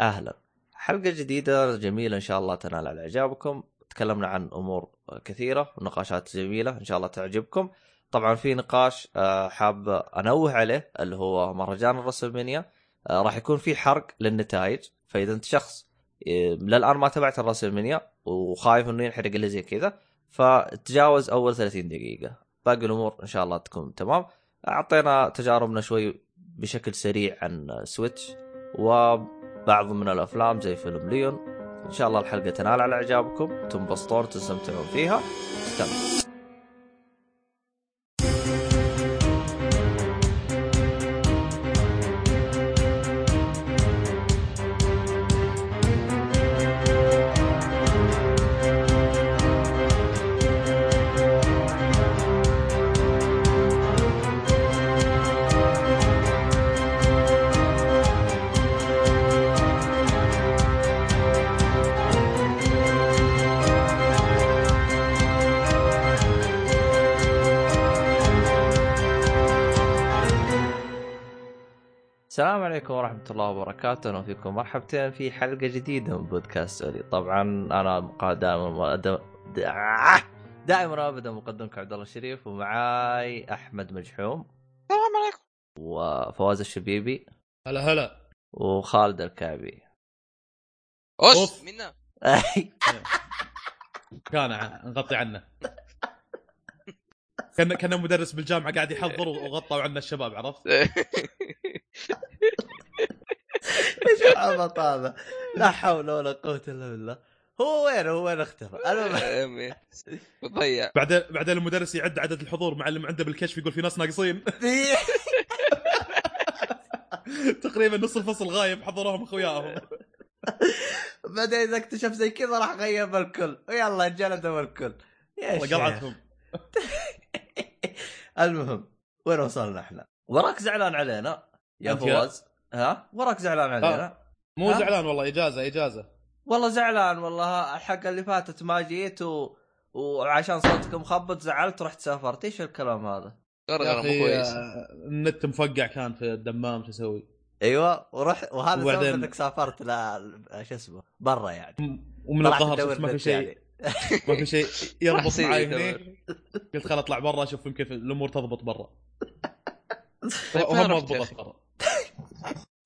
أهلا. حلقة جديدة جميلة إن شاء الله تنال على اعجابكم تكلمنا عن أمور كثيرة ونقاشات جميلة إن شاء الله تعجبكم. طبعا في نقاش آه، حاب أنوه عليه اللي هو مهرجان الرسلمانيا. آه، راح يكون في حرق للنتائج. فإذا أنت شخص آه، للآن ما تابعت الرسلمانيا وخايف إنه ينحرق اللي زي كذا فتجاوز أول 30 دقيقة. باقي الأمور إن شاء الله تكون تمام. أعطينا تجاربنا شوي بشكل سريع عن سويتش. وبعض من الأفلام زي فيلم ليون. إن شاء الله الحلقة تنال على إعجابكم. تنبسطون تستمتعون فيها. استمتعوا ورحمة الله وبركاته، أهلا فيكم مرحبتين في حلقة جديدة من بودكاست سوري، طبعا أنا دائما دائما أبدأ مقدمكم عبد الله الشريف ومعاي أحمد مجحوم. السلام عليكم. وفواز الشبيبي. هلا هلا. وخالد الكعبي. أوس أوف. منا. كان نغطي عنه. كان كان مدرس بالجامعة قاعد يحضر وغطوا عنا الشباب عرفت؟ إيش العبط هذا؟ لا حول ولا قوة إلا بالله. هو وين؟ هو وين اختفى؟ المهم. ضيع. بعدين بعدين المدرس يعد عدد الحضور مع اللي عنده بالكشف يقول في ناس ناقصين. تقريبا نص الفصل غايب حضروهم أخوياهم. بعدين إذا اكتشف زي كذا راح غيب الكل. ويلا جلدوا الكل. يا والله. قلعتهم. المهم وين وصلنا إحنا؟ وراك زعلان علينا يا فواز ها؟ وراك زعلان علينا؟ مو ها؟ زعلان والله إجازة إجازة والله زعلان والله الحلقة اللي فاتت ما جيت و... وعشان صوتك مخبط زعلت ورحت سافرت إيش الكلام هذا؟ يا مو أخي كويس آه، النت مفقع كان في الدمام شو أسوي؟ أيوه وروح وهذا وبعدين- سبب إنك سافرت ل شو اسمه برا يعني ومن الظهر ما في شيء يعني. ما في شيء يربط معي. هني قلت خل اطلع برا أشوف يمكن الأمور تضبط برا وهم ضبطت؟ برا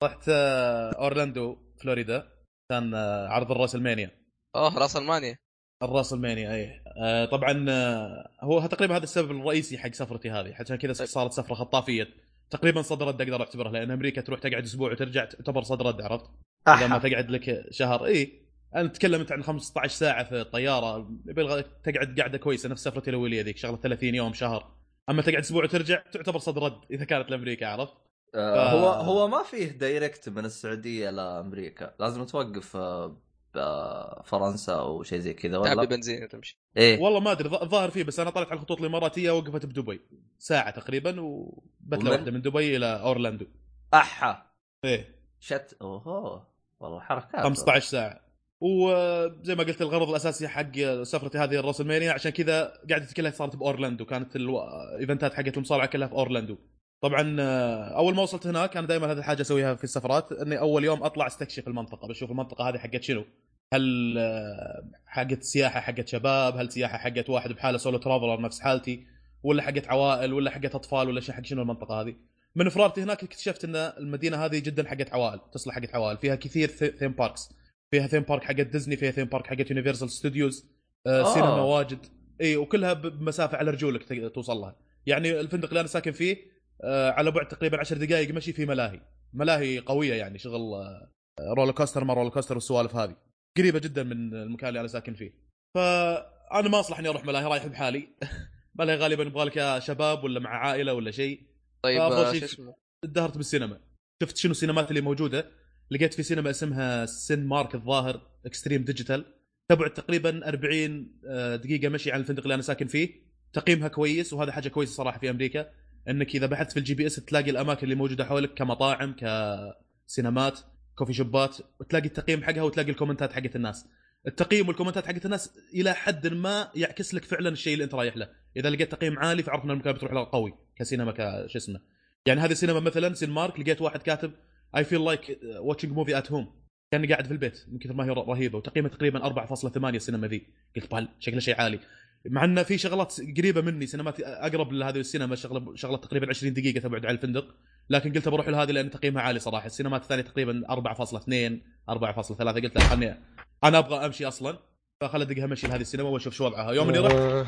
رحت آه، أورلاندو فلوريدا كان آه، عرض ال WrestleMania أوه WrestleMania ال WrestleMania اي آه، طبعا آه، هو تقريبا هذا السبب الرئيسي حق سفرتي هذه عشان كذا طيب. صارت سفرة خطافية تقريبا صد رد أقدر اعتبرها لأن أمريكا تروح تقعد أسبوع وترجع تعتبر صد رد عرفت؟ إذا ما. تقعد لك شهر اي أنا أتكلم أنت عن 15 ساعة في الطياره يبغى تقعد قعده كويسة نفس سفرتي الاوليه ذيك شغلة 30 يوم شهر. أما تقعد أسبوع وترجع تعتبر صد رد إذا كانت لأمريكا عرفت؟ آه، ف- هو هو ما فيه direct من السعودية لأمريكا. لازم توقف آه، بفرنسا أو شيء زي كذا تعبي ولا بنزين وتمشي. إيه. والله ما أدري ظ- الظاهر فيه بس أنا طلعت على الخطوط الإماراتية وقفت بدبي. ساعة تقريبا وبتلة واحدة من دبي إلى أورلاندو. أحا. إيه. shit oh والله حركات. 15 ساعة. وزي ما قلت الغرض الأساسي حق سفرتي هذه ال WrestleMania عشان كذا قعدتي كلها صارت بأورلاندو كانت الايفنتات حقت المصارعة كلها في أورلاندو. طبعا آه، أول ما وصلت هناك أنا دائما هذه الحاجة أسويها في السفرات إني أول يوم أطلع أستكشف المنطقة بشوف المنطقة هذه حقت شنو؟ هل آه، حقت سياحة حقت شباب؟ هل سياحة حقت واحد بحالة solo traveler نفس حالتي؟ ولا حقت عوائل؟ ولا حقت أطفال؟ ولا حق شنو المنطقة هذه؟ من فرتي هناك اكتشفت إن المدينة هذه جدا حقت عوائل تصلح حقت عوائل فيها كثير theme parks فيها theme park حقت ديزني فيها theme park حقت Universal Studios آه. آه. سينما واجد. إي وكلها بمسافة على رجولك توصل لها يعني الفندق اللي أنا ساكن فيه آه على بعد تقريبا 10 دقائق مشي في ملاهي. ملاهي قوية يعني شغل آه roller coaster ما roller coaster والسوالف هذه. قريبة جدا من المكان اللي أنا ساكن فيه. فأنا ما أصلح إني أروح ملاهي رايح بحالي. ملاهي غالبا يبغى لك يا شباب ولا مع عائلة ولا شيء. طيب آه، شو اسمه؟ بالسينما. شفت شنو السينمات اللي موجودة؟ لقيت في سينما اسمها Cinemark الظاهر extreme digital تبعد تقريبا 40 آه، دقيقة مشي عن الفندق اللي أنا ساكن فيه. تقييمها كويس وهذا حاجة كويسة صراحة في أمريكا. إنك إذا بحثت في ال GPS تلاقي الأماكن اللي موجودة حولك كمطاعم كسينمات كوفي شوبات وتلاقي التقييم حقها وتلاقي الكومنتات حقت الناس. التقييم والكومنتات حقت الناس إلى حد ما يعكس لك فعلا الشيء اللي أنت رايح له. إذا لقيت تقييم عالي فعرف ان المكان بتروح له قوي كسينما كش اسمه. يعني هذه السينما مثلا Cinemark لقيت واحد كاتب I feel like watching movie at home كأني قاعد في البيت من كثر ما هي رهيبة وتقييمها تقريبا 4.8 السينما ذي قلت بال شكله شيء عالي. مع انه في شغلات قريبة مني سينمات أقرب لهذه السينما شغلة شغلة تقريبا 20 دقيقة تبعد عن الفندق. لكن قلت بروح لهذه لأن تقييمها عالي صراحة. السينمات الثانية تقريبا 4.2 4.3 قلت لا خلني أنا أبغى أمشي أصلا. فخل ادقها مشي لهذه السينما وأشوف شو وضعها. يوم اني رحت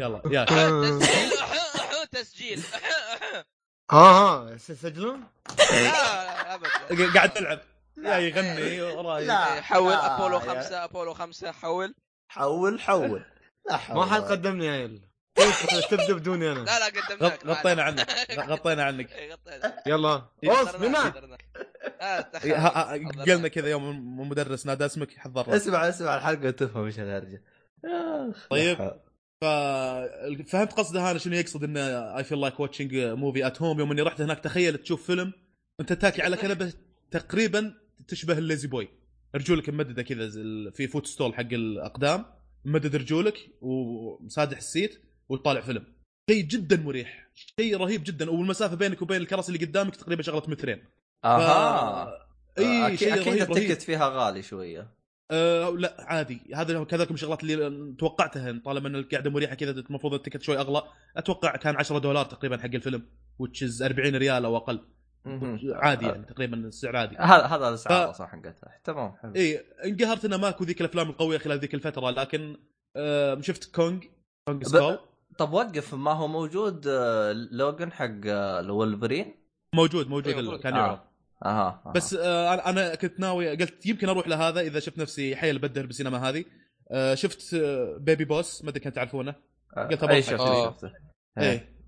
يلا يا. تسجيل تسجيل. ها ها يسجلون؟ لا ابدا قاعد نلعب يا يغني وراي لا. حول لا، أبولو خمسة أبولو خمسة حول. حول حول. لا حول ما حد قدمني يا تبدأ بدوني أنا؟ لا لا قدمناك غط- غطينا عنك. غطينا عنك. إيه، يلا. إيه، أوس بما قدرناك. آه،. إيه،. قلنا كذا يوم المدرس نادى اسمك حضر اسمع اسمع الحلقة وتفهم إيش الهرجه آخ، طيب. لا حول. ف فهمت قصده أنا شنو يقصد إنه I feel like watching movie at home يوم إني رحت هناك. تخيل تشوف فيلم أنت تاكي على كنبة تقريبا تشبه ال La-Z-Boy. رجولك ممدده كذا في footstool حق الأقدام. ممدد رجولك ومسادح ال seat وطالع فيلم. شيء جدا مريح. شيء رهيب جدا. والمسافة بينك وبين الكراسي اللي قدامك تقريبا شغلة مترين أها. إي أكيد شيء أكيد ال ticket فيها غالي شوية. أه لا عادي. هذا كذلك من الشغلات اللي توقعتها طالما إن القعده مريحة كذا المفروض ال ticket شوي أغلى. أتوقع كان 10 دولار تقريبا حق الفيلم which is 40 ريال أو أقل. عادي يعني تقريبا السعر عادي. هذا هذا الاسعار ف- صح حقتها تمام حلو. اي انقهرت انه ماكو ذيك الأفلام القوية خلال ذيك الفترة لكن أه شفت Kong Kong ب- Skull. طب وقف ما هو موجود آه، Logan حق آه، الولفرين؟ موجود موجود موجود. كان يعرض. آه. أها أها. بس آه، أنا كنت ناوي قلت يمكن أروح لهذا إذا شفت نفسي حيل بدر بالسينما هذه. آه، شفت آه، Baby Boss ما أدري كنت تعرفونه؟ قلت أبغى أي أضحك. شفته آه. شفته. إيه.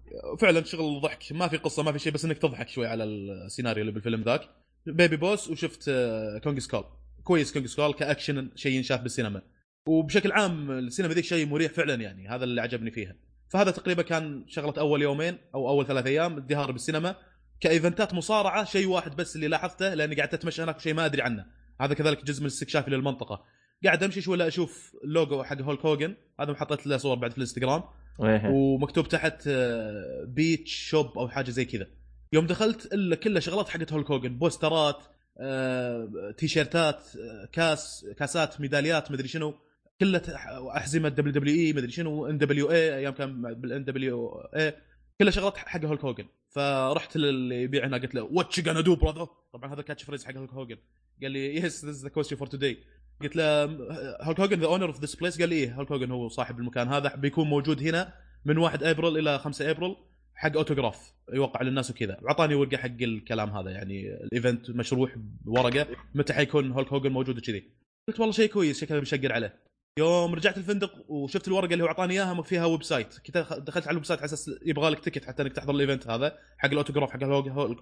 فعلا شغل ضحك. ما في قصة ما في شيء بس إنك تضحك شوي على السيناريو اللي بالفيلم ذاك. Baby Boss وشفت آه، Kong Skull كويس Kong Skull ك action شيء ينشاف بالسينما. وبشكل عام السينما ذيك شيء مريح فعلا يعني هذا اللي عجبني فيها. فهذا تقريبا كان شغلة أول يومين أو أول ثلاث أيام الظهر بالسينما. كإيفنتات مصارعة شيء واحد بس اللي لاحظته لأني قاعد أتمشى هناك شيء ما أدري عنه. هذا كذلك جزء من استكشافي للمنطقه قاعد أمشي شوي أشوف اللوجو حق Hulk Hogan هذا حطيت له صور بعد في الإنستغرام. إيه. ومكتوب تحت آه، beach shop أو حاجة زي كذا. يوم دخلت إلا كلها شغلات حقت Hulk Hogan بوسترات آه، تيشيرتات آه، كاس كاسات ميداليات مدري شنو. كلها أحزمة WWE مدري شنو NWA أيام كان بال NWA كلها شغلات حق Hulk Hogan فرحت للي يبيع هنا قلت له whatcha gonna do brother طبعا هذا catchphrase حق Hulk Hogan. قال لي yes this the question for today قلت له Hulk Hogan the owner of this place قال لي إيه Hulk Hogan هو صاحب المكان هذا بيكون موجود هنا من 1 ابريل إلى 5 ابريل حق اوتوغراف يوقع للناس وكذا. واعطاني ورقة حق الكلام هذا يعني ال event مشروح بورقة متى حيكون Hulk Hogan موجود وكذي. قلت والله شيء كويس شكله مشقر عليه. يوم رجعت الفندق وشفت الورقة اللي هو أعطاني إياها فيها website. كنت دخلت على ال website على أساس يبغى لك ticket حتى إنك تحضر ال event هذا حق الأوتوغراف حق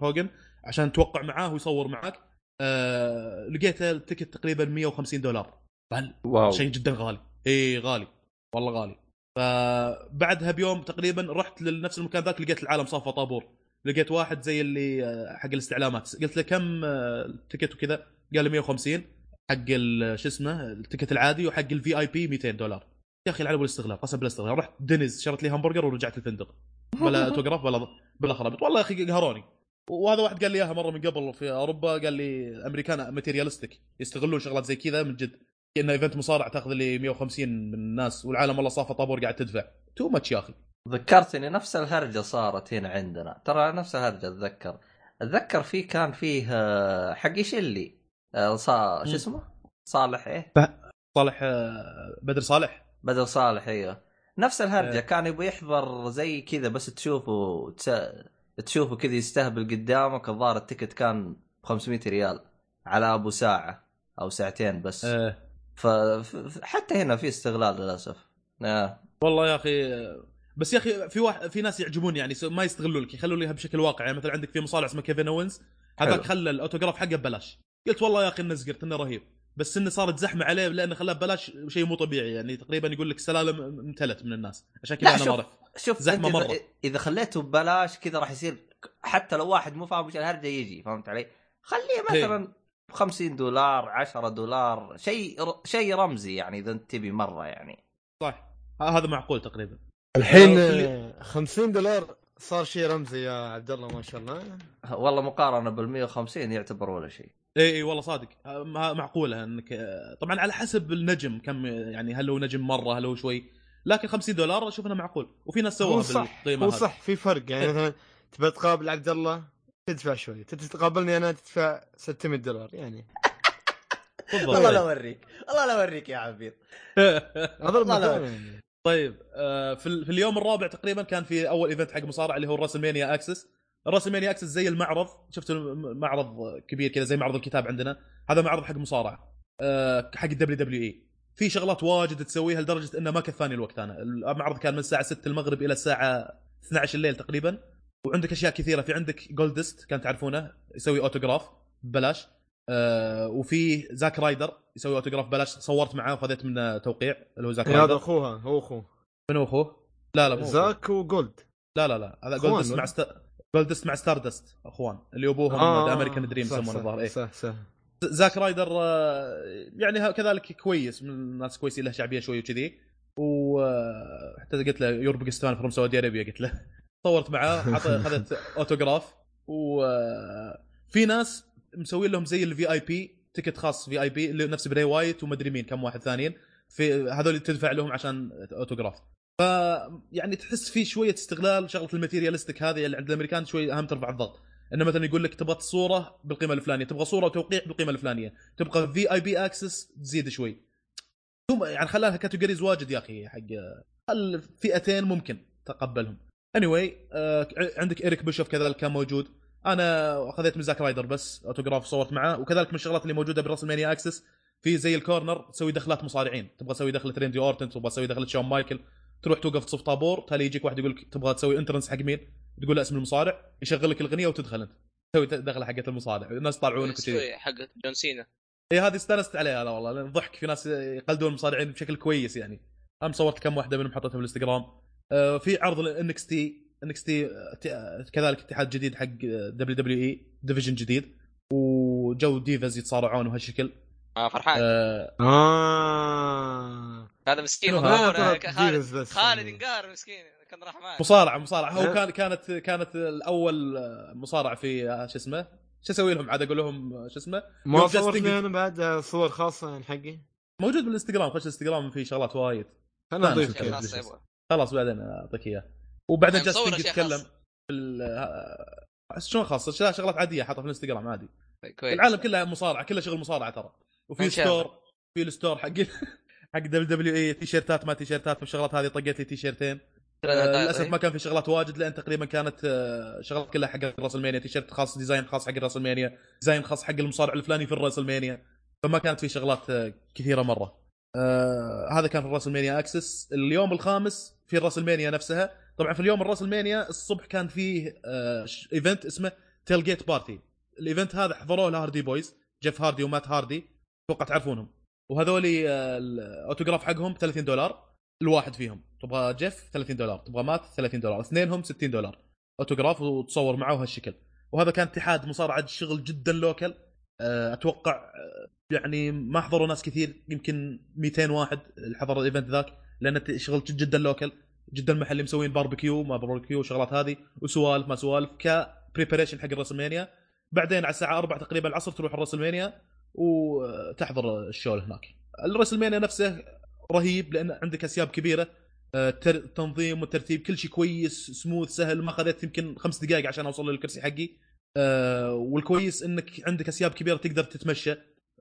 Hogan عشان توقع معاه ويصور معك آه لقيته ال ticket تقريبا 150 دولار. بل wow. شيء جدا غالي. إي غالي. والله غالي. فبعدها بيوم تقريبا رحت لنفس المكان ذاك لقيت العالم صافه طابور. لقيت واحد زي اللي آه، حق الاستعلامات. قلت له كم آه، ال ticket وكذا؟ قال لي 150 حق شو اسمه ال ticket العادي وحق ال VIP 200 دولار. يا أخي الطلب والاستغلال قسم بالاستغلال رحت Denny's شريت لي همبرجر ورجعت الفندق. بلا اوتوغراف بلا بلا خرابيط. والله يا أخي قهروني. وهذا واحد قال لي إياها مرة من قبل في أوروبا قال لي الأمريكان materialistic يستغلون شغلات زي كذا من جد. كأنه event مصارع تأخذ لي 150 من الناس والعالم والله صافه طابور قاعد تدفع. too much يا أخي. ذكرتني نفس الهرجة صارت هنا عندنا. ترى نفس الهرجة أتذكر. أتذكر في كان فيه آه، حق شلي صا... شو. اسمه؟ صالح إيه؟ صالح آه، بدر صالح بدر صالح إيوه نفس الهرجة إيه. كان يبغى يحضر زي كذا بس تشوفه تس... تشوفه كذا يستهبل قدامك الظاهر ال ticket كان ب 500 ريال على أبو ساعة أو ساعتين بس آه. ف... ف... حتى هنا في استغلال للأسف آه. والله يا أخي آه، بس يا أخي في واحد في ناس يعجبون يعني ما يستغلوا لك يخلوا لها بشكل واقعي يعني مثلا عندك في مصارع اسمه كيفن أوينز هذاك. خلى الأوتوغراف حقه ببلاش قلت والله يا أخي إنه زقرت إنه رهيب بس إنه صارت زحمة عليه لأنه خلاه ببلاش شيء مو طبيعي يعني تقريبا يقول لك سلالم امتلت من الناس عشان كذا أنا ما شوف. إذا- مرة. إذا خليته ببلاش كذا راح يصير حتى لو واحد مو فاهم وش الهرجة يجي فهمت علي؟ خليه إيه. مثلا ب 50 دولار 10 دولار شيء شيء رمزي يعني إذا انت تبي مرة يعني صح ه- هذا معقول تقريبا الحين خلي- آه، 50 دولار صار شيء رمزي يا عبد الله ما شاء الله والله مقارنة بال 150 يعتبر ولا شيء إي إي والله صادق. آه، ما- معقولة إنك آه، طبعا على حسب النجم كم يعني هل هو نجم مرة هل هو شوي. لكن 50 دولار أشوف إنه معقول. وفي ناس سووها صح بالقيمة هو. صح في فرق. يعني. مثلا تبى تقابل عبد الله تدفع شوي. تبي تقابلني أنا تدفع 600 دولار يعني. والله لا أوريك. والله لا أوريك يا عبيد يعني. طيب آه، في ال- في اليوم الرابع تقريبا كان في أول event حق مصارعة اللي هو ال WrestleMania Axxess. ال WrestleMania Axxess زي المعرض. شفت معرض كبير كذا زي معرض الكتاب عندنا؟ هذا معرض حق مصارعة. آه، حق ال WWE. في شغلات واجد تسويها لدرجة إنه ما كفاني الوقت أنا. المعرض كان من الساعة 6 المغرب إلى الساعة 12 الليل تقريبا. وعندك أشياء كثيرة. في عندك جولدست كان تعرفونه يسوي اوتوغراف ببلاش. آه وفي زاك رايدر يسوي اوتوغراف ببلاش. صورت معاه وخذيت منه توقيع اللي هو زاك إيه، هذا رايدر أخوها هو أخوه. من هو أخوه؟ لا لا مو. زاك وجولد لا لا لا هذا جولدست؟ مع ست... جولدست مع ستاردست أخوان. اللي ابوهم ذا American Dream يسمونه الظاهر إيه. صح صح. زاك رايدر آه، يعني كذلك كويس من الناس كويسين له شعبية شوي وكذي. وحتى قلت له your biggest fan from Saudi Arabia قلت له. صورت معاه اخذت اوتوغراف وفي ناس مسوين لهم زي ال VIP ticket خاص VIP اللي نفس بري وايت ومدري مين كم واحد ثانيين. في هذول تدفع لهم عشان اوتوغراف ف يعني تحس في شوية استغلال شغلة ال materialistic هذه اللي عند الأمريكان شوي أهم ترفع الضغط. إنه مثلا يقول لك تبغى الصورة بالقيمة الفلانية تبغى صورة وتوقيع بالقيمة الفلانية تبغى VIP access تزيد شوي. ثم يعني خلاها categories واجد يا أخي حق فئتين ممكن تقبلهم. anyway, آه عندك ايريك بيشوف كذلك كان موجود. أنا أخذت من زاك رايدر بس أوتوغراف صورت معاه وكذلك من الشغلات اللي موجودة ب WrestleMania Axxess في زي ال corner تسوي دخلات مصارعين. تبغى تسوي دخلة ريندي أورتن تبغى تسوي دخلة شون مايكل. تروح توقف تصف طابور تالي يجيك واحد يقول لك تبغى تسوي entrance حق مين؟ تقول له اسم المصارع يشغل لك الاغنيه وتدخل أنت. تسوي دخله حقت المصارع. الناس يطالعونك وكذي سوي حقت جون سينا. اي هذه استانست عليها لا والله لأن ضحك في ناس يقلدون المصارعين بشكل كويس يعني. أنا صورت كم واحدة منهم حطيتها في الإنستغرام. آه، في عرض ال NXT NXT كذلك اتحاد جديد حق WWE division جديد. وجو ديفز يتصارعون وهالشكل آه فرحان. آه، آه. هذا مسكين؟ آه، خالد. خالد انقهر مسكين كان رحمن مصارعة مصارعة. هو أه. كان كانت كانت الأول آه، مصارع في آه، شو اسمه؟ شو أسوي لهم؟ عاد أقول لهم آه، شو اسمه؟ ما يوم صورت جاستن لي أنا بعد؟ صور خاصة عن حقي. موجود بالإنستغرام خش الانستغرام في شغلات وايد. أنا اضيف. خلاص بعدين أعطيك اياه وبعدين يعني جاستن أشياء يتكلم خاصة. في ال- شلون خاصة؟ شغلات عادية حاطها في الإنستغرام عادي. كويس. العالم كله مصارعة كله شغل مصارعة ترى. وفي. store في ال store حق حق WWE تيشيرتات ما تيشيرتات والشغلات هذه طقيت لي تيشيرتين. آه، للأسف ما كان في شغلات واجد لأن تقريبا كانت آه، شغلات كلها حق WrestleMania تيشيرت خاص design خاص حق WrestleMania design خاص حق المصارع الفلاني في ال WrestleMania فما كانت في شغلات آه، كثيرة مرة. آه هذا كان في ال WrestleMania Axxess. اليوم الخامس في ال WrestleMania نفسها. طبعا في اليوم ال WrestleMania الصبح كان فيه آه event اسمه tailgate party. ال event هذا حضروه الهاردي بويز جيف هاردي ومات هاردي. أتوقع تعرفونهم. وهذولي آه، الاوتوغراف حقهم 30 دولار الواحد فيهم. تبغى جيف 30 دولار تبغى مات 30 دولار اثنينهم 60 دولار. اوتوغراف وتصور معه بهالشكل وهذا كان اتحاد مصارعة شغل جدا local آه، أتوقع آه، يعني ما حضروا ناس كثير يمكن 200 واحد حضر ال event ذاك لأن شغل جدا local جدا محلي مسوين باربيكيو ما باربيكيو وشغلات هذه. وسوالف ما سوالف ك preparation حق ال WrestleMania. بعدين على الساعة 4 تقريبا العصر تروح ال WrestleMania. وتحضر ال show هناك. ال WrestleMania نفسه رهيب لأن عندك أسياب كبيرة آه، تنظيم وترتيب كل شيء كويس سموث سهل ما خذيت يمكن خمس دقائق عشان أوصل للكرسي حقي. آه، والكويس إنك عندك أسياب كبيرة تقدر تتمشى.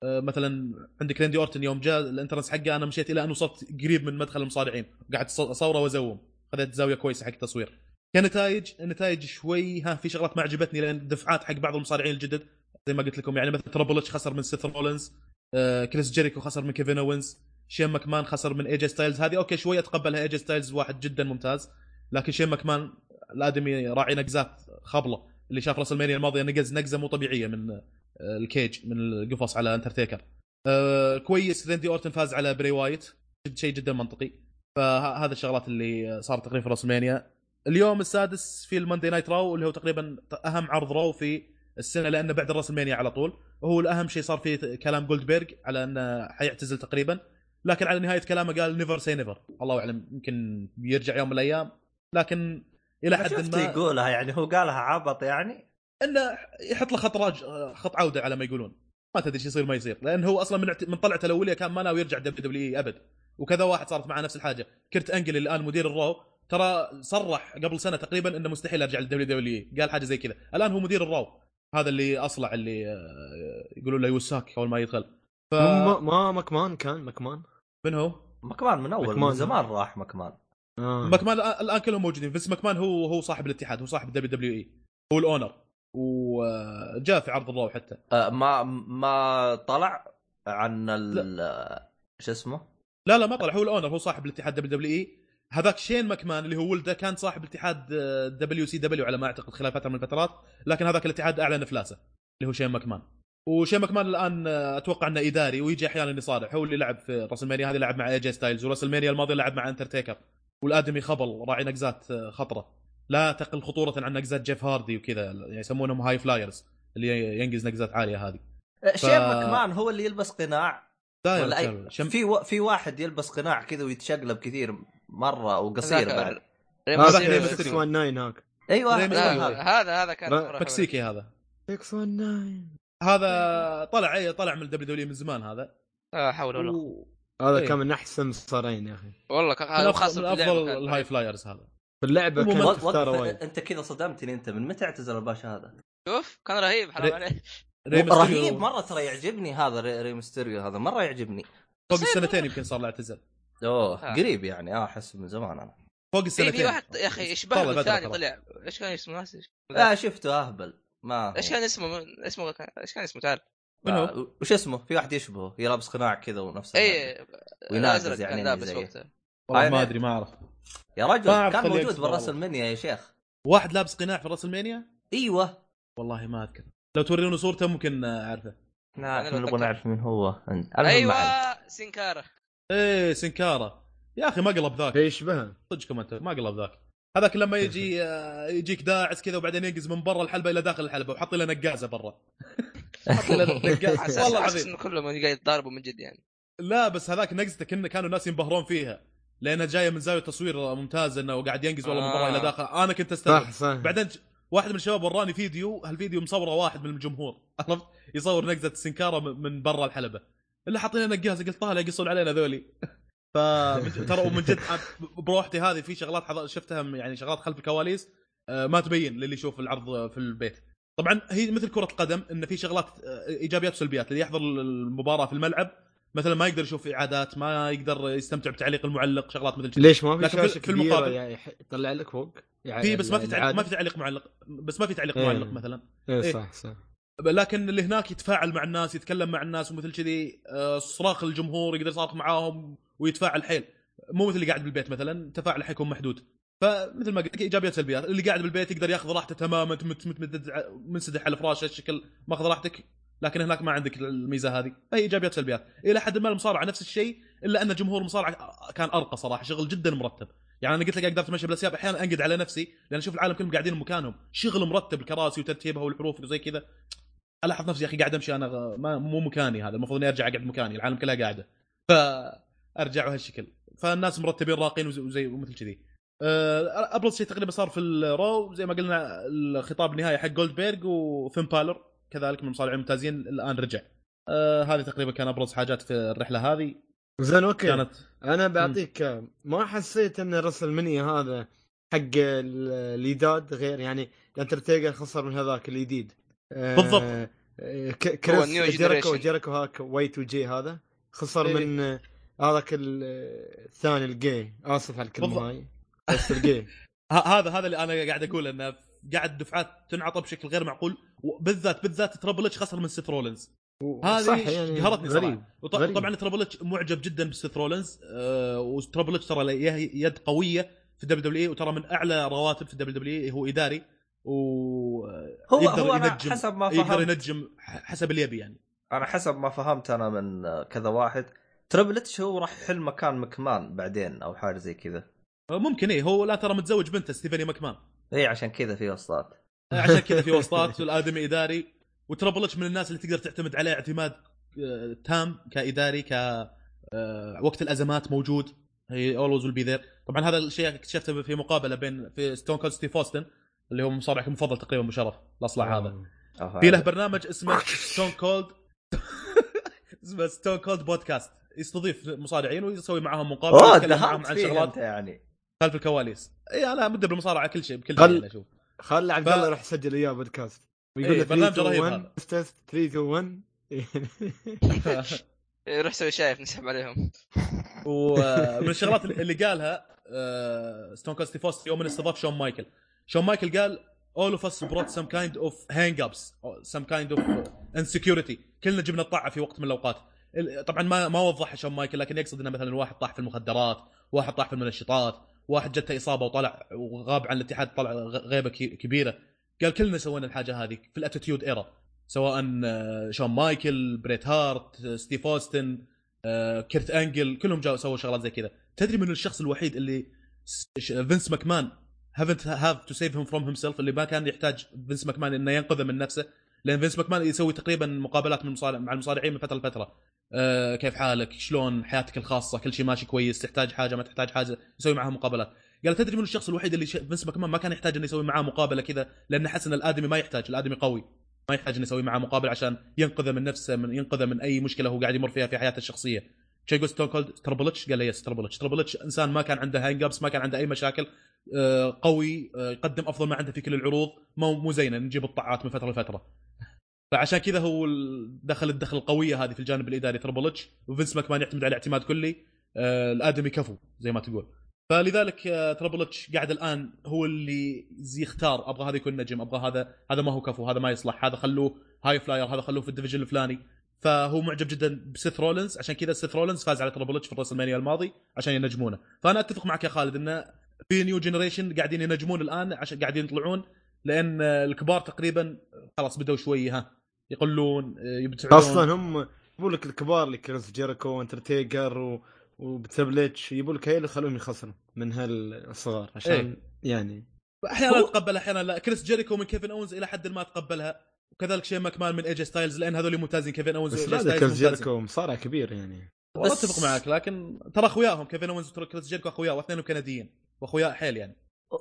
آه، مثلا عندك ريندي أورتن يوم جاء ال entrance حقه أنا مشيت إلى أن وصلت قريب من مدخل المصارعين. قاعد أص- أصوره وأ zoom. خذيت زاوية كويسة حق التصوير. كنتائج النتائج شوي ها في شغلات ما عجبتني لأن دفعات حق بعض المصارعين الجدد. زي ما قلت لكم يعني مثلا ترابل اتش خسر من سيث رولينز آه، كريس جيريكو خسر من كيفن اوينز شين ماكمان خسر من ايجي ستايلز هذه okay شوي اتقبلها ايجي ستايلز واحد جدا ممتاز لكن شين ماكمان الآدمي راعي نقزات خبلة اللي شاف WrestleMania الماضية نقز نقزة مو طبيعية من آه، ال cage من القفص على انترتيكر آه كويس ريندي أورتن فاز على بري وايت شيء جدا منطقي. فهذا الشغلات اللي صارت تقريبا في WrestleMania اليوم السادس في ال Monday Night Raw اللي هو تقريبا أهم عرض Raw في السنة لأنه بعد WrestleMania على طول. وهو الأهم شيء صار فيه كلام جولدبرغ على أنه حيعتزل تقريبا. لكن على نهاية كلامه قال never say never الله أعلم يمكن بيرجع يوم من الأيام. لكن إلى حد ما يقولها يعني هو قالها عبط يعني؟ إنه يحط له خط راج خط عودة على ما يقولون. ما تدري إيش يصير ما يصير. لأن هو أصلا من, من طلعته الأولية كان ما ناوي يرجع WW أبد. وكذا واحد صارت معاه نفس الحاجة. كيرت أنجل الآن مدير ال Raw ترى صرح قبل سنة تقريبا إنه مستحيل أرجع لل WW قال حاجة زي كذا. الآن هو مدير ال Raw. هذا اللي أصلع اللي آه، يقولون له you suck أول ما يدخل ف ما, ما مكمان كان مكمان من هو؟ مكمان من أول مكمان. من زمان راح مكمان آه. ماكمان الآن- الآن كلهم موجودين بس ماكمان هو هو صاحب الاتحاد هو صاحب الدبليو دبليو إي هو الأونر وجاء في عرض ال Raw حتى آه ما ما طلع عن ال شو اسمه؟ لا لا ما طلع هو ال owner هو صاحب الاتحاد WWE هذاك شين ماكمان اللي هو ولده كان صاحب الاتحاد WCW على ما أعتقد خلال فترة من الفترات لكن هذاك الاتحاد أعلن إفلاسه اللي هو شين ماكمان. وشين ماكمان الآن آه، أتوقع إنه إداري ويجي أحيانا يصارح هو اللي لعب في WrestleMania هذه لعب مع AJ ستايلز و WrestleMania الماضي لعب مع اندرتيكر والآدمي خبل راعي نقزات آه، خطرة. لا تقل خطورة عن نقزات جيف هاردي وكذا يعني يسمونهم high flyers اللي ينقز نقزات عالية هذه. آه، شين مكمان هو اللي يلبس قناع. داير ولا أي... شم... في و... في واحد يلبس قناع كذا ويتشقلب كثير. مرة وقصير بعد. هذا ميستيريو. 619 هاك. أيوه. هذا هذا كان. مكسيكي هذا. 619 هذا طلع اي طلع من ال WW من زمان هذا. لا حول ولا قوة. و... هذا إيه. كان من أحسن مصارعين يا أخي. والله كان من هذا أفضل, ال high flyers هذا. في اللعبة كان أنت كذا صدمتني أنت من متى اعتزل الباشا هذا؟ شوف كان رهيب حرام ريم رهيب مرة ترى يعجبني هذا ري... ري ميستيريو هذا مرة يعجبني. فوق السنتين يمكن صار له اعتزال أوه آه. قريب يعني آه أحس من زمان أنا فوق في السنتين في واحد يا أخي يشبه طلع له بدري الثاني. طلع إيش كان اسمه ناسي لا شفته أهبل ما. إيش كان اسمه اسمه إيش كان اسمه تعال من هو؟ آه، وش اسمه؟ في واحد يشبهه يلابس قناع كذا ونفس الهذا. اي ويناقز الأزرق يعني لابس. وقتها والله ما أدري ما أعرف يا رجل كان موجود والله. المنيا يا شيخ واحد لابس قناع في رأس المانيا إيوه والله ما أذكر لو تورينا صورته ممكن أعرفه لا إحنا نبغى. نعرف من هو. أيوه سينكارا إيه سنكارا. يا أخي ما قلب ذاك. يشبهه صدقكم انت ما قلب ذاك. هذاك لما يجي آه، يجيك داعس كذا وبعدين ينقز من برا الحلبة إلى داخل الحلبة وحط له نقازة برا. حط له نقازة. حاسس والله العظيم. إنه كلهم قاعد يتضاربوا من جد يعني. لا بس هذاك نقزته كنا كانوا الناس ينبهرون فيها. لانها جاية من زاوية تصوير ممتازه إنه قاعد ينقز والله من برا آه. إلى داخل. أنا كنت أستغرب. صح صح. بعدين واحد من الشباب وراني فيديو هالفيديو مصوره واحد من الجمهور. عرفت؟ يصور نقزة من- من برا الحلبة. اللي حاطين لنا نقازه قلت طالع يقصون علينا ذولي. ف ترى ومن جد بروحتي هذه في شغلات شفتها يعني شغلات خلف الكواليس آه، ما تبين للي يشوف العرض في البيت. طبعا هي مثل كرة القدم إن في شغلات آه، إيجابيات وسلبيات. اللي يحضر المباراة في الملعب مثلا ما يقدر يشوف إعادات ما يقدر يستمتع بتعليق المعلق شغلات مثل كذا. ليش؟ ما في شاشة في المقابل- يعني يطلع لك فوق؟ يعني في بس ما في تعليق العادة؟ ما في تعليق معلق بس ما في تعليق إيه. معلق مثلا. إيه إيه. صح صح. لكن اللي هناك يتفاعل مع الناس يتكلم مع الناس ومثل كذي آه، صراخ الجمهور يقدر يصارخ معاهم ويتفاعل حيل. مو مثل اللي قاعد بالبيت مثلا تفاعله حيكون محدود. فمثل ما قلت إيجابيات سلبيات. اللي قاعد بالبيت يقدر ياخذ راحته تماما منسدح على فراشه الشكل ماخذ راحتك. لكن هناك ما عندك الميزة هذه. فهي إيجابيات سلبيات. إلى حد ما المصارعة نفس الشيء إلا أن جمهور المصارعة كان أرقى صراحة شغل جدا مرتب. يعني أنا قلت لك أقدر أتمشى بالأسياب أحيانا أنقد على نفسي لأن أشوف العالم كلهم قاعدين بمكانهم شغل مرتب الكراسي وترتيبها والحروف وزي كذا. ألاحظ نفسي يا أخي قاعد أمشي أنا غ- ما مو مكاني هذا المفروض إني أرجع أقعد مكاني العالم كلها قاعدة. فأرجع بهالشكل فالناس مرتبين راقين وزي, ومثل كذي. آه، ابرز شيء تقريبا صار في ال Raw زي ما قلنا الخطاب النهائي حق جولدبيرج وفين بالور كذلك من المصارعين الممتازين الآن رجع. آه هذه تقريبا كان أبرز حاجات في الرحلة هذه. زين أوكي. كانت أنا بعطيك ما حسيت إن WrestleMania هذا حق ال- الجداد غير يعني الاندرتيكر خسر من هذاك الجديد بالضبط. آه، ك- كريس جيريكو. جيريكو هاك وايت وجي هذا خسر إيه. من آه، هذاك ال- الثاني الجي آسف على الكلمة. هاي بس الجي ه- هذا هذا اللي أنا قاعد أقول إنه قاعد دفعات تنعطى بشكل غير معقول وبالذات بالذات Triple H خسر من سيث رولينز هذه صح يعني قهرتني صراحة وط- غريب. طبعا Triple H معجب جدا بسيث رولينز آه و Triple H ترى له يد قوية في ال WWE وترى من أعلى رواتب في ال WWE هو إداري و هو يقدر هو ينجم حسب ما يقدر فهمت. ينجم ح- حسب اللي يبي يعني. أنا حسب ما فهمت أنا من كذا واحد. Triple H هو راح يحل مكان مكمان بعدين أو حاجة زي كذا. ممكن إيه هو لا ترى متزوج بنته ستيفاني ماكمان اي عشان كذا في وسطات. عشان كذا في وسطات والادمي إداري. و Triple H من الناس اللي تقدر تعتمد عليه اعتماد آه، تام كإداري ك آه، وقت الأزمات موجود. he always will be there طبعا هذا الشيء اكتشفته في مقابلة بين في ستون كولد ستيف اوستن اللي هو مصارعك المفضل تقريبا بشرف الاصلع هذا. في له برنامج اسمه ستون كولد اسمه ستون كولد بودكاست يستضيف مصارعين ويسوي معاهم مقابلة أوه ويتكلم معاهم دخلت عن شغلات أنت يعني. خلف الكواليس. اي أنا مدة بالمصارعة كل شيء بكل خل- شيء أشوف. خلي عبد ف- الله يروح يسجل إياه بودكاست. ويقول إيه، له برنامج 3 رهيب 2 هذا. 1 3 2 1 روح سوي شايف نسحب عليهم. ومن الشغلات اللي قالها ستون كولد ستيف اوستن يوم من استضاف شون مايكل. شون مايكل قال all of us brought some kind of hang ups some kind of insecurity كلنا جبنا الطيحة في وقت من الأوقات. ال- طبعا ما ما وضح شون مايكل لكن يقصد إنه مثلا واحد طاح في المخدرات واحد طاح في المنشطات واحد جته إصابة وطلع وغاب عن الاتحاد طلع غيبة كبيرة. قال كلنا سوينا الحاجة هذه في ال Attitude Era سواء آه، شون مايكل بريت هارت ستيف أوستن آه، كيرت أنجل كلهم جاوا سووا شغلات زي كذا. تدري من الشخص الوحيد اللي فينس ماكمان haven't have to save him from himself اللي ما كان يحتاج فينس ماكمان إنه ينقذه من نفسه. لأن فينس ماكمان يسوي تقريبا مقابلات من المصارع مع المصارعين من فترة لفترة. آه كيف حالك؟ شلون؟ حياتك الخاصة؟ كل شيء ماشي كويس؟ تحتاج حاجة؟ ما تحتاج حاجة؟ يسوي معاه مقابلات. قال تدري من الشخص الوحيد اللي فينس ماكمان ما كان يحتاج إنه يسوي معاه مقابلة كذا؟ لأنه حس إن الآدمي ما يحتاج الآدمي قوي. ما يحتاج إنه يسوي معاه مقابلة عشان ينقذه من نفسه من ينقذه من أي مشكلة هو قاعد يمر فيها في حياته الشخصية. شيء يقول ستون كولد Triple H؟ قال له yes Triple H. Triple H انسان ما كان عنده hang ما كان عنده أي مشاكل. قوي آه، يقدم أفضل ما عنده في كل العروض. مو مو زينا نجيب الطيحات من فترة لفترة. فعشان كذا هو دخل الدخل القوية هذه في الجانب الإداري Triple H وفينس ماكمان يعتمد عليه اعتماد كلي. آه، الآدمي كفو زي ما تقول. فلذلك آه، Triple H قاعد الآن هو اللي يختار أبغى هذا يكون نجم أبغى هذا هذا ما هو كفو هذا ما يصلح هذا خلوه high flyer هذا خلوه في ال division الفلاني. فهو معجب جدا بسيث رولينز. عشان كذا سيث رولينز فاز على Triple H في Mania الماضي عشان ينجمونه. فأنا أتفق معك يا خالد إنه في new generation قاعدين ينجمون الآن عشان قاعدين يطلعون لأن الكبار تقريبا خلاص بدوا شوي ها يقلون آه، يبتعدون. أصلا هم يبون لك الكبار اللي كريس جيريكو واندرتيكر و... وبتبلتش يبون لك هي اللي يخلون يخسرون من هالصغار عشان إيه. يعني. أحيانا اتقبل أحيانا لا. كريس جيريكو من كيفن أونز إلى حد ما اتقبلها وكذلك شيء ماكمان من AJ Styles لأن هذول ممتازين كيفن أونز بس لا كريس. جيريكو مصارع كبير يعني. بس- أتفق معك لكن ترى أخوياهم كيفن أونز وكريس جيريكو اخويا واثنينهم كنديين. واخويا حيل يعني.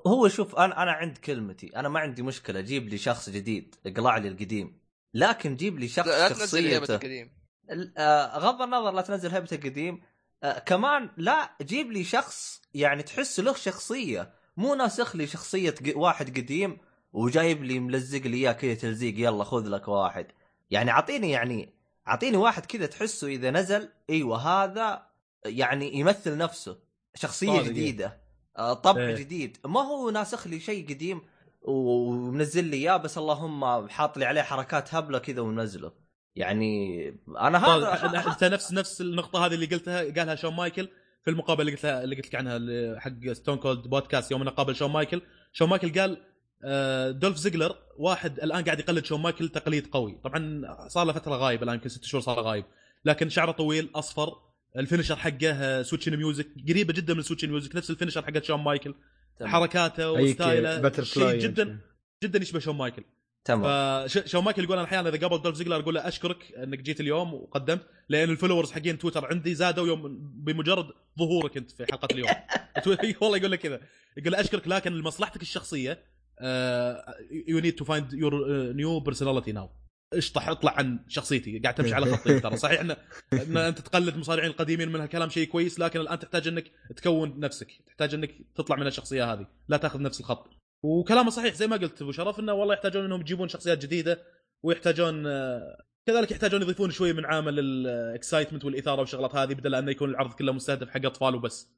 هو شوف أنا أنا عند كلمتي أنا ما عندي مشكلة جيب لي شخص جديد اقلع لي القديم. لكن جيب لي شخص لا شخصيته. القديم. ال- آه، غض النظر لا تنزل هيبة القديم. آه، كمان لا جيب لي شخص يعني تحس له شخصية. مو ناسخ لي شخصية ق- واحد قديم وجايب لي ملزق لي إياه كذا تلزيق يلا خذ لك واحد. يعني أعطيني يعني أعطيني واحد كذا تحسه إذا نزل إيوه هذا يعني يمثل نفسه شخصية صادق، جديدة. آه، طبع إيه. جديد. ما هو ناسخ لي شيء قديم ومنزل لي إياه بس اللهم حاط لي عليه حركات هبلة كذا ومنزله يعني أنا هذا أنت نفس نفس النقطة هذه اللي قلتها قالها شون مايكل في المقابلة اللي قلت اللي قلت لك عنها حق ستون كولد بودكاست يوم إنه قابل شون مايكل. شون مايكل قال آه، دولف زيجلر واحد الآن قاعد يقلد شون مايكل تقليد قوي. طبعا صار له فترة غايب الآن يمكن ست شهور صار غايب. لكن شعره طويل أصفر الـ finisher حقه آه، sweet chin music قريبة جدا من sweet chin music نفس الـ finisher حق شون مايكل. تمام. حركاته أي و style ـه شيء جدا جدا يشبه شون مايكل. تمام. فشون مايكل يقول أنا أحيانا إذا قابل دولف زيجلر أقول له أشكرك إنك جيت اليوم وقدمت لأن الـ followers حقين تويتر عندي زادوا يوم بمجرد ظهورك أنت في حلقة اليوم. والله يقول لك كذا. يقول له أشكرك لكن لمصلحتك الشخصية you need to find your new personality now اشطح اطلع عن شخصيتي؟ قاعد تمشي على خطي ترى. صحيح ان إن أنت تقلد المصارعين القديمين من هالكلام شيء كويس لكن الآن تحتاج إنك تكون نفسك. تحتاج إنك تطلع من الشخصية هذه. لا تأخذ نفس الخط. وكلامه صحيح زي ما قلت أبو شرف إنه والله يحتاجون إنهم يجيبون شخصيات جديدة ويحتاجون آه، كذلك يحتاجون يضيفون شوي من عامل الاكسايتمنت والإثارة والشغلات هذه بدل انه يكون العرض كله مستهدف حق أطفال وبس.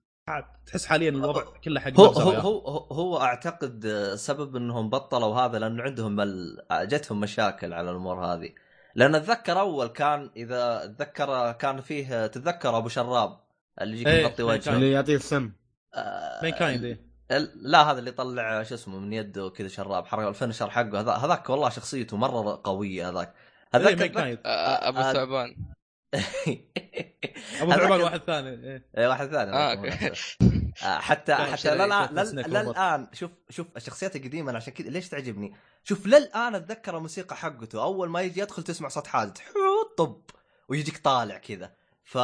تحس حاليا الوضع كله حق هو هو. هو, هو, أعتقد سبب إنهم بطلوا هذا لأنه عندهم ال... جتهم مشاكل على الأمور هذه. لأن أتذكر أول كان إذا اتذكر كان فيه تتذكر أبو شراب اللي يجيك إيه، مغطي كان- وجهه. اللي يعطيه السم. آه، مين إيه. ال- لا هذا اللي يطلع شو اسمه من يده كذا شراب حرق الفنشر حقه. هذا هذاك والله شخصيته مرة قوية هذاك. إيه، هذاك كايند آه، أبو آه، الثعبان ابو ثعبان واحد ثاني إيه. إيه واحد ثاني آه،. آه، حتى لا، حتى للآن شوف شوف الشخصيات القديمة عشان كذا ليش تعجبني؟ شوف للآن أتذكر الموسيقى حقته أول ما يجي يدخل تسمع صوت حادث طب ويجيك طالع كذا ف...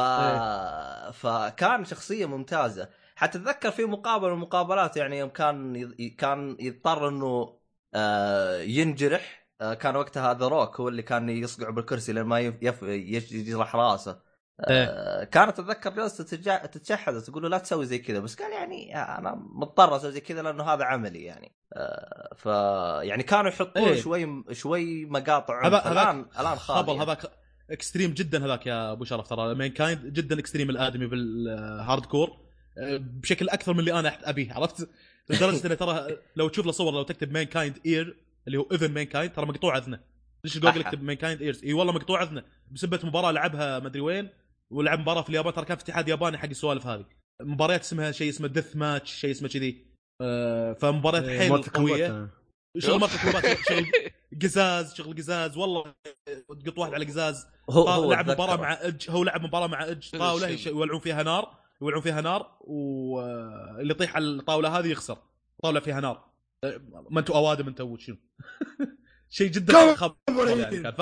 فكان شخصية ممتازة حتى أتذكر في مقابلة من المقابلات يعني يوم كان. كان يضطر إنه آه ينجرح كان وقتها هذا روك هو اللي كان يصقع بالكرسي لين ما يف... يف... يج- يجرح راسه. آه كانت أتذكر جلسه تتشحذ تقول له لا تسوي زي كذا بس قال يعني أنا مضطر أسوي زي كذا لأنه هذا عملي يعني. آه ف يعني كانوا يحطون إيه. شوي شوي مقاطع الان الآن خالي خبل هذاك اكستريم جدا هذاك يا أبو شرف ترى. مانكايند جدا extreme الآدمي بال hardcore بشكل أكثر من اللي أنا أبيه عرفت؟ لدرجة إنه ترى لو تشوف له صور لو تكتب Mankind ear اللي هو even مانكايند ترى مقطوع اذنه ليش جوجل. يكتب Mankind ears إي والله مقطوع اذنه بسبه مباراة لعبها مدري وين ولعب مباراة في اليابان ترى كان في اتحاد ياباني حق السوالف هذه. مباريات اسمها شيء اسمه death match شيء اسمه كذي. أه، فمباريات إيه، حيل قوية. combat. شغل مرة combat شغل قزاز شغل قزاز. والله تقط واحد على قزاز. هو هو لعب. مباراة مع إيدج هو لعب مباراة مع إيدج. طاوله يولعون فيها نار يولعون فيها نار واللي يطيح على الطاولة هذه يخسر. طاولة فيها نار. ما أنتم اوادم أنتم شنو؟ شيء جدا خبر يعني كان. ف...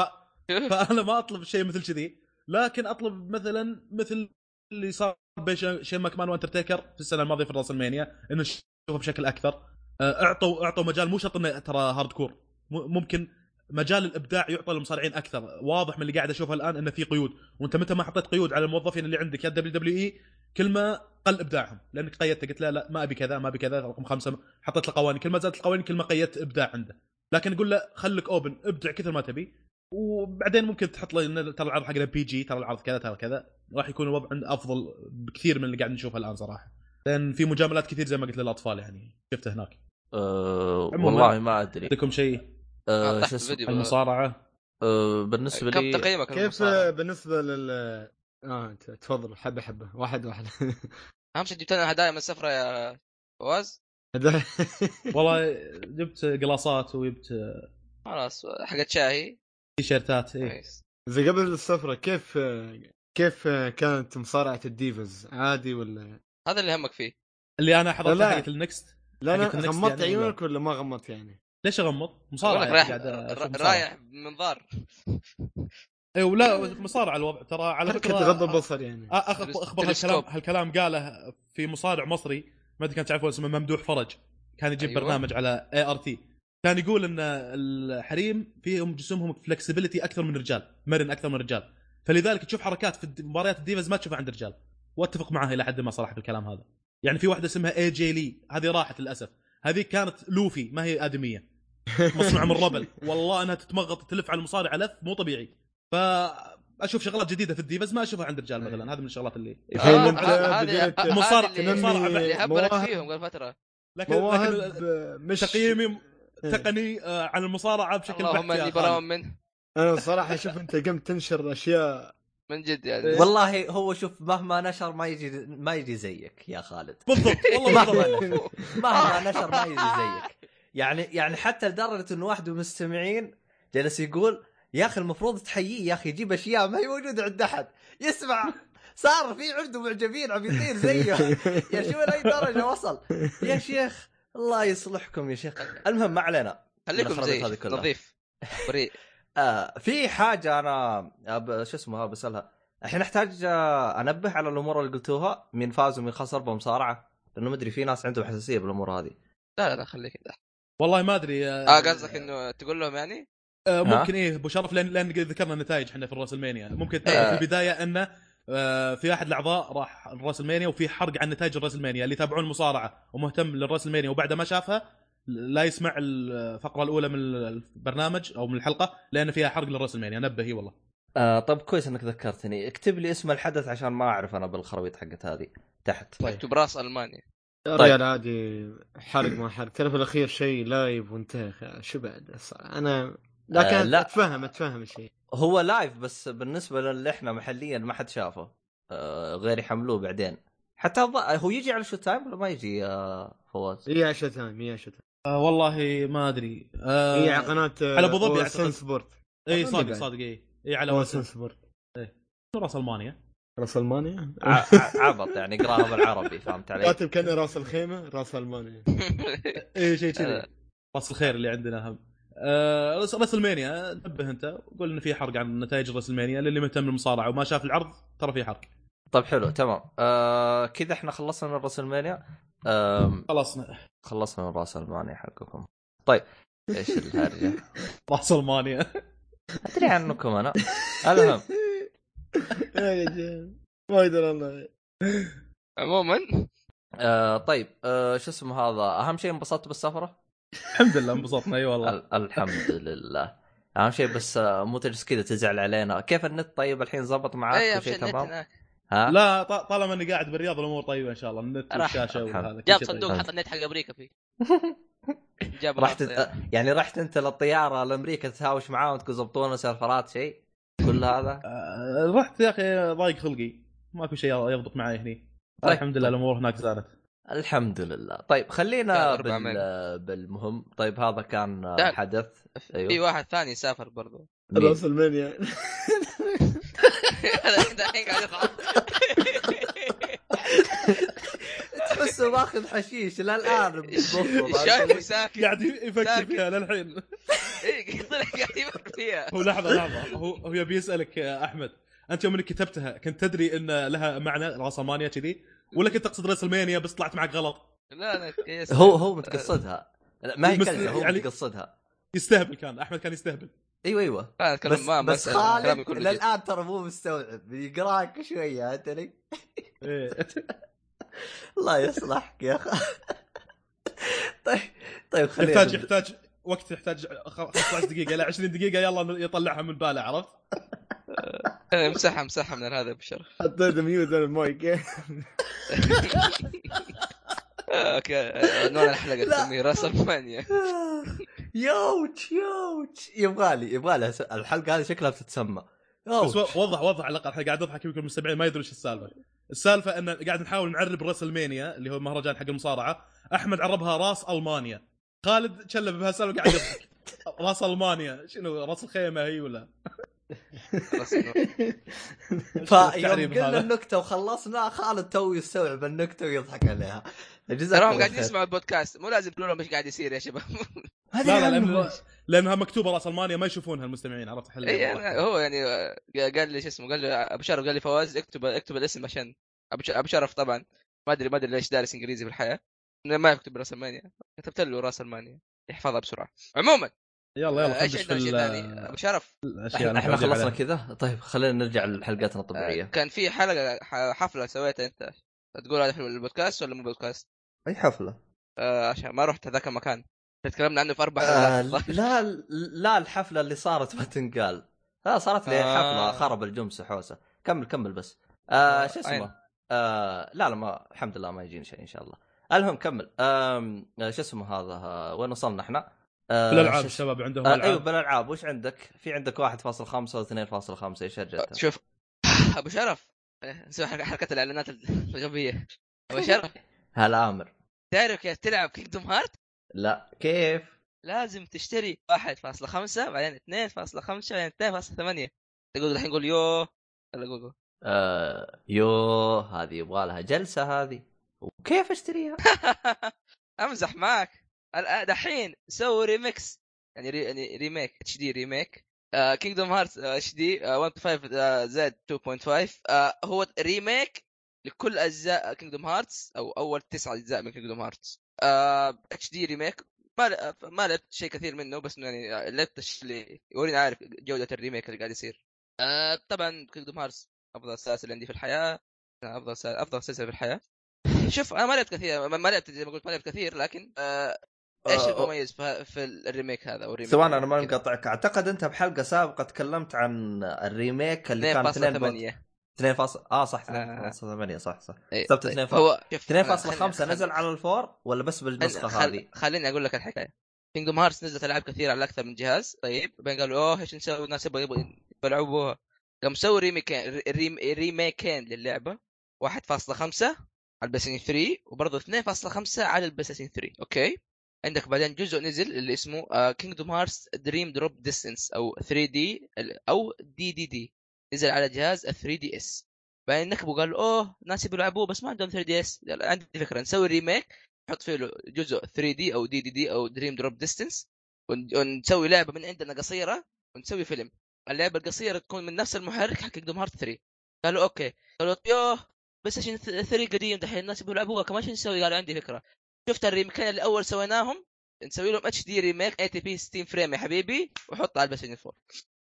فأنا ما أطلب شيء مثل كذي لكن أطلب مثلا مثل اللي صار بين شين- ماكمان واندرتيكر في السنة الماضية في راسلمانيا إنه نشوفه بشكل أكثر. أه، اعطوا أعطوا مجال مو شرط إنه ترى hardcore ممكن مجال الإبداع يعطى للمصارعين أكثر. واضح من اللي قاعد أشوفه الآن إنه في قيود. وأنت متى ما حطيت قيود على الموظفين اللي عندك؟ يا دبليو دبليو إي كل ما قل إبداعهم. لأنك قيدت قلت لا لا ما أبي كذا ما أبي كذا رقم خمسة حطيت له قوانين. كل ما زادت القوانين كل ما قيدت إبداع عنده. لكن أقول له خليك open ابدع كثر ما تبي. وبعدين ممكن تحط له إن ترى العرض حقنا PG ترى العرض كذا ترى كذا. راح يكون الوضع عنده أفضل بكثير من اللي قاعد نشوفه الآن صراحة. لأن في مجاملات كثير زي ما قلت للأطفال يعني. شفته هناك. أه. والله ما أدري. عندكم شيء؟ أه شو اسمه. المصارعة؟ أه بالنسبة كم لي تقييمك كيف؟ بالنسبة لل آه ت- تفضل حبة حبة واحد واحد أهم شيء جبت لنا هدايا من السفرة يا فواز والله جبت قلاصات وجبت خلاص حقت شاهي تيشيرتات إيه. كويس زي قبل السفرة كيف كيف كانت مصارعة الـ divas عادي ولا هذا اللي همك فيه اللي أنا حضرت لا. حقت النكست لا النكست غمضت يعني؟ عيونك ولا ما غمضت يعني ليش أغمض؟ مصارعة رايح. رايح بمنظار اي ولا مصارعه الوضع ترى على فكرة تغض البصر يعني. أخ- اخبر هالكلام. هالكلام قاله في مصارع مصري ما أدري كان تعرفون اسمه ممدوح فرج. كان يجيب أيوة. برنامج على اي ار تي كان يقول إن الحريم فيهم جسمهم flexibility أكثر من الرجال مرن أكثر من الرجال فلذلك تشوف حركات في مباريات الـ divas ما تشوفها عند الرجال وأتفق معاه إلى حد ما صراحة بالكلام هذا. يعني في واحدة اسمها AJ Lee هذه راحت للأسف. هذه كانت Luffy ما هي آدمية. مصنوعة من rubber. والله إنها تتمغط تلف على المصارع لف مو طبيعي. فأشوف شغلات جديدة في الـ divas ما أشوفها عند الرجال مثلا. هذه من الشغلات اللي الحين آه، انت هذه- بديت هذه مصارع- اللي- مصارع اللي هبلك مواهب- فيهم قبل فترة. لكن مواهب لكن مش تقييمي تقني آه، عن المصارعة بشكل اللهم إني. براء منه. أنا صراحة أشوف أنت قمت تنشر أشياء من جد يعني. والله هو شوف مهما نشر ما يجي ما يجي زيك يا خالد. بالضبط والله مهما نشر مهما نشر ما يجي زيك. يعني يعني حتى لدرجة انه واحد من المستمعين جلس يقول يا أخي المفروض تحييه يا أخي يجيب أشياء ما هي موجودة عند أحد. يسمع. صار في عنده معجبين عم يطير زيه. يا شو لأي درجة وصل؟ يا شيخ الله يصلحكم يا شيخ. المهم ما علينا. خليكم زي هذه كلها. نظيف بريء آه في حاجة أنا أب... شو اسمها بسألها. الحين أحتاج آه، أنبه على الأمور اللي قلتوها مين فاز ومين خسر بمصارعة لأنه مدري في ناس عندهم حساسية بالأمور هذه. لا لا لا خليك. كذا والله ما أدري آه قصدك إنه تقول لهم يعني؟ آه، ممكن إيه أبو شرف لأن لأن ذكرنا النتائج إحنا في الراس المانيا ممكن تعرف آه. في البداية أنه آه، في أحد الأعضاء راح الراس المانيا وفي حرق عن نتائج الراس المانيا اللي يتابعون المصارعة ومهتم للراس المانيا وبعد ما شافها لا يسمع الفقرة الأولى من البرنامج أو من الحلقة لأن فيها حرق للراسلمانيا نبه إي والله. آه طب كويس إنك ذكرتني. اكتب لي اسم الحدث عشان ما أعرف أنا بالخرابيط حقت هذه. تحت. طيب. مكتوب راس ألمانيا. يا طيب. رجال عادي حرق ما حرق. ترى في الأخير شيء live وانتهى. شو بعد. أنا لكن آه، لا. أتفهم أتفهم الشيء. هو live بس بالنسبة للي إحنا محليا ما حد شافه. آه غير يحملوه بعدين. حتى الض- هو يجي على شو تايم ولا ما يجي آه فواز؟ هي عشاء تايم هي عشاء تايم آه والله ما أدري. آه هي على قناة على أبو ظبي سن أعتقد. سبورت اي صادق. صادق اي اي على وسن سن سبورت راس ألمانيا. راس ألمانيا؟ ع- ع- عبط يعني اقراها بالعربي فهمت علي؟ كاتب كان راس الخيمة راس ألمانيا. اي شيء آه. كذي. راس الخير اللي عندنا هم. آه راس المانيا نبه انت. قول إن في حرق عن نتائج راس المانيا للي مهتم بالمصارعة وما شاف العرض ترى في حرق. طيب حلو تمام. آه كذا إحنا خلصنا من راس المانيا آم، خلصنا. خلصنا من راس المانيا حقكم. طيب إيش الهرجة؟ راس المانيا أدري عنكم أنا. المهم. ما أقدر والله عموما. آه طيب آه شو اسمه هذا؟ أهم شيء انبسطت بالسفرة؟ الحمد لله انبسطنا أي والله. ال- الحمد لله. أهم شيء بس آه، مو تجلس كذا تزعل علينا. كيف النت طيب الحين؟ زبط معك أي كل شيء تمام؟ هناك. ها؟ لا ط- طالما إني قاعد بالرياض الأمور طيبة إن شاء الله. النت راح- والشاشة. وهذا جاب شيء طيب. صندوق حط النت حق أمريكا فيه. جاب رحت يعني. رحت أنت للطيارة لأمريكا تهاوش معاهم تقول زبطونا سيرفرات شيء كل هذا؟ آه، رحت يا أخي ضايق خلقي. ماكو شيء يضبط معي هني. طيب. الحمد لله الأمور هناك زادت. الحمد لله. طيب خلينا بال... بالمهم. طيب هذا كان لا. حدث. في واحد ثاني سافر برضو؟ راس المانيا هذا الحين قاعد تحسه ماخذ حشيش للآن. شايفه ساكت قاعد يفكر. فيها للحين. إيه، طلع قاعد يفكر فيها. هو لحظة لحظة. هو هو يبي يسألك يا أحمد. أنت يوم إنك كتبتها كنت تدري إن لها معنى راس المانيا كذي؟ ولا كنت تقصد راس المانيا بس طلعت معك غلط لا لا كيس. هو هو متقصدها لا، ما هي كلمة هو يعني- متقصدها يستهبل كان أحمد كان يستهبل أيوه أيوه لا اتكلم بس ما بس خالد. للآن ترى مو مستوعب يقراك شوية أنت لي إيه. الله يصلحك يا أخي طيب طيب خلينا يحتاج. يحتاج وقت يحتاج خ- 15 دقيقه إلى 20 دقيقة يلا يطلعها من باله عرفت؟ امسحها امسحها من هذا بشرف حطيت mute أنا المايك آه، أوكي عنوان الحلقة لا. تسميه راس ألمانيا يوتش يوتش يبغالي يبغالي الحلقة هذه شكلها بتتسمى بس وضح وضح على الأقل إحنا قاعد نضحك يمكن المستمعين ما يدرون إيش السالفة. السالفة إن قاعد نحاول نعرب راس ألمانيا اللي هو المهرجان حق المصارعة، أحمد عربها راس ألمانيا. خالد شلب بهالسالفة قاعد يضحك. راس ألمانيا شنو راس الخيمة هي ولا؟ فيوم قلنا. النكتة وخلصنا خالد تو يستوعب النكتة ويضحك عليها. تراهم قاعدين. يسمعوا البودكاست. مو لازم تقولوا لهم إيش قاعد يصير يا شباب. هذه لا لا. لأن لانها مكتوبة راس المانيا ما يشوفونها المستمعين عرفت؟ حل اي يعني هو يعني آه، قال لي شو اسمه قال لي أبو شرف قال لي فواز اكتب اكتب الاسم عشان أبو شرف طبعا. ما أدري ما أدري ليش دارس إنجليزي في الحياة ما يكتب راس المانيا. كتبت له راس المانيا. يحفظها بسرعة. عموما يلا يلا آه، إيش خدش في عندنا شيء ثاني أبو شرف. الأشياء إحنا خلصنا. كذا؟ طيب خلينا نرجع لحلقاتنا آه، الطبيعية. كان في حلقة ح- حفلة سويتها أنت. تقول هذا حلو البودكاست ولا مو بودكاست؟ أي حفلة؟ آه عشان ما رحت هذاك المكان. تكلمنا عنه في أربع آه لا لا الحفلة اللي صارت ما تنقال. لا صارت لي آه. حفلة خرب الجمس حوسة. كمل كمل بس. آه شو أين؟ اسمه؟ آه لا لا ما الحمد لله ما يجيني شيء إن شاء الله. المهم كمل. آه شو اسمه هذا؟ آه وين وصلنا إحنا؟ آه في الالعاب شو اسمه؟ الشباب عندهم آه أيوه العاب بالألعاب. وش عندك؟ في عندك 1.5 و 2.5 إيش هرجتها؟ شوف. أبو شرف. آه، نسوي حركه الإعلانات الغبيه أبو شرف. هلا أمر تعرف كيف تلعب Kingdom Heart؟ لا. كيف؟ لازم تشتري 1.5 بعدين 2.5 بعدين 2.8 تقول الحين قول يو. يلا قول قول. آه يو. هذه يبغى لها جلسة هذه. وكيف اشتريها؟ أمزح معك. دحين سووا ريميكس يعني ري يعني remake HD remake Kingdom Heart HD 1.5 زائد 2.5 آه، هو remake لكل أجزاء Kingdom Hearts أو أول تسع أجزاء من Kingdom Hearts HD remake ما ما لعبت شيء كثير منه بس يعني لعبت الشيء اللي يوريني عارف جودة ال remake اللي قاعد يصير. آه، طبعا Kingdom Hearts أفضل سلاسل عندي في الحياة أفضل سل- أفضل سلسله في الحياة. شوف أنا ما لعبت كثير ما ما لعبت زي ما قلت ما لعبت كثير لكن آه إيش آه، المميز في, ال remake هذا أو ال remake ثواني أنا ما كذا؟ مقاطعك أعتقد أنت بحلقة سابقة تكلمت عن ال remake اللي كان 2 2.8 2 فاصل آه صح آه. 2.8 صح صح إيه، كتبت طيب. 2 هو شوف 2.5 نزل على ال four ولا بس بالنسخة هذه؟ خليني أقول لك الحكاية Kingdom Hearts نزلت ألعاب كثير على أكثر من جهاز طيب بعدين قالوا أوه إيش نسوي الناس يبغوا يبغوا يلعبوها قام مسوي remake ين rem remake ين للعبة 1.5 على ال PlayStation 3 وبرضه 2.5 على ال PlayStation 3 okay عندك بعدين جزء نزل اللي اسمه Kingdom Hearts Dream Drop Distance أو 3D أو DDD نزل على جهاز ال 3DS بعدين نكبوا قالوا أوه ناس يبغوا يلعبوه بس ما عندهم 3DS عندي فكرة نسوي remake نحط فيه له جزء 3D أو DDD أو Dream Drop Distance ون- ونسوي لعبة من عندنا قصيرة ونسوي فيلم. اللعبة القصيرة تكون من نفس المحرك حق Kingdom Heart 3 قالوا okay. قالوا يوه بس عشان 3 قديم دحين الناس يبغوا يلعبوها كمان شو نسوي؟ قالوا عندي فكرة. شفت ال remake ين اللي اول سويناهم؟ نسوي لهم HD remake eighty p 60 frame يا حبيبي وحطها على ال Play 4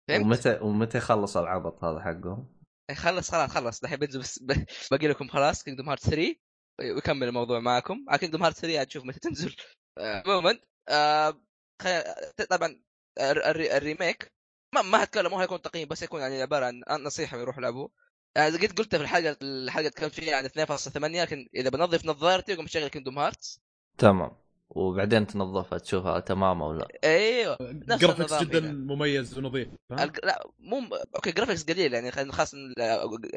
فهمت؟ ومتى ومتى يخلص العبط هذا حقهم؟ خلص خلاص خلص. دحين بنزل بس باقي لكم خلاص Kingdom Heart 3 ويكمل الموضوع معكم. على Kingdom Heart 3 عاد تشوف متى تنزل. آه، عموما آه، خ- طبعا الر- الر- ال remake. ما ما هتكلم مو هيكون تقييم بس يكون يعني عبارة عن نصيحة يروحوا يلعبوه آه، قد قلت في الحلقة الحلقة تكلمت فيها عن 2.8 لكن إذا بنظف نظارتي اقوم اشغل Kingdom Hearts تمام وبعدين تنظفها تشوفها تمام أو لا إيوه graphics النظام جدا هنا. مميز ونظيف؟ الج- لا مو okay graphics قليل يعني خلينا خاص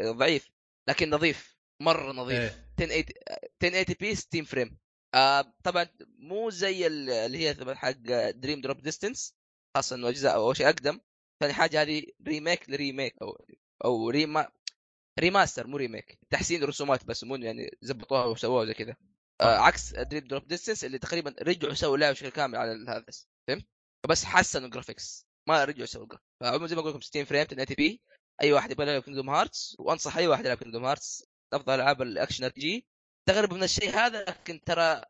ضعيف لكن نظيف مرة نظيف إيه. 1080 1080 p 60 frame آه طبعا مو زي ال- اللي هي طبعاً حق Dream Drop Distance خاصه إنه أجزاء اول شيء أقدم ثاني حاجة هذه remake ل remake أو أو rema remaster مو remake. تحسين رسومات بس مو يعني زبطوها وسووها زي كذا. آه عكس Dream Drop Distance اللي تقريبا رجعوا سووا لعبة بشكل كامل على هذا فهمت؟ بس حسنوا ال graphics ما رجعوا سووا ال graphics فعموما زي ما أقول لكم 60 frame 1080 p أي واحد يبغى يلعب Kingdom Hearts وأنصح أي واحد يلعب Kingdom Hearts أفضل ألعاب ال action RPG تقرب من الشيء هذا لكن ترى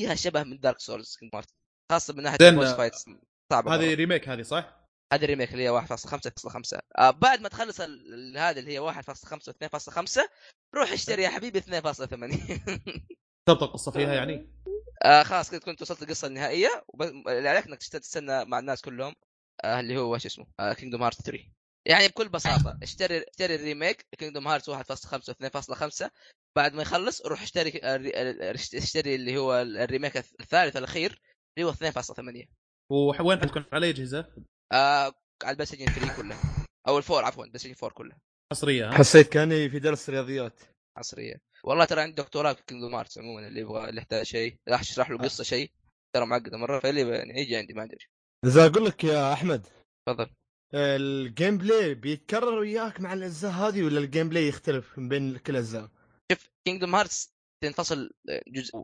فيها شبه من Dark Souls Kingdom Hearts خاصة من ناحية ال boss fights صعبة هذه. remake هذه صح؟ هذه ال remake اللي هي 1.5.5 آه بعد ما تخلص هذه اللي هي 1.5 و2.5 روح اشتري يا حبيبي 2.8 تبطل القصة فيها يعني؟ آه خلاص كذا كنت وصلت القصة النهائية وب- اللي عليك إنك تست- تستنى مع الناس كلهم آه اللي هو شو اسمه؟ آه Kingdom Heart 3 يعني بكل بساطة اشتري اشتري ال remake Kingdom Heart 1.5 و2.5 بعد ما يخلص روح اشتري آه، ال- اشتري اللي هو ال remake الثالث الأخير اللي هو 2.8 وين حتكون؟ على أجهزة؟ آه على ال PlayStation 3 كله أو ال four عفوا PlayStation 4 كله حصرية ها؟ حسيت كاني في درس رياضيات. حصرية والله ترى عندي دكتوراه في Kingdom Hearts عموما اللي يبغى اللي يحتاج شيء راح اشرح له قصة شيء ترى معقدة مرة فاللي يعني يجي عندي ما أدري. إذا أقول لك يا أحمد تفضل. ال gameplay بيتكرر وياك مع الأجزاء هذه ولا ال gameplay يختلف من بين كل الاجزاء؟ شوف Kingdom Hearts تنفصل جزء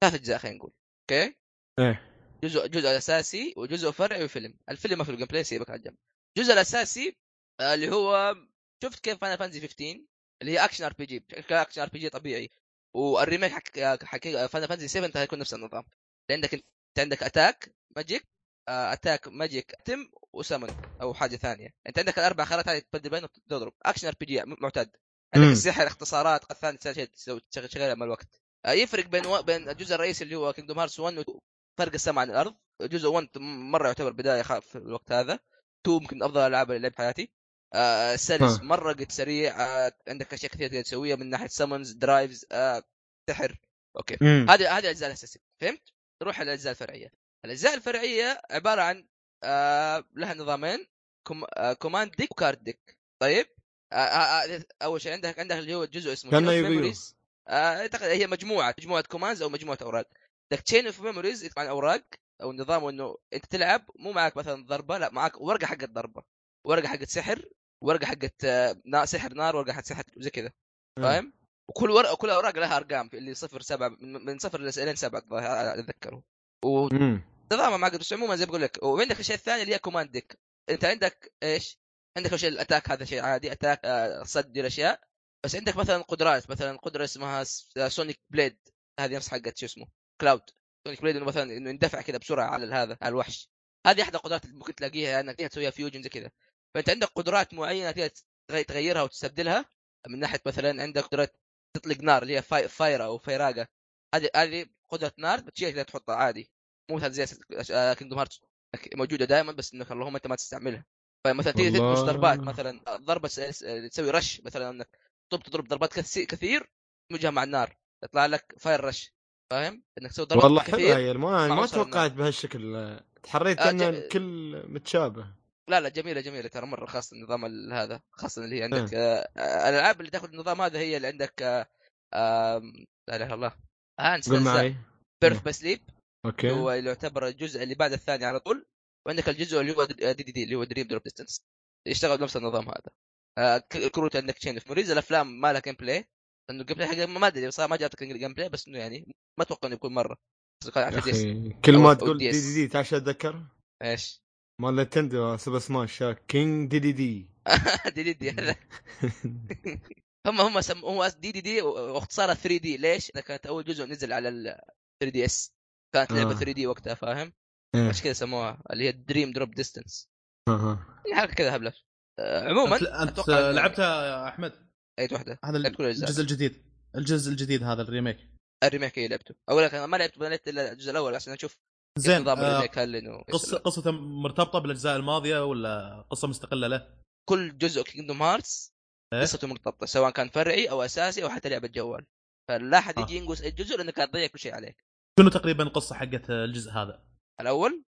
ثلاث أجزاء خلينا نقول okay؟ إيه. جزء جزء أساسي وجزء فرعي وفيلم. الفيلم ما في ال gameplay سيبك على جنب الجزء الأساسي آه، اللي هو شفت كيف Final Fantasy 15 اللي هي اكشن ار بي جي اكشن ار بي جي طبيعي. وال remake حق حق Final Fantasy 7 هيكون نفس النظام. عندك انت عندك attack magic attack magic item و summon أو حاجة ثانية. أنت عندك الأربع خيارات هذه تبدل بينهم تضرب. action RPG معتاد. عندك. السحر اختصارات قد ثاني شيء تسوي تشغل شغالها مع الوقت. آه، يفرق بين و... بين الجزء الرئيسي اللي هو Kingdom Hearts 1 و 2 فرق السماء عن الأرض. جزء 1 مرة يعتبر بداية خاف في الوقت هذا. 2 يمكن أفضل الالعاب اللي لعبت حياتي. آه سلس ها. مرة قد سريع آه عندك أشياء كثير تقدر تسويها من ناحية summons drives آه سحر. okay. هذه هذه الأجزاء الأساسية. فهمت؟ نروح على الأجزاء الفرعية. الأجزاء الفرعية عبارة عن آه لها نظامين. com آه command deck و card deck طيب؟ آه آه آه أول شيء عندك عندك اللي هو جزء اسمه. Memories. آه أعتقد هي مجموعة مجموعة commands أو مجموعة أوراق. عندك Chain of Memories عن أوراق أو النظام إنه أنت تلعب مو معك مثلا ضربة لا معك ورقة حقت ضربة ورقة حقت سحر ورقة حقت آه، سحر نار ورقة حقت سحر زي كذا فاهم؟ وكل ورقه كل أوراق لها أرقام اللي صفر سبعة من, صفر لين سبعة أتذكره. ونظامها معقد بس عموما زي ما بقول لك. وعندك الشيء الثاني اللي هي command deck أنت عندك إيش؟ عندك شيء ال attack هذا شيء عادي attack آه، صد دي الأشياء. بس عندك مثلا قدرات مثلا قدرة اسمها آه، Sonic Blade هذه نفس حقت شو اسمه؟ كلاود Sonic Blade إنه مثلا إنه يندفع كذا بسرعة على هذا على الوحش. هذه أحد القدرات اللي ممكن تلاقيها إنك تقدر تسويها fusion زي كذا فأنت عندك قدرات معينة تقدر تغي- تغيرها وتستبدلها. من ناحية مثلا عندك قدره تطلق نار اللي هي fi... Fira أو Firaga. هذه هذه قدرة نار بتشيلها كذا تحطها عادي. مو مثلا زي Kingdom Hearts موجودة دائما بس إنك اللهم أنت ما تستعملها. فمثلا تيجي. تدمج ضربات مثلا ضربة تسوي rush مثلا إنك تضرب تضرب ضربات كثي- كثير تدمجها مع النار. يطلع لك fire rush فاهم؟ إنك تسوي ضربات والله حلوة هي ما ما توقعت بهالشكل تحريت آه، ان جم- الكل متشابه. لا لا جميلة جميلة ترى مرة خاصه النظام ال- هذا خاصه اللي هي إيه. عندك آه، آه، الألعاب اللي تاخذ النظام هذا هي اللي عندك آه، آم، لا إله إلا الله. آه نسيت قول. معي. Birth by Sleep أوكي. هو اللي يعتبر الجزء اللي بعد الثاني على طول وعندك الجزء اللي هو D D D اللي هو Dream Drop Distance يشتغل بنفس النظام هذا. آه، ك- الكروت عندك Chain of Memories الأفلام ما لها gameplay لأنه ال gameplay حقها ما أدري صار ما جابتك gameplay بس إنه يعني ما أتوقع إنه يكون مرة على يا 3 DS أخي كل ما تقول D. D D تعرف شو أتذكر؟ إيش؟ مال Nintendo Super Smash King Dedede D D D هذا هم هم سم... هو D D D واختصارها 3 D ليش؟ لأنها كانت أول جزء نزل على ال 3 DS كانت لعبة آه. 3 D وقتها فاهم؟ إيه. عشان كذا سموها اللي هي Dream Drop Distance أها. حركة كذا هبلة آه، عموما انت, لعبتها يا أحمد اي واحدة هذا. الجزء الجديد الجزء الجديد هذا ال remake ال remake اللي لعبته أقول لك أنا ما لعبت ما لعبت إلا الجزء الأول عشان أشوف زين نظام آه ال remake هل إنه قصه قصته مرتبطة بالأجزاء الماضية ولا قصة مستقلة له؟ كل جزء Kingdom Hearts إيه؟ قصته مرتبطة سواء كان فرعي أو أساسي أو حتى لعبة جوال فلا أحد آه. يجي ينقص الجزء لأنك تضيع كل شيء عليك شنو تقريبا القصة حقت الجزء هذا؟ الأول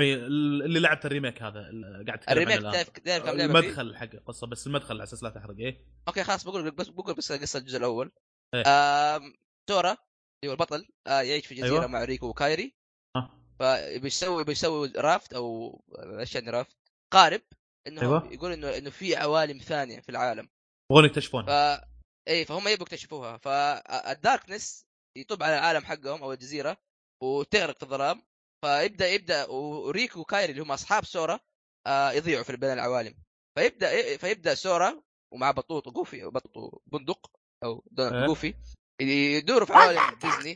اللي لعبت ال remake هذا قاعد تتكلم ال remake. تعرف تعرف كم لعبة؟ المدخل حق القصة بس المدخل على أساس لا تحرق إيه أوكي خلاص بقول لك بس بقول بس قصة الجزء الأول إيه. آم... سورا اللي هو البطل آه يعيش في جزيرة أيوة. أيوة. مع ريكو وكايري آه. فبيسوي بيسوي raft أو إيش يعني raft قارب انه أيوة. أيوة. يقول إنه إنه في عوالم ثانية في العالم يبغون يكتشفون ف اي فهم يبغوا يكتشفوها فال darkness يطب على العالم حقهم أو الجزيرة وتغرق في الظلام فيبدأ يبدأ وريكو وكايري اللي هم أصحاب سورا آه يضيعوا في بين العوالم فيبدأ فيبدأ سورا ومع بطوط وجوفي بطوط وبندق أو دونالد إيه. جوفي يدوروا في عوالم ديزني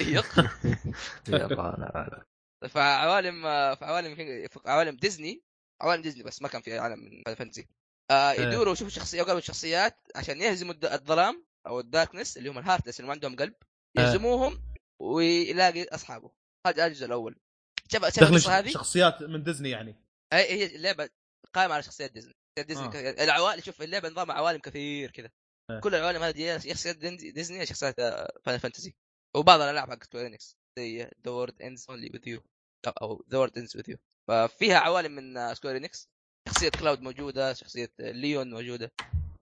يق يلا أنا في عوالم في عوالم في عوالم ديزني عوالم ديزني بس ما كان في عالم Final Fantasy آه إيه. يدوروا يشوفوا شخصيات يقابلوا شخصيات عشان يهزموا الظلام أو ال darkness اللي هم ال Heartless اللي ما عندهم قلب إيه. يهزموهم ويلاقي أصحابه. هذا الجزء الأول. شوف شوف هذه. شخصيات من ديزني يعني. هي هي اللعبة قائمة على شخصيات ديزني. ديزني آه. آه. العوالم شوف اللعبة نظام عوالم كثير كذا. إيه. كل العوالم هذه هي شخصيات ديزني- شخصيات Final Fantasy وبعض الألعاب حق Square Enix زي The World Ends Only with You أو The World Ends with You ففيها عوالم من Square Enix شخصية كلاود موجودة شخصية ليون موجودة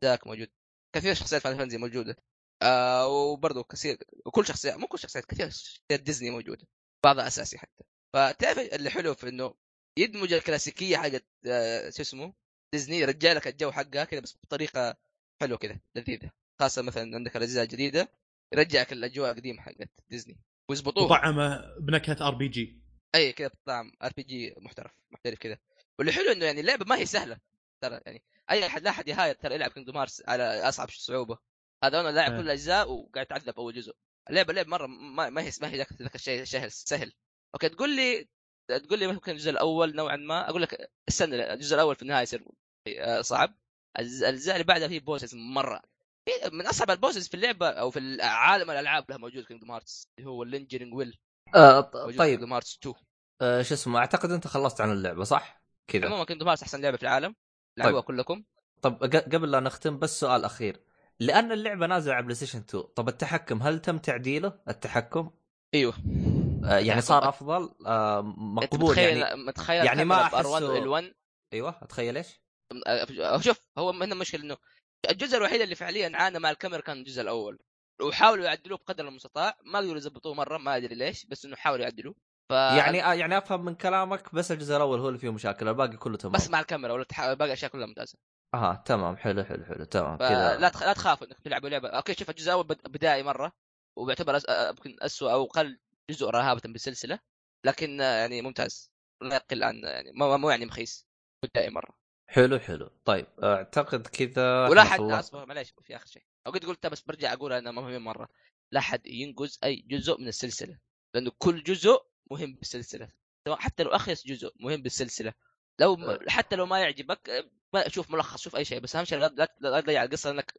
داك موجود. كثير شخصيات Final Fantasy موجودة. آه وبرضه كثير وكل شخصيه مو كل شخصيات كثير شخصيات ديزني موجودة بعضها أساسي حتى. فتعرف اللي حلو في إنه يدمج الكلاسيكية حقت آه شو اسمه؟ ديزني يرجع لك الجو حقها كذا بس بطريقة حلوة كذا لذيذة. خاصة مثلا عندك الأجزاء الجديدة يرجعك الأجواء القديمة حقت ديزني. ويزبطوها وطعمه بنكهة RPG أي كذا بطعم RPG محترف محترف كذا. واللي حلو إنه يعني اللعبه ما هي سهلة ترى يعني أي احد لا أحد يهاير ترى يلعب Kingdom Hearts على أصعب صعوبة. هذا أنا لاعب إيه. كل الأجزاء وقاعد اتعذب أول جزء. اللعبه لعبة مرة ما, ما هي ما هي ذاك ذاك الشيء سهل سهل. أوكي تقول لي تقول لي ممكن الجزء الأول نوعا ما. أقول لك استنى الجزء الأول في النهاية يصير آه، صعب. الاجزاء اللي بعدها فيه bosses مرة. من أصعب ال bosses في اللعبة أو في عالم الألعاب لها موجود Kingdom Hearts اللي هو ال Lingering Will آه طيب. Kingdom Hearts 2 آه شو اسمه أعتقد أنت خلصت عن اللعبة صح؟ كذا. عموما Kingdom Hearts أحسن لعبة في العالم. لعبوها كلكم. طب قبل لا نختم بس سؤال أخير. لأن اللعبة نازلة على PlayStation 2 طب التحكم هل تم تعديله؟ التحكم؟ أيوه. آه يعني صار أفضل آه مقبول متخيل يعني متخيل يعني ما R 1 أحسه- و L 1 أيوه أتخيل إيش؟ أه، شوف هو هنا المشكلة إنه الجزء الوحيد اللي فعليا عانى مع الكاميرا كان الجزء الأول. وحاولوا يعدلوه بقدر المستطاع. ما قدروا يظبطوه مرة ما أدري ليش بس إنه حاولوا يعدلوه. ف يعني آه يعني أفهم من كلامك بس الجزء الأول هو اللي فيه مشاكل الباقي كله تمام. بس مع الكاميرا ولا تح... باقي الاشياء كلها ممتازة. أها تمام حلو حلو حلو تمام كذا. تخ... لا تخافوا انك تلعبوا لعبة. أوكي شوف الجزء الأول بد- بدائي مرة وبيعتبر أس... يمكن اسوء أو أقل جزء رهابة بالسلسلة لكن آه، يعني ممتاز. لا يقل عن يعني مو يعني مخيس. بدائي مرة. حلو حلو. طيب أعتقد كذا ولا حد أصبر معليش في آخر شيء. أو قد قلتها بس برجع أقول أنا مهم مرة. لا حد ينقز أي جزء من السلسلة لأنه كل جزء مهم بالسلسلة. حتى لو أخيس جزء مهم بالسلسلة. لو حتى لو ما يعجبك أه، ما شوف ملخص شوف أي شيء بس أهم شيء لا لا- لا تضيع القصة لأنك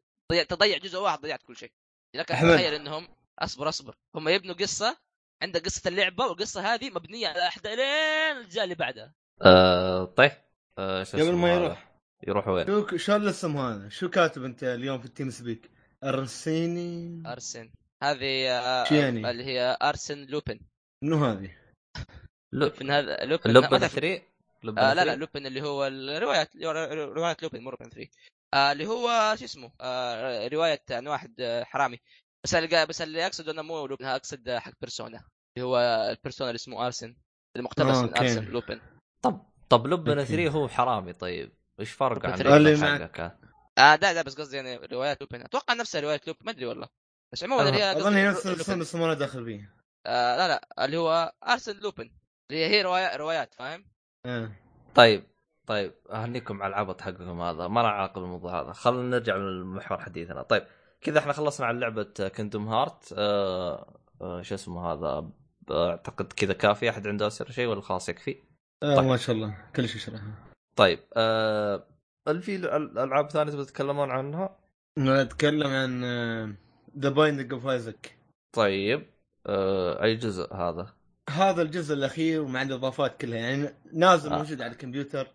تضيع, جزء واحد ضيعت كل شيء لكن. تخيل إنهم أصبر أصبر هم يبنوا قصة عندك قصة اللعبة والقصة هذه مبنية على احداث لين الاجزاء اللي بعدها آه طيب آه شو قبل ما؟ يروح. يروح وين؟ شو شو الاسم هذا؟ شو كاتب أنت اليوم في ال TeamSpeak؟ أرسيني أرسن هذه آه، يعني؟ اللي هي أرسن لوبن منو هذه؟ لوبن هذا لوبن تعرف- 3 لب آه لا لا 3 لوبن اللي هو الروايات رواية لوبن مو لوبن 3 آه اللي هو شو اسمه؟ آه رواية عن واحد آه حرامي. بس اللي بس اللي اقصد أنا مو لوبن أقصد حق Persona اللي هو ال persona اللي اسمه أرسن المقتبس آه، من أوكي. أرسن لوبن. طب طب أوكي. 3 هو حرامي طيب. إيش فرق عن لب 3 اللي؟ آه لا لا بس قصدي يعني روايات لوبن. أتوقع نفسها رواية لوبن ما أدري والله. بس عموما اللي هي أظن هي نفس لوبن. الاسم بس ما دخل فيه. آه لا لا اللي هو أرسن لوبن. اللي هي روايات روايات فاهم؟ آه. طيب طيب أهنيكم على العبط حقكم هذا ما له علاقه بالموضوع هذا. خلينا نرجع لمحور حديثنا. طيب كذا إحنا خلصنا عن لعبة كنقدوم هارت آه آه شو اسمه هذا؟ أعتقد كذا كافي. أحد عنده أسئلة شيء ولا خلاص يكفي؟ آه طيب. ما شاء الله. كل شيء شرحها طيب آه هل في ال- العاب ثانية تبي تتكلمون عنها؟ نتكلم عن ذا بايندنج اوف ايزك طيب آه أي جزء هذا؟ هذا الجزء الأخير ومع الإضافات كلها يعني نازل آه. موجود على الكمبيوتر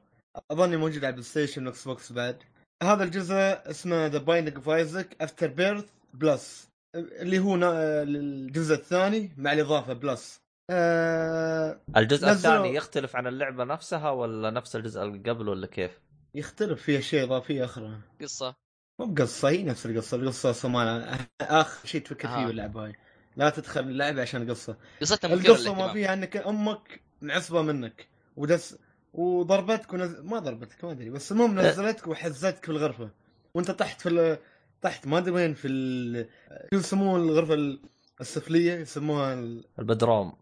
أظني موجود على البلاي ستيشن وإكس بوكس بعد هذا الجزء اسمه ذا بايندنج اوف ايزك افتر بيرث بلس اللي هو نا- الجزء الثاني مع الإضافة بلس آه الجزء نزلوا- الثاني يختلف عن اللعبة نفسها ولا نفس الجزء اللي قبل ولا كيف؟ يختلف في أشياء إضافية أخرى قصة مو بقصة هي نفس القصة القصة أصلا آخر شيء تفكر فيه آه. باللعبة هاي لا تدخل اللعبة عشان قصه قصتها القصة ما فيها انك أمك معصبة منك ودس وضربتك ونز... ما ضربتك ما أدري بس المهم نزلتك وحزتك في الغرفة. وانت تحت في ال... تحت ما أدري وين في ال... شو يسموه الغرفة ال- السفلية؟ يسموها ال... البدروم.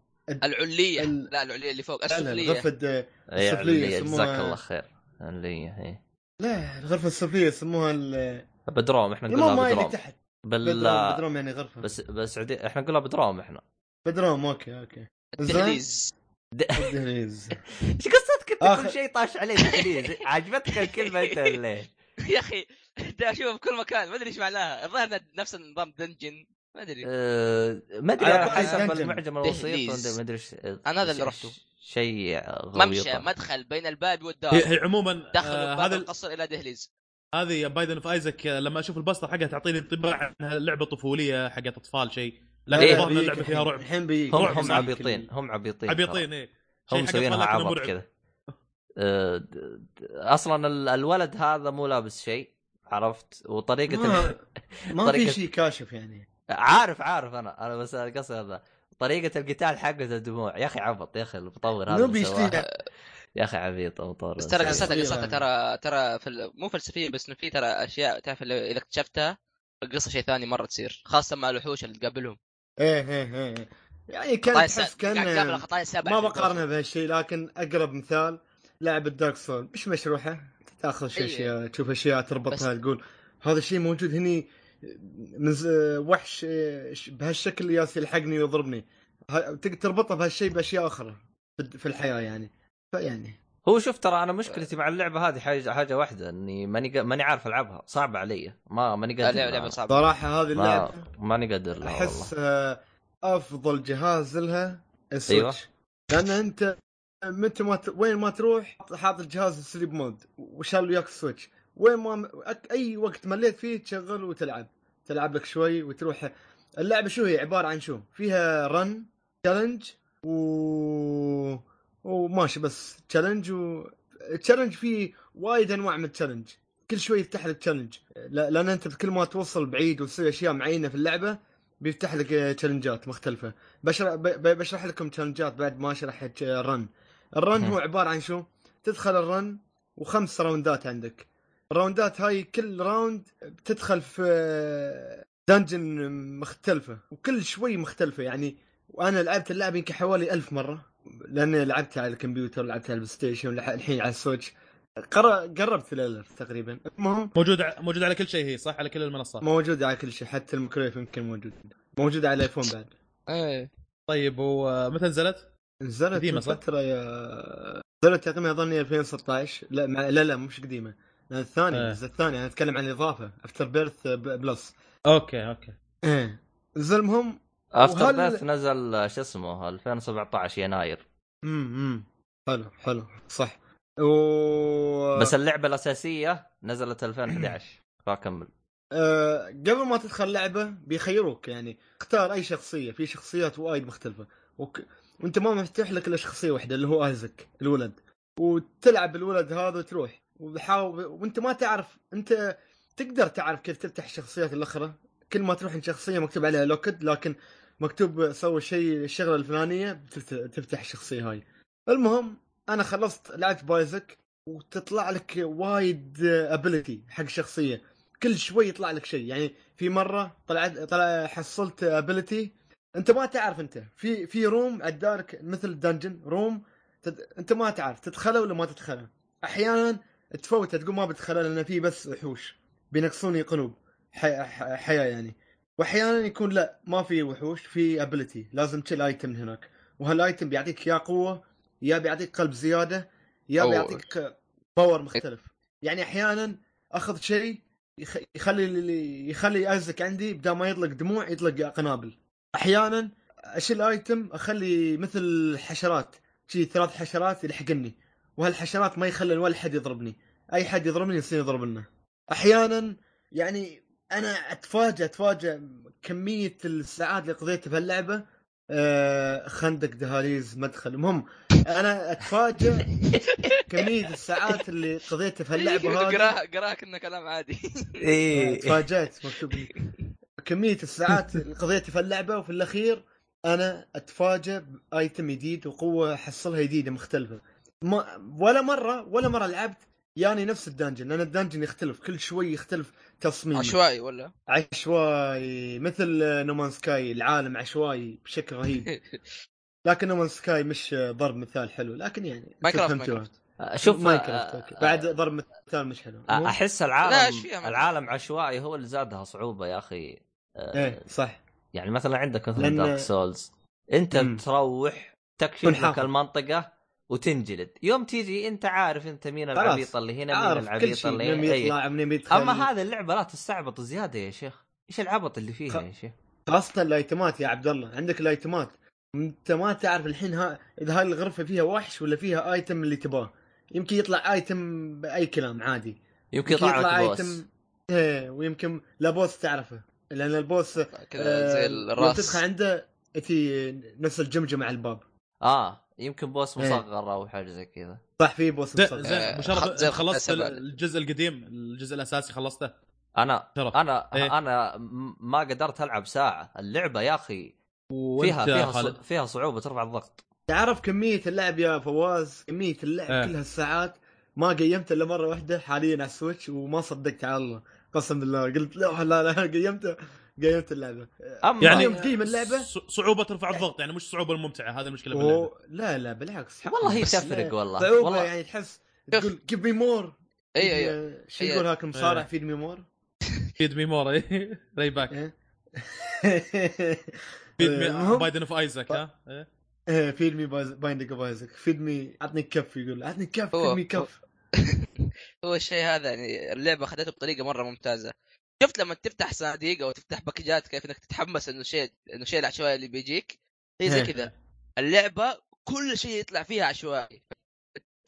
العليه ال- لا العليه اللي فوق لا، لا، السفلية. الغرفة الد... السفلية اللي يسموها- جزاك الله خير. اللي هي لا الغرفة السفلية يسموها ال... بدروم إحنا نقولها ما اللي بدروم. تحت. بال بدروم بدروم يعني غرفه بس بس عدي... إحنا نقولها بدروم إحنا. بدروم أوكي أوكي؟ الدهليز. الدهليز. إيش قصتك أنت؟ كل شيء طاش عليه تحليل عجبتك الكلمة أنت ولا؟ يا أخي دا اشوفها في كل مكان. ما أدري إيش معناها. الظاهر نفس النظام dungeon. ما أدري. أه، ما أدري على بعد حسب. المعجم الوسيط دهليز. ما أدري إيش أنا هذا اللي رحته. شيء غويط. ممشى مدخل بين الباب والدار. هي, هي عموما دخلوا آه باب هذا القصر إلى دهليز. هذه بايندنج اوف ايزك لما أشوف البسطه حقها تعطيني انطباع انها لعبه طفولية حقت أطفال شيء لا إيه، الظاهر إنها بيجيك لعبة فيها الحين- رعب. الحين هم هم. عبيطين هم عبيطين عبيطين إيه. هم مسوينها عبط. كذا. أه، أصلا ال- الولد هذا مو لابس شيء عرفت؟ وطريقة ما, ما في شيء كاشف يعني. عارف عارف أنا أنا بس قصدي هذا. طريقة القتال حقته الدموع. يا أخي عبط يا أخي المطور هذا نوب اللي سواها. يشتريها يا أخي عبيط المطور بس ترى. قصتها قصتها. ترى ترى في ال- مو فلسفية بس إنه في ترى أشياء تعرف إذا اكتشفتها القصة شيء ثاني مرة تصير خاصة مع الوحوش اللي تقابلهم. إيه إيه إيه يعني كان تحس كان ما بقارنها بهالشيء لكن أقرب مثال لعبة دارك سول. مش مشروحة؟ تأخذ شيء أي. أشياء تشوف أشياء تربطها بس- تقول هذا الشيء موجود هني وحش إيه، بهالشكل ياس يلحقني ويضربني. تربطها بهالشيء بأشياء أخرى في- في الحياة يعني. فيعني. هو شوف ترى أنا مشكلتي مع اللعبة هذه حاجة حاجة واحدة إني ماني ماني عارف ألعبها صعبة علي ما ماني قادر لعبة لها. لعبه صعبة. صراحة هذه ما اللعبة ماني قادر لها أحس والله. أفضل جهاز لها السويتش. لأن أنت متى ما ت... وين ما تروح حاط الجهاز ال sleep mode وشال وياك السويتش. وين ما أك- أي وقت مليت فيه تشغل وتلعب. تلعب لك شوي وتروح. اللعبة شو هي؟ عبارة عن شو؟ فيها run challenge و وماشي بس challenge و challenge فيه وايد أنواع من ال challenge كل شوي يفتح لك challenge لا- لأن أنت كل ما توصل بعيد وتسوي أشياء معينة في اللعبة بيفتح لك آه، تشالنجات مختلفه بشرح بشرح لكم تشالنجات بعد ما اشرح آه، ال run ال run. هو عبارة عن شو؟ تدخل ال run وخمس راوندات عندك. الراوندات هاي كل round بتدخل في آه، dungeon مختلفة وكل شوي مختلفة. يعني وأنا لعبت اللعبة يمكن حوالي ألف مرة. لأني لعبتها على الكمبيوتر لعبتها على البلاي ستيشن لح- الحين على السويتش. قر- قربت الألف تقريبا. المهم موجود ع- موجود على كل شيء هي صح؟ على كل المنصات. موجوده على كل شيء حتى الميكرويف يمكن موجود. موجوده على الآيفون بعد. إيه. طيب ومتى نزلت؟ نزلت قديمة صح؟ فتره يا نزلت تقريبا اظني 2016 لا مع... لا لا مش قديمة. لأن الثانية إيه. نزلت الثانية. أنا أتكلم عن الإضافة. افتر بيرث بلس. أوكي أوكي. إيه. نزل المهم أفتر وهل- بيرث نزل آه، شو اسمه 2017 يناير. امم حلو حلو. صح. و بس اللعبة الأساسية نزلت 2011 فاكمل آه، قبل ما تدخل لعبة بيخيروك يعني اختار أي شخصية. في شخصيات وايد مختلفة. وك... وأنت ما مفتوح لك إلا شخصية واحدة اللي هو آيزك الولد. وتلعب الولد هذا وتروح. وبحاول وأنت ما تعرف. أنت تقدر تعرف كيف تفتح الشخصيات الأخرى. كل ما تروح عند شخصية مكتوب عليها لوكد لكن مكتوب سوي شيء الشغله الفلانية تفتح الشخصية هاي. المهم أنا خلصت لعبت بايزك وتطلع لك وايد ability حق شخصية. كل شوي يطلع لك شيء. يعني في مرة طلعت طلع حصلت ability أنت ما تعرف أنت. في في room عدارك مثل dungeon room تد... أنت ما تعرف. تدخله ولا ما تدخله أحيانا تفوته تقول ما بدخله لأن فيه بس وحوش. بينقصوني قلوب. حي... ح- حياة يعني. واحيانا يكون لا ما في وحوش في ability لازم تشيل item هناك. وهال item بيعطيك يا قوة يا بيعطيك قلب زيادة يا أو- بيعطيك power مختلف. يعني أحيانا أخذ شيء يخ... يخلي اللي يخلي أزك عندي بدل ما يطلق دموع يطلق قنابل. أحيانا أشيل item أخلي مثل حشرات شي ثلاث حشرات يلحقني. وهالحشرات ما يخلن ولا حد يضربني. أي حد يضربني يصير يضربنا أحيانا يعني أنا اتفاجئ اتفاجئ كمية الساعات اللي قضيتها بهاللعبة. آه خندق دهاليز مدخل. المهم أنا اتفاجئ كمية الساعات اللي قضيتها في هاللعبه هذه. قراها قراها كأنه كلام عادي. إيه تفاجأت مكتوب لي كمية الساعات اللي قضيتها في اللعبة وفي الأخير أنا أتفاجأ ب item جديد وقوة أحصلها جديدة مختلفة. ما ولا مرة ولا مرة لعبت يعني نفس ال dungeon لأن ال dungeon يختلف كل شوي يختلف تصميمه عشوائي ولا عشوائي مثل نو مانز سكاي العالم عشوائي بشكل رهيب لكن نو مانز سكاي مش ضرب مثال حلو لكن يعني. ماينكرافت شوف ماينكرافت آه،. بعد ضرب مثال مش حلو آه، أحس العالم؟ العالم عشوائي هو اللي زادها صعوبة يا أخي آه، إيه صح يعني مثلا عندك مثلا لأن- دارك سولز أنت. تروح تكشف لك. المنطقة وتنجلد. يوم تيجي انت عارف انت مين. العبيط اللي هنا مين العبيط اللي هنا. يطلع يدخل أما هذه اللعبة لا تستعبط زيادة يا شيخ. إيش العبط اللي فيها خ- يا شيخ؟ خاصة الايتمات يا عبد الله. عندك الايتمات. انت ما تعرف الحين ها إذا هاي الغرفة فيها وحش ولا فيها item اللي تباه. يمكن يطلع item بأي كلام عادي. يمكن يطلع لك boss إيه ويمكن لا boss تعرفه. لأن ال boss كذا آه، زي الرأس. تدخل عنده تي نفس الجمجمة على الباب. آه. يمكن boss إيه. مصغر أو حاجة زي كذا صح في boss زين مصغر. زين خ- زي خلصت الجزء القديم الجزء الأساسي خلصته أنا شرف. أنا إيه. أنا ما قدرت ألعب ساعة اللعبة يا أخي فيها فيها فيها صعوبة ترفع الضغط تعرف كمية اللعب يا فواز كمية اللعب إيه. كل هالساعات ما قيمته إلا مرة واحدة حاليا على ال Switch وما صدقت على الله قسم بالله قلت لا لا لا قيمته قيمت اللعبة. أما يعني يوم تقيم اللعبة ص- صعوبة ترفع الضغط يعني مش صعوبة الممتعة هذه المشكلة باللعبة. لا لا بالعكس. والله هي تفرق والله. صعوبة والله. يعني تحس تقول give me more اي اي شو إيه. يقول هاك المصارع. feed me more feed me more Ryback إيه. feed me Binding of Isaac ها؟ إيه. إيه، feed me Binding of Isaac feed me عطني كف يقول. عطني كف feed me كف. هو الشيء هذا يعني اللعبة اخذته بطريقة مرة ممتازة. شفت لما تفتح صناديق أو تفتح باكجات كيف إنك تتحمس إنه شيء إنه شيء العشوائي اللي بيجيك؟ هي زي إيه. كذا. اللعبة كل شيء يطلع فيها عشوائي.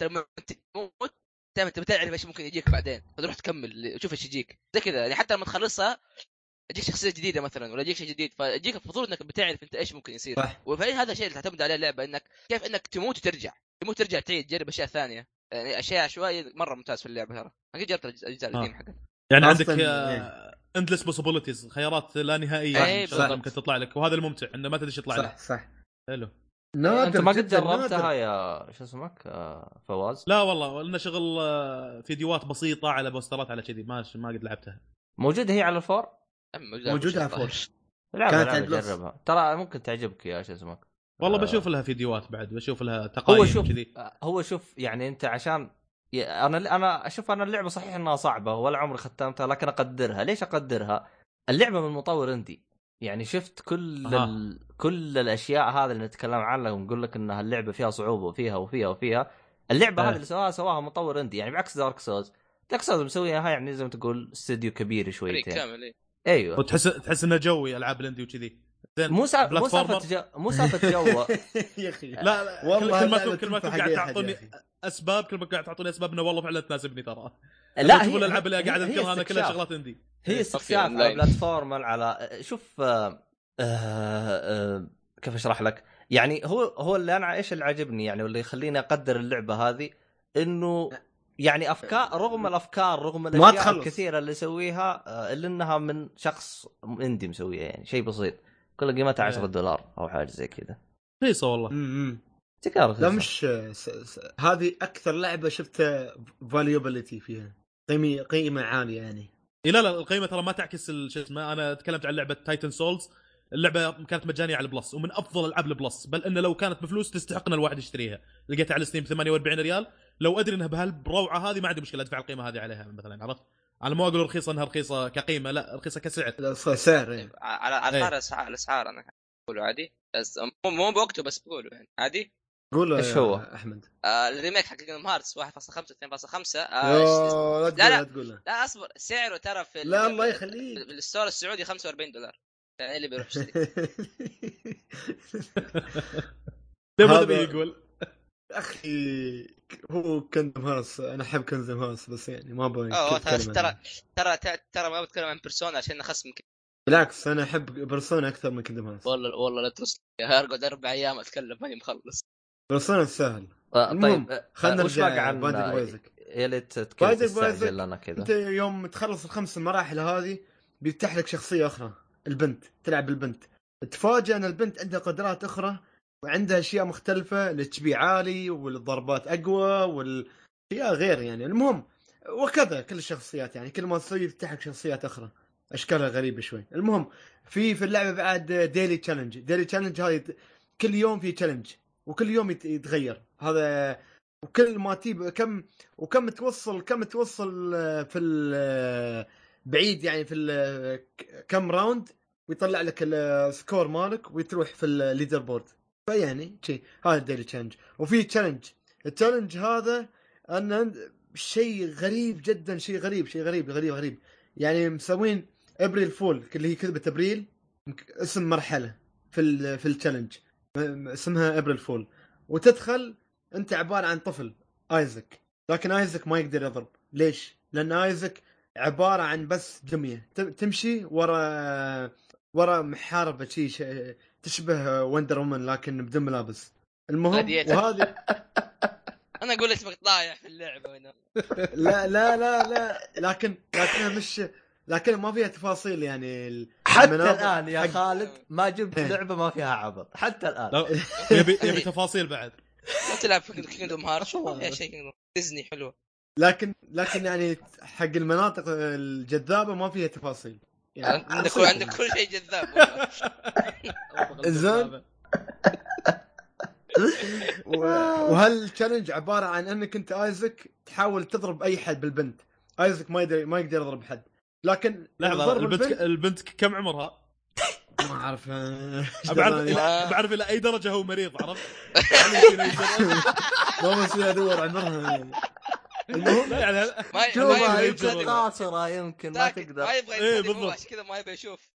لما تموت دائما انت بتعرف إيش ممكن يجيك بعدين. فتروح تكمل تشوف إيش يجيك. زي كذا. يعني حتى لما تخلصها يجيك شخصية جديدة مثلا ولا يجيك شيء جديد. فيجيك الفضول إنك بتعرف أنت إيش ممكن يصير. صح. هذا الشيء اللي تعتمد عليه اللعبة إنك كيف إنك تموت وترجع. تموت ترجع تعيد تجرب أشياء ثانية. يعني أشياء عشوائية مرة ممتاز في اللعبة ترى. أكيد جربت الأجزاء آه. القديمة حقت يعني عندك إيه. endless possibilities خيارات لا نهائية. إيه، إن شاء الله بالضبط. ممكن تطلع لك. وهذا الممتع إنه ما تدري إيش يطلع صح لك. صح. حلو. نادر أنت ما قد جربتها. يا شو اسمك؟ آه، فواز؟ لا والله لنا شغل آه، فيديوهات بسيطة على بوسترات على كذي. ما ما قد لعبتها. موجودة هي على ال four موجودة على four لعبة كانت. جربها. ترى ممكن تعجبك يا شو اسمك؟ والله آه. بشوف لها فيديوهات بعد بشوف لها تقايم هو شوف كذي. هو شوف يعني أنت عشان أنا أنا أشوف أنا اللعبة صحيح أنها صعبة ولا عمري ختمتها لكن أقدرها. ليش أقدرها؟ اللعبة من مطور indie. يعني شفت كل أها. ال... كل الأشياء هذه اللي نتكلم عنها ونقول لك أنها اللعبة فيها صعوبة وفيها وفيها وفيها. اللعبة إيه. هذه اللي سواها سواها مطور indie. يعني بعكس Dark Souls Dark Souls مسويها يعني زي ما تقول استوديو كبير شويتين. كامل إيه. أيوه. وتحس تحس إنه جوي ألعاب ال indie وكذي. زين مو سا... مو. سالفة جو... مو سالفة جو. يا أخي. لا لا والله كل ما كل ما قاعد تعطوني. أسباب كل ما قاعد تعطوني أسباب إنه والله فعلا تناسبني ترى لا تشوفون الألعاب اللي قاعد هي اذكرها أنا كلها. شغلات indie هي إيه، استكشاف على. platform على شوف آه آه آه كيف أشرح لك؟ يعني هو هو اللي أنا إيش اللي عاجبني يعني واللي يخليني أقدر اللعبة هذه إنه يعني أفكار رغم الأفكار رغم الأشياء تخلص. الكثيرة اللي يسويها آه، إلا إنها من شخص indie مسويها يعني شيء بسيط كل قيمتها 10 إيه. دولار أو حاجة زي كذا رخيصة والله تكار لا. مش س... س... هذه أكثر لعبة شفتها replayability فيها قيمه قيمة عالية يعني. إيه لا لا القيمة ترى ما تعكس شو اسمه أنا تكلمت عن لعبة Titan Souls اللعبة كانت مجانية على ال Plus ومن أفضل ألعاب ال Plus بل إنه لو كانت بفلوس تستحق ان الواحد يشتريها. لقيتها على Steam 48 ريال. لو أدري إنها بهالروعة هذه ما عندي مشكلة أدفع القيمة هذه عليها مثلا عرفت؟ أنا مو أقول رخيصة إنها رخيصة كقيمة لا رخيصة كسعر. سعر يعني. على على إيه. طار الاسعار الاسعار أنا بقوله عادي. بس مو مو بوقته بس بقوله يعني عادي؟ قول إيش يا هو؟ أحمد. آه ال remake حق Kingdom Hearts 1.5 2.5 يا آه لا لا، لا. لا. تقول له. لا أصبر. سعره ترى في ال- لا الله في يخليك ال store السعودي 45 دولار. يعني اللي بيروح يشتري؟ ما تبي يقول؟ أخي هو Kingdom Hearts أنا أحب Kingdom Hearts بس يعني ما أبغى ترى ترى. ترى ما بتكلم عن Persona عشان كده. بالعكس أنا أحب Persona أكثر من Kingdom Hearts والله والله لا ترسل ارقد أربع أيام أتكلم ماني مخلص. Persona سهل آه، طيب آه، خلنا وش نرجع عن Binding آه، Isaac. يا ليت Isaac، لنا كذا. انت يوم تخلص الخمس المراحل هذه بيفتح لك شخصية أخرى البنت تلعب بالبنت. تفاجئ أن البنت عندها قدرات أخرى وعندها أشياء مختلفة ال HP عالي والضربات أقوى والأشياء غير يعني. المهم وكذا كل الشخصيات يعني. كل ما تصير يفتح لك شخصيات أخرى. أشكالها غريبة شوي. المهم في في اللعبة بعد daily challenge daily challenge هاي كل يوم في challenge وكل يوم يت- يتغير. هذا وكل ما تجيب كم وكم توصل كم توصل آه، في ال- بعيد يعني في ك- كم round ويطلع لك ال score مالك وتروح في ال leaderboard فيعني شيء هذا ال daily challenge وفي challenge ال challenge هذا أن شيء غريب جدا شيء غريب شيء غريب غريب غريب. يعني مسوين April Fool اللي هي كذبة ابريل اسم مرحلة في في ال challenge اسمها April Fool وتدخل انت عبارة عن طفل Isaac لكن Isaac ما يقدر يضرب. ليش؟ لأن Isaac عبارة عن بس دمية. تمشي ورا ورا محاربة شي ش- تشبه Wonder Woman لكن بدون ملابس. المهم. وهذه أنا أقول اسمك ضايع في اللعبة هنا لا لا لا لا. لكن لكنها مش لكن ما فيها تفاصيل يعني حتى الآن يا حق- خالد ما جبت إيه. لعبة ما فيها عبط حتى الآن لا، يبي يبي تفاصيل بعد ما تلعب في Kingdom Hearts فيها شيء. ديزني حلوة لكن لكن يعني حق المناطق الجذابة ما فيها تفاصيل يعني عندك عندك كل شيء جذاب والله. زين. وهال challenge عبارة عن أنك أنت ايزك تحاول تضرب أي حد بالبنت ايزك ما يقدر ما يقدر يضرب حد لكن لحظة البنت البنت كم عمرها؟ ما أعرف آه، بعرف. إلى- بعرف إلى أي درجة هو مريض عرفت؟ ما بصير ادور عمرها المهم لا يعني ما شوف ما يبغى يبغى يمكن. قاصره ما تقدر ما يبغى إيه، هو بالضبط. عشان كذا ما يبغى يشوف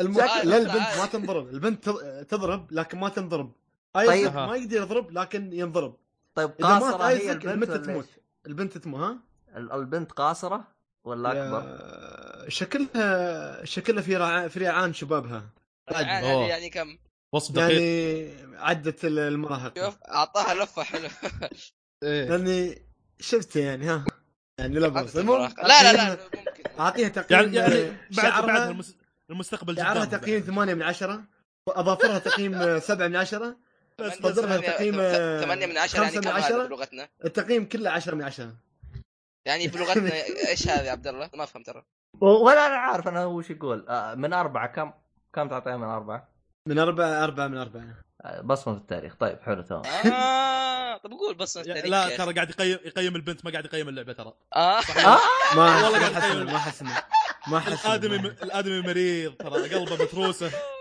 الم... آه، لا آه، البنت آه. ما تنضرب البنت تض- تضرب لكن ما تنضرب طيب. ما يقدر يضرب لكن ينضرب طيب قاصرة هي البنت البنت تموت؟ البنت تموت ها ال- البنت قاصرة ولا أكبر؟ شكلها شكلها في رع... في ريعان شبابها. يعني. يعني كم؟ وصف دقيق. يعني عدت المراهقة. شوف أعطاها لفة حلوة إيه. لأني شفته يعني ها. يعني لا بأس. لا لا لا ممكن. أعطيها تقييم يعني يعني بعد بعد شعرها المس- المستقبل شعرها جدا تقييم 8 من 10 اضاف لها تقييم 7 من 10 بس صدرها تقييم 8 من 10 يعني 5 من كم هذا 10 بلغتنا؟ التقييم كله 10 من 10 يعني بلغتنا إيش هذا يا عبد الله؟ ما افهم ترى ولا أنا عارف أنا وش يقول. آه، من أربعة؟ كم؟ كم تعطيها من أربعة؟ من 4 4 من 4 آه، بصمة في التاريخ. طيب حلو تمام. آه طب قول بس يا- التاريخ لا ترى. قاعد يقيم يقيم البنت ما قاعد يقيم اللعبة ترى. ما والله ما قاعد حسن أقيم. ما حسن ما حسن الآدمي الآدمي مريض ترى قلبه متروسة.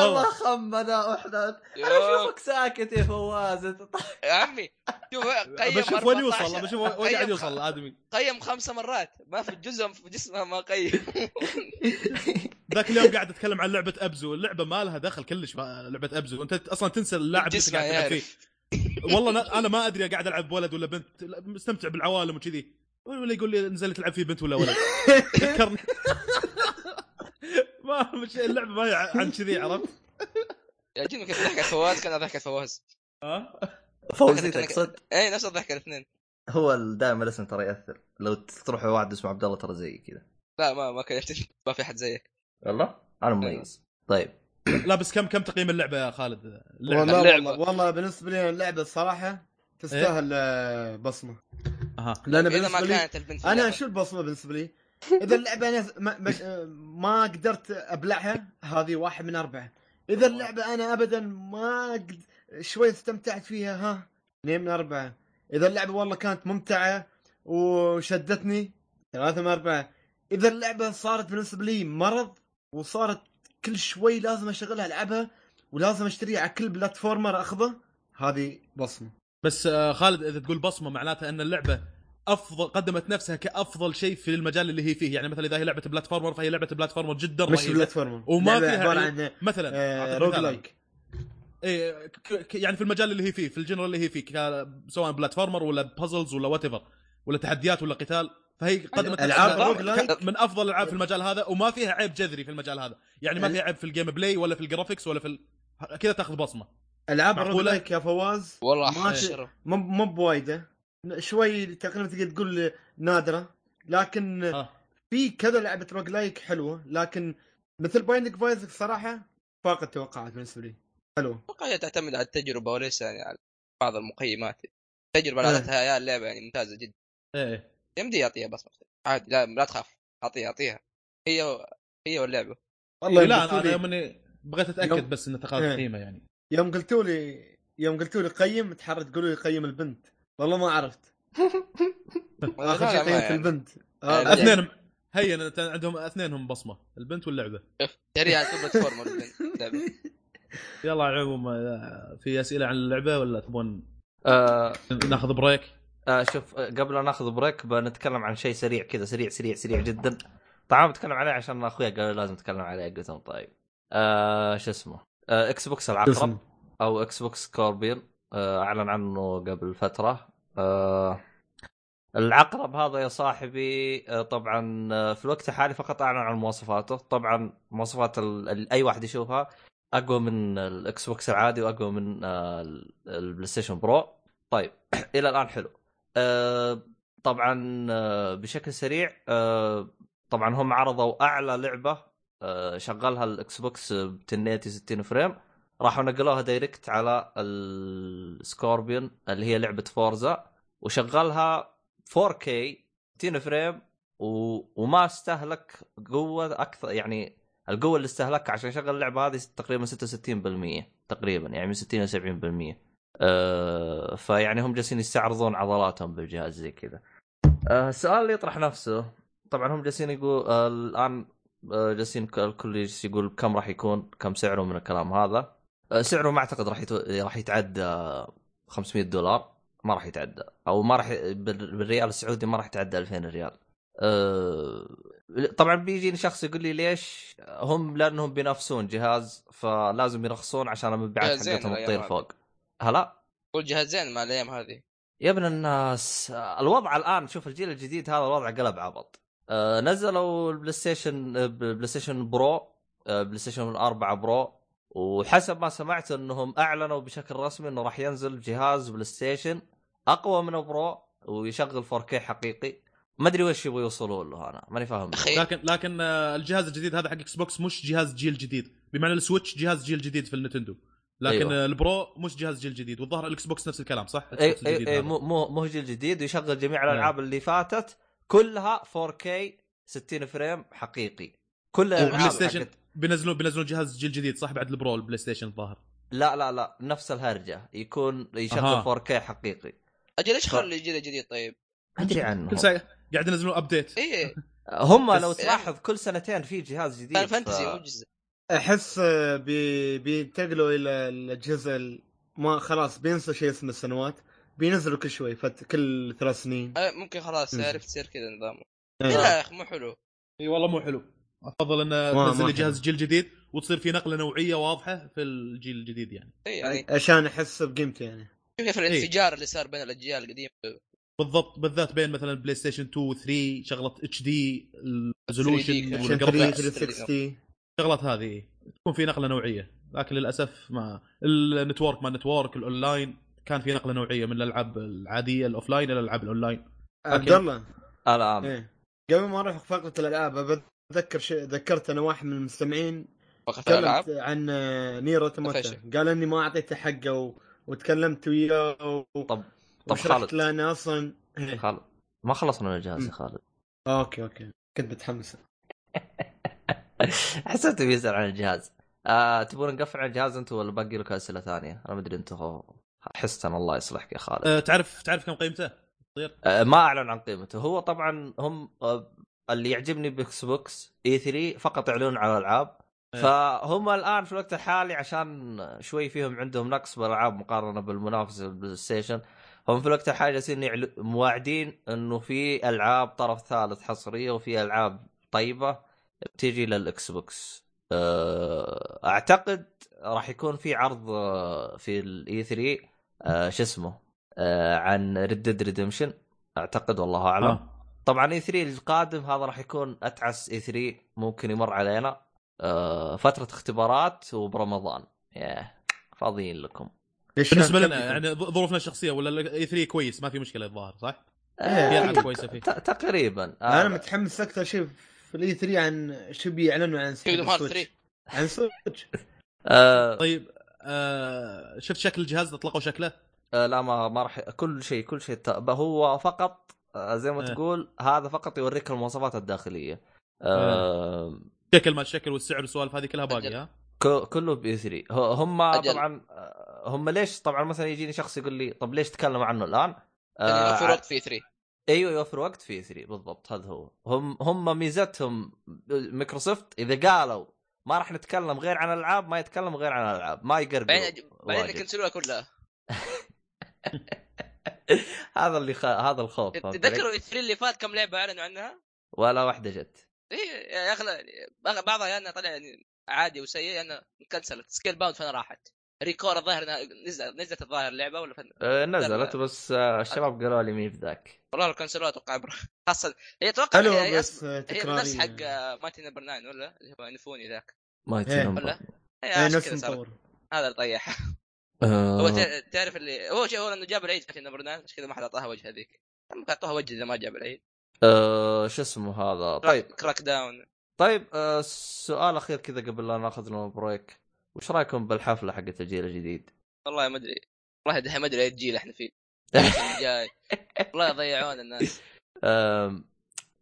والله. خمنا احدث أنا. أشوفك ساكت يا فواز يا عمي شوف قيم بشوف وين 14 يوصل بشوف وين قاعد يوصل الادمي قيم خمسة مرات. ما في جزء في جسمها ما قيم. ذاك اليوم قاعد أتكلم عن لعبة أبزو. اللعبة ما لها دخل كلش لعبة أبزو. أنت أصلا تنسى اللاعب اللي قاعد تلعب فيه. والله أنا- أنا ما أدري قاعد ألعب بولد ولا بنت. مستمتع بالعوالم وكذي. ولا يقول لي نزل تلعب فيه بنت ولا ولد. ذكرني. ما مش اللعبة ما هي عن كذي عرفت؟ يعجبني كيف ضحكة فواز كان ضحكة فواز. ها؟ فوزي تقصد اي نفس الضحكة الاثنين. هو دائما الاسم ترى يأثر. لو تروح واحد اسمه عبد الله ترى زي كذا. لا ما ما كان ما في أحد زيك. والله أنا مميز. طيب. لا بس كم كم تقييم اللعبة يا خالد؟ اللعبة. والله اللعبة. والله والله بالنسبة لي اللعبة الصراحة تستاهل آه، بصمة. أها. لأن إذا ما بالنسبة لي أنا اللعبة. شو البصمه بالنسبة لي؟ إذا اللعبة أنا ما, ما, قدرت أبلعها هذه واحد من أربعة. إذا اللعبة أنا ابدا ما قد شوي استمتعت فيها ها اثنين من أربعة. إذا اللعبة والله كانت ممتعة وشدتني ثلاثة من أربعة. إذا اللعبة صارت بالنسبة لي مرض وصارت كل شوي لازم أشغلها ألعبها ولازم أشتريها على كل بلاتفورمر أخذه هذه بصمة. بس آه، خالد إذا تقول بصمة معناتها إن اللعبة افضل قدمت نفسها كأفضل شيء في المجال اللي هي فيه. يعني مثلا إذا هي لعبة platformer فهي لعبة platformer جدا مش رهيبة. platformer. وما لعبة فيها. عن مثلا آه rogue. like إيه يعني في المجال اللي هي فيه في ال genre اللي هي فيه ك- سواء platformer ولا puzzles ولا what ولا تحديات ولا قتال فهي قدمت ألعاب نفسها roguelike ك- من أفضل الألعاب في المجال هذا وما فيها عيب جذري في المجال هذا. يعني ما فيها عيب في ال gameplay ولا في ال graphics ولا في ال... كذا تاخذ بصمة. ألعاب؟ ال roguelike يا فواز؟ والله ما مو بوايدة. شوي تقريبا تقدر تقول نادرة لكن آه. في كذا لعبة roguelike حلوة لكن مثل Binding of Isaac صراحة فاق التوقعات بالنسبة لي. حلوة أتوقع هي تعتمد على التجربة وليس يعني على بعض المقيمات. التجربة إيه. اللي اعطتها يا اللعبة يعني ممتازة جدا. إيه. يمدي يعطيها بصمه عادي لا لا تخاف. اعطيها اعطيها. هي و... هي واللعبه والله لا يوم أنا يوم إني بغيت أتأكد يوم- بس انه تقاضى إيه. قيمة يعني. يوم قلتوا لي يوم قلتوا لي قيم تحرر تقولوا لي قيم البنت. والله ما عرفت. آخر شيء يعني. البنت. آه، اثنين هي أنت عندهم اثنينهم بصمة البنت واللعبة. بلاتفورم اللعبه يلا على العموم في أسئلة عن اللعبة ولا تبون آه ناخذ بريك؟ آه شوف قبل لا ناخذ بريك بنتكلم عن شيء سريع كذا سريع سريع سريع جدا. طبعا بتكلم عليه عشان أخوي قال لازم نتكلم عليه قلت لهم طيب. آه شو اسمه؟ آه Xbox العقرب. أو Xbox Scorpio أعلن عنه قبل فترة. آه العقرب هذا يا صاحبي آه طبعا آه في الوقت الحالي فقط أعلن عن مواصفاته. طبعا مواصفات أي واحد يشوفها أقوى من ال Xbox العادي وأقوى من آه ال- ال PlayStation Pro طيب إلى الآن حلو. آه طبعا آه بشكل سريع آه طبعا هم عرضوا أعلى لعبة آه شغلها ال Xbox ب 1080 60 frame. راحوا نقلوها direct على ال Scorpio اللي هي لعبة Forza وشغلها 4K 60 frame و... وما استهلك قوة أكثر يعني القوة اللي استهلكها عشان يشغل اللعبة هذه تقريبا 66% تقريبا يعني من 60 ل 70% آه فيعني هم جالسين يستعرضون عضلاتهم بالجهاز زي كذا. آه السؤال اللي يطرح نفسه طبعا هم جالسين يقول آه الآن آه جالسين الكل يقول كم راح يكون كم سعره من الكلام هذا. سعره ما أعتقد راح يتو... راح يتعدى 500 دولار ما راح يتعدى. أو ما راح بالريال السعودي ما راح يتعدى 2000 ريال. آه، طبعا بيجيني شخص يقول لي ليش هم لأنهم بينافسون جهاز فلازم يرخصون عشان المبيعات حقتهم تطير. فوق. هلا؟ قول جهازين مع الأيام هذه. يا ابن الناس الوضع الآن شوف الجيل الجديد هذا الوضع قلب عبط. آه، نزلوا ال PlayStation آه، PlayStation Pro آه، PlayStation 4 Pro. وحسب ما سمعت انهم اعلنوا بشكل رسمي انه راح ينزل جهاز PlayStation اقوى من Pro ويشغل 4K حقيقي. ما ادري وش يبغوا يوصلوا له أنا ماني فاهم. لكن لكن آه، الجهاز الجديد هذا حق Xbox مش جهاز جيل جديد. بمعنى ال Switch جهاز جيل جديد في ال Nintendo. لكن أيوة. ال Pro مش جهاز جيل جديد. والظاهر ال Xbox نفس الكلام صح؟ اي ال Xbox الجديد إي اي. مو مو مو جيل جديد ويشغل جميع الألعاب اللي فاتت كلها 4K 60 frame حقيقي. كل الألعاب بينزلون بينزلون جهاز جيل جديد صح بعد ال Pro ال PlayStation الظاهر؟ لا لا لا نفس الهرجة. يكون يشغل أها. 4K حقيقي. أجل إيش خلوا الجيل الجديد طيب؟ أدري عنه كل ساعه قاعد ينزلون ابديت إيه. هم لو تلاحظ كل سنتين في جهاز جديد فانتسي مو جزء. أحس آه، بي بينتقلوا إلى الجزء ال- ما خلاص بينسوا شيء اسمه السنوات بينزلوا كل شوي فت كل ثلاث سنين. آه، ممكن خلاص. عرفت تصير كذا نظام. إيه. لا يا أخي مو حلو. إي والله مو حلو. أفضل أن ما- تنزل لي جهاز. جيل جديد وتصير في نقلة نوعية واضحة في الجيل الجديد يعني. إيه يعني عشان أحس بقيمته يعني. كيف الانفجار اللي صار بين الأجيال القديمة. بالضبط بالذات بين مثلا PlayStation 2 و 3 شغلة HD 3D ال resolution كمان. عشان وال graphics 360 الشغلات هذه تكون في نقلة نوعية. لكن للأسف ما ال network ما ال network ال online كان في نقلة نوعية من الألعاب العادية ال offline إلى الألعاب الأونلاين. عبد الله. الآن. إيه. قبل ما أروح فقرة الألعاب بتذكر شيء ذكرت أنا واحد من المستمعين تكلمت عن Nier Automata. قال إني ما أعطيته حقه و... وتكلمت وياه و... طب طب خالد. له انه أصلا. إيه. خالد ما خلصنا من الجهاز يا خالد. okay okay. كنت متحمس. حسيت بيسال عن الجهاز. آه تبون نقفل عن الجهاز أنتم ولا باقي لكم أسئلة ثانية؟ أنا ما أدري أنتم حست الله يصلحك يا خالد. أه تعرف تعرف كم قيمته؟ آه ما أعلن عن قيمته. هو طبعا هم آه اللي يعجبني ب Xbox E3 فقط يعلنون على الألعاب إيه. فهم الآن في الوقت الحالي عشان شوي فيهم عندهم نقص بالألعاب مقارنة بالمنافس ال PlayStation هم في الوقت الحالي جالسين يعل- مواعدين إنه في ألعاب طرف ثالث حصرية وفي ألعاب طيبة بتيجي لل Xbox آه، أعتقد راح يكون في عرض آه، في ال E3 آه، شو اسمه عن Red Redemption أعتقد والله أعلم آه. طبعا E3 القادم هذا راح يكون أتعس E3 ممكن يمر علينا. آه، فترة اختبارات وبرمضان. ياه فاضيين لكم. ليش بالنسبة لنا؟ يعني ظروفنا الشخصية ولا E3 كويس؟ ما في مشكلة الظاهر صح؟ في العاب آه، كويسة فيه. تقريبا. أنا آه، متحمس أكثر شيء في الإي 3 عن شو بيعلنوا عن Kingdom Heart Switch 3 عن Switch آه، طيب آه شفت شكل الجهاز؟ أطلقوا شكله؟ آه، لا ما ما راح كل شيء كل شيء هو فقط زي ما إيه. تقول هذا فقط يوريك المواصفات الداخلية آه، شكل ما الشكل والسعر والسوالف هذه كلها باقي ها؟ كله ب E3 ه- هم أجل. طبعا آه، هم ليش طبعا مثلا يجيني شخص يقول لي طب ليش تكلم عنه الآن؟ يعني ع- وقت E3 أيوه يوفر وقت E3 بالضبط هذا هو هم هم ميزتهم مايكروسوفت إذا قالوا ما راح نتكلم غير عن الألعاب ما يتكلم غير عن الألعاب ما يقرب بعدين بعدين كنسلوها كلها هذا اللي خ... هذا الخوف؟ تتذكروا الثري اللي فات كم لعبة أعلنوا عنها؟ ولا واحدة جت إيه يا أخي بعضها يعني طلع يعني عادي وسيء يعني انكنسلت سكيل باوند فين راحت؟ ريكور الظاهر نزل نزلت الظاهر اللعبة ولا فين؟ آه، نزلت. بس آه، الشباب قالوا لي مين بذاك والله لو كنسلوها أتوقع خاصة هي أتوقع هي, هي, بس هي نفس حق مايتي نمبر 9 ولا اللي هو نفوني ذاك ما إيه. يتنبأ. ولا؟ هي اي عشان نفس المطور هذا اللي طيح آه، هو تع- تعرف اللي هو شيء هو انه جاب العيد مايتي نمبر 9 عشان كذا ما حد أعطاها وجه هذيك. اعطوها وجه إذا ما جاب العيد. آه، شو اسمه هذا؟ طيب. Crackdown طيب آه، سؤال أخير كذا قبل لا ناخذ لنا break وش رأيكم بالحفلة حقت الجيل الجديد؟ والله ما أدري. والله دحين ما أدري أي جيل إحنا فيه. جاي. والله ضيعونا الناس.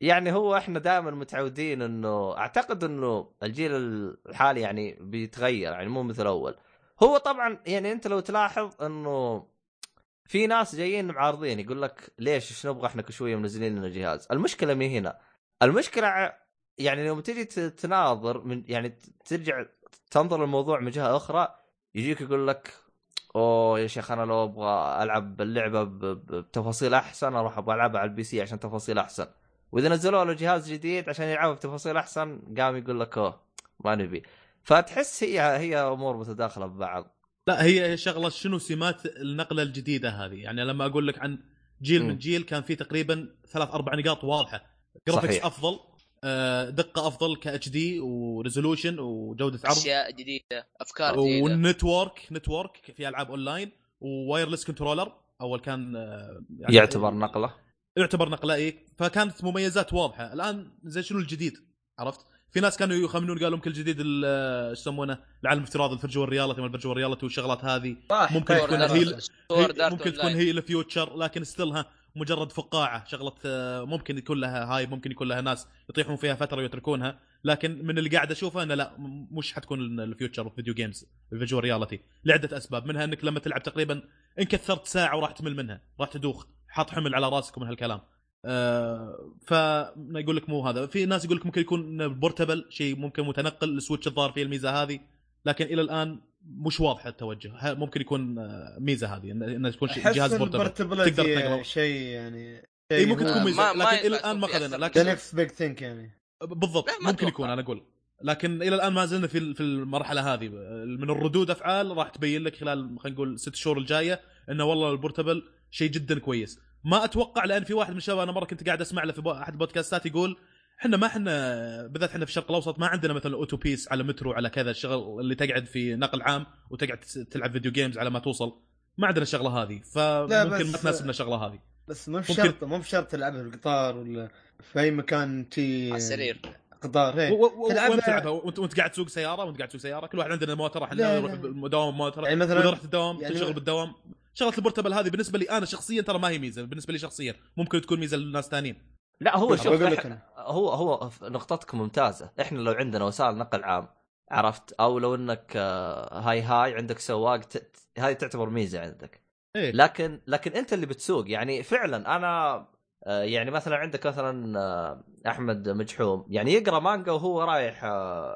يعني هو إحنا دائما متعودين إنه أعتقد إنه الجيل الحالي يعني بيتغير يعني مو مثل أول. هو طبعا يعني أنت لو تلاحظ إنه في ناس جايين معارضين يقول لك ليش إيش نبغى إحنا شوية منزلين لنا جهاز؟ المشكلة مي هنا. المشكلة يعني لما تجي تناظر من يعني ترجع تنظر الموضوع من جهة أخرى يجيك يقول لك أوه يا شيخ أنا لو أبغى ألعب اللعبة بتفاصيل أحسن أروح أبغى ألعبها على ال PC عشان تفاصيل أحسن. وإذا نزلوا له جهاز جديد عشان يلعبها بتفاصيل أحسن قام يقول لك أوه ما نبي. فتحس هي هي امور متداخلة ببعض. لا هي شغلة شنو سمات النقلة الجديدة هذه. يعني لما أقول لك عن جيل مم. من جيل كان في تقريبا ثلاث أربع نقاط واضحة. graphics صحيح. أفضل آه، دقة أفضل HD و resolution وجودة عرض. أشياء جديدة أفكار جديدة. وال network network في ألعاب online و wireless controller. أول كان آه، يعني يعتبر نقلة. يعتبر نقلة إيه. فكانت مميزات واضحة. الآن زي شنو الجديد؟ عرفت؟ في ناس كانوا يخمنون قالوا يمكن الجديد ال- آه، إيش يسمونه؟ العالم الافتراضي ال virtual reality ما ال virtual reality والشغلات هذه. ممكن تكون هي- ممكن تكون. هي ال future لكن still ها مجرد فقاعة شغلة آه، ممكن يكون لها هاي ممكن يكون لها ناس يطيحون فيها فترة ويتركونها لكن من اللي قاعد أشوفه إنه لا مش حتكون ال future في video games ال virtual reality لعدة أسباب منها إنك لما تلعب تقريبا ان كثرت ساعة وراح تمل منها راح تدوخ حاط حمل على راسك ومن هالكلام. آه فيقول لك مو هذا. في ناس يقول لك ممكن يكون portable شيء ممكن متنقل ال Switch الظاهر فيه الميزة هذه. لكن إلى الآن مش واضح التوجه. ممكن يكون آه، ميزة هذه إن- انه تكون شيء- جهاز portable تقدر تنقله. شيء يعني إي ممكن تكون ميزة. ما لكن إلى الآن ما أخذنا. أكثر ذا لكن next big thing يعني. بالضبط. ممكن. يكون أنا أقول. لكن إلى الآن ما زلنا في في المرحلة هذه. من الردود أفعال راح تبين لك خلال خلينا نقول ست شهور الجاية إنه والله ال portable شيء جدا كويس. ما أتوقع لأن في واحد من الشباب أنا مرة كنت قاعد أسمع له في أحد البودكاستات يقول إحنا ما إحنا بالذات إحنا في الشرق الأوسط ما عندنا مثلا اوتو بيس على مترو على كذا الشغل اللي تقعد في نقل عام وتقعد تلعب video games على ما توصل. ما عندنا الشغله هذه فممكن ما تناسبنا الشغلة هذه. بس مو بشرط مو بشرط تلعبها في القطار ولا في أي مكان تي على السرير. قطار و- هي و- و- تلعبها- وين تلعبها؟ وانت وانت قاعد تسوق سيارة؟ وانت قاعد تسوق سيارة؟ كل واحد عندنا موتر إحنا لا. بالدوام موتر. يعني مثلا- وإذا رحت الدوام يعني تشتغل بالدوام. شغلة البورتبل هذه بالنسبة لي أنا شخصيا ترى ما هي ميزة بالنسبة لي شخصيا ممكن تكون ميزة للناس ثانيين لا هو أقول شوف. هو هو نقطتك ممتازة. إحنا لو عندنا وسائل نقل عام عرفت؟ أو لو إنك آه، هاي هاي عندك سواق ت... ت- هذه تعتبر ميزة عندك. إيه. لكن لكن أنت اللي بتسوق يعني فعلا أنا آه، يعني مثلا عندك مثلا آه، أحمد مجحوم يعني يقرأ مانجا وهو رايح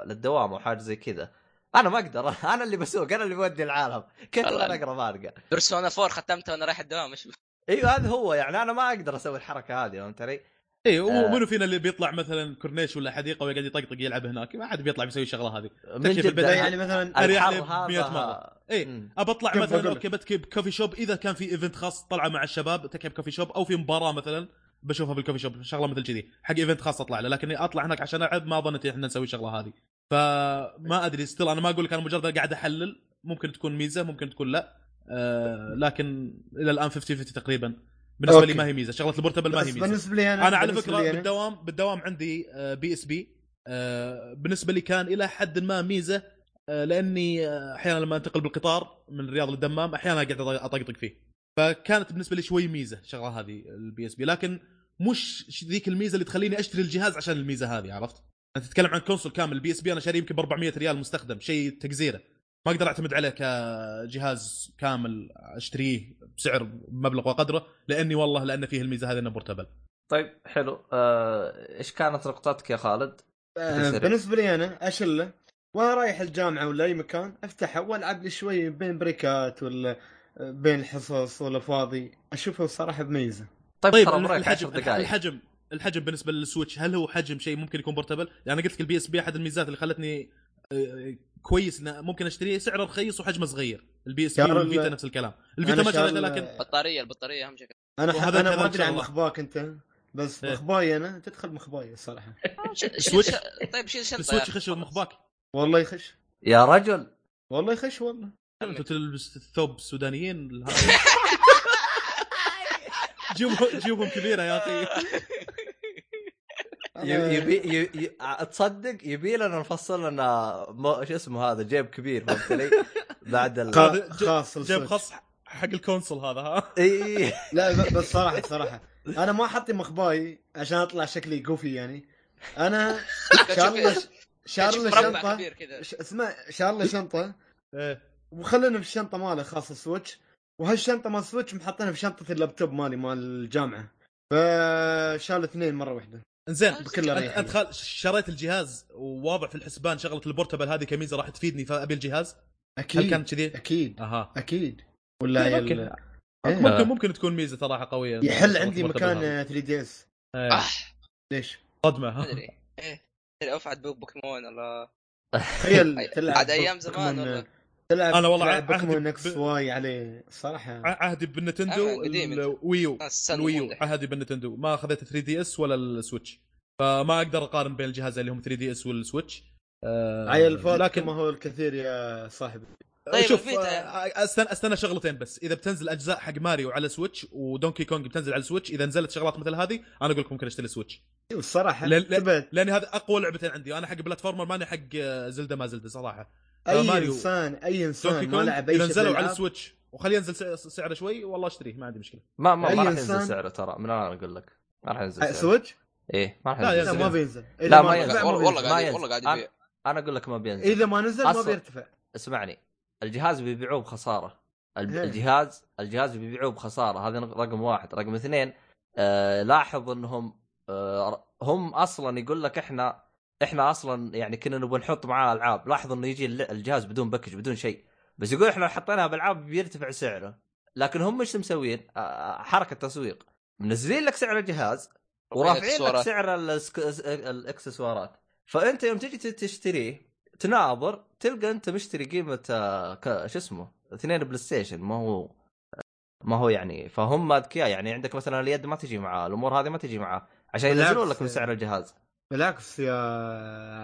للدوام أو حاجة زي كذا. أنا ما أقدر. أنا اللي بسوق أنا اللي بودي العالم. كيف. أنا اقرا مانجا Persona 4 ختمتها وأنا رايح الدوام إيش؟ أيوه هذا هو. يعني أنا ما أقدر أسوي الحركة هذه فهمت علي؟ إيه آه. ومنو فينا اللي بيطلع مثلا كورنيش ولا حديقة ويقعد يطقطق يلعب هناك؟ ما حد بيطلع بيسوي الشغله هذه. من جد يعني مثلا أريح لي الحر ب 100 هذا. مرة. إيه مم. ابى اطلع كيف مثلا؟ okay بتكي ب coffee shop. إذا كان في event خاص طلعه مع الشباب تكي ب coffee shop. أو في مباراة مثلا بشوفها بال coffee shop شغلة مثل كذي. حق event خاص أطلع له. لكن أطلع هناك عشان ألعب ما ظنيت إحنا نسوي الشغله هذه. فما أدري still أنا ما أقول لك أنا مجرد قاعد أحلل. ممكن تكون ميزة ممكن تكون لا. آه لكن إلى الآن 50 50 تقريبا. بالنسبة لي okay. ما هي ميزة. شغلة ال portable ما هي ميزة. بالنسبة لي أنا أنا على فكرة لي بالدوام بالدوام عندي PSP. بالنسبة لي كان إلى حد ما ميزة. آه، لأني آه، أحيانا لما أنتقل بالقطار من الرياض للدمام أحيانا قاعد أطقطق فيه. فكانت بالنسبة لي شوي ميزة الشغله هذه ال PSP. لكن مش ذيك الميزة اللي تخليني أشتري الجهاز عشان الميزة هذه عرفت؟ أنت تتكلم عن console كامل ال PSP أنا شاريه يمكن ب 400 ريال مستخدم شيء تقزيره. ما أقدر أعتمد عليه كجهاز كامل أشتريه بسعر مبلغ وقدره لأني والله لأن فيه الميزة هذه إنه portable طيب حلو. آه، إيش كانت نقطتك يا خالد؟ آه،. بالنسبة لي أنا أشله وأنا رايح الجامعة ولا أي مكان أفتحه وألعب لي شوي بين بريكات ولا بين الحصص ولا فاضي أشوفه الصراحه بميزة. طيب, طيب ترى بريك 10 الحجم الحجم الحجم بالنسبة لل Switch هل هو حجم شيء ممكن يكون portable؟ يعني قلت لك ال PSP أحد الميزات اللي خلتني آه، كويس انه ممكن أشتريه سعره رخيص وحجمه صغير ال PSP وال Vita ال- نفس الكلام ال Vita أنا ما شريته لكن بطاريه البطارية أهم شيء أنا وهذا أنا ما أدري عن الله. مخباك أنت بس إيه. مخباي أنا تدخل مخباي الصراحة Switch؟ طيب شيل شنطه ال Switch يخش. مخباك والله يخش يا رجل والله يخش والله أنت تلبس الثوب السودانيين جيوبهم جيوبهم كبيرة يا أخي. يبي يبي ي- تصدق يبي لنا نفصل لنا شو اسمه هذا جيب كبير فهمت علي؟ بعد ال... خاص جيب ال Switch. خاص حق ال console هذا ها؟ إي. لا بس صراحة صراحة. أنا ما حاطي مخباي عشان أطلع شكلي جوفي يعني. أنا شار له شار شوف له مربع شنطه اسمع شار له شنطة. إيه. وخلنا في الشنطة ماله خاصه Switch وهالشنطة مال Switch محطينها في شنطة اللابتوب مالي مال الجامعة. فشال اثنين مرة واحدة. انزين بكل انت اريحيه انت خال... شريت الجهاز وواضع في الحسبان شغلة ال portable هذه كميزة راح تفيدني فابي الجهاز أكيد هل كانت كذي؟ أكيد أها. أكيد. ولا يا أوكي. ال- إيه. ممكن ممكن تكون ميزة صراحة قوية. يحل عندي مكان هذه. 3 DS إيه. آه ليش؟ صدمة. أدري. إيه. إيه، افعد بوكيمون الله. تخيل تلعب عاد أيام زمان والله. تلعب أنا والله تلعب عهدي بوكيمون ب- X Y عليه. الصراحه عهدي بال Nintendo. ال Wii U آه، السن ال Wii U. ممدح. عهدي بال Nintendo. ما اخذت 3 DS ولا ال Switch. فما أقدر أقارن بين الجهازين اللي هم 3 DS وال Switch. آه عيل فات لكن ما هو الكثير يا صاحبي. طيب شوف. آه، أستنى أستنى شغلتين بس. إذا بتنزل أجزاء حق ماريو على Switch و Donkey Kong بتنزل على ال Switch إذا نزلت شغلات مثل هذه أنا أقول لك ممكن أشتري Switch. لا- ثبت لأن هذا أقوى لعبتين عندي. أنا حق platformer ماني حق آه، Zelda ما Zelda صراحة. أي ماريو. إنسان أي إنسان ما لعب أي نزلوا على السويتش وخليه ينزل سع- سعره شوي والله اشتريه ما عندي مشكلة ما ما, ما راح ينزل إنسان- سعره ترى من أنا أقول لك ما راح ينزل آه، سعره سويتش إيه ما راح لا، ينزل لا ينزل. ما. بينزل لا، ما نزل ينزل. والله قاعد ينزل. والله قاعد أنا- يبيع أنا أقول لك ما بينزل إذا ما نزل ما بيرتفع اسمعني الجهاز بيبيعوه بخسارة إيه. الجهاز الجهاز بيبيعوه بخسارة هذا رقم واحد رقم اثنين آه لاحظ إنهم آه هم أصلا يقول لك إحنا إحنا أصلا يعني كنا نبغى نحط معاه ألعاب. لاحظ إنه يجي الجهاز بدون package بدون شيء. بس يقول إحنا لو حطيناها بألعاب بيرتفع سعره. لكن هم إيش مسوين حركة تسويق. منزلين لك سعر الجهاز ورافعين لك. سعر الإكسسوارات. فأنت يوم تجي تشتريه تناظر تلقى أنت مشتري قيمة آه، شو اسمه؟ اثنين PlayStation. ما هو ما هو يعني فهم اذكياء يعني عندك مثلا اليد ما تجي معاه الأمور هذه ما تجي معاه عشان. ينزلون لك من سعر الجهاز. بالعكس يا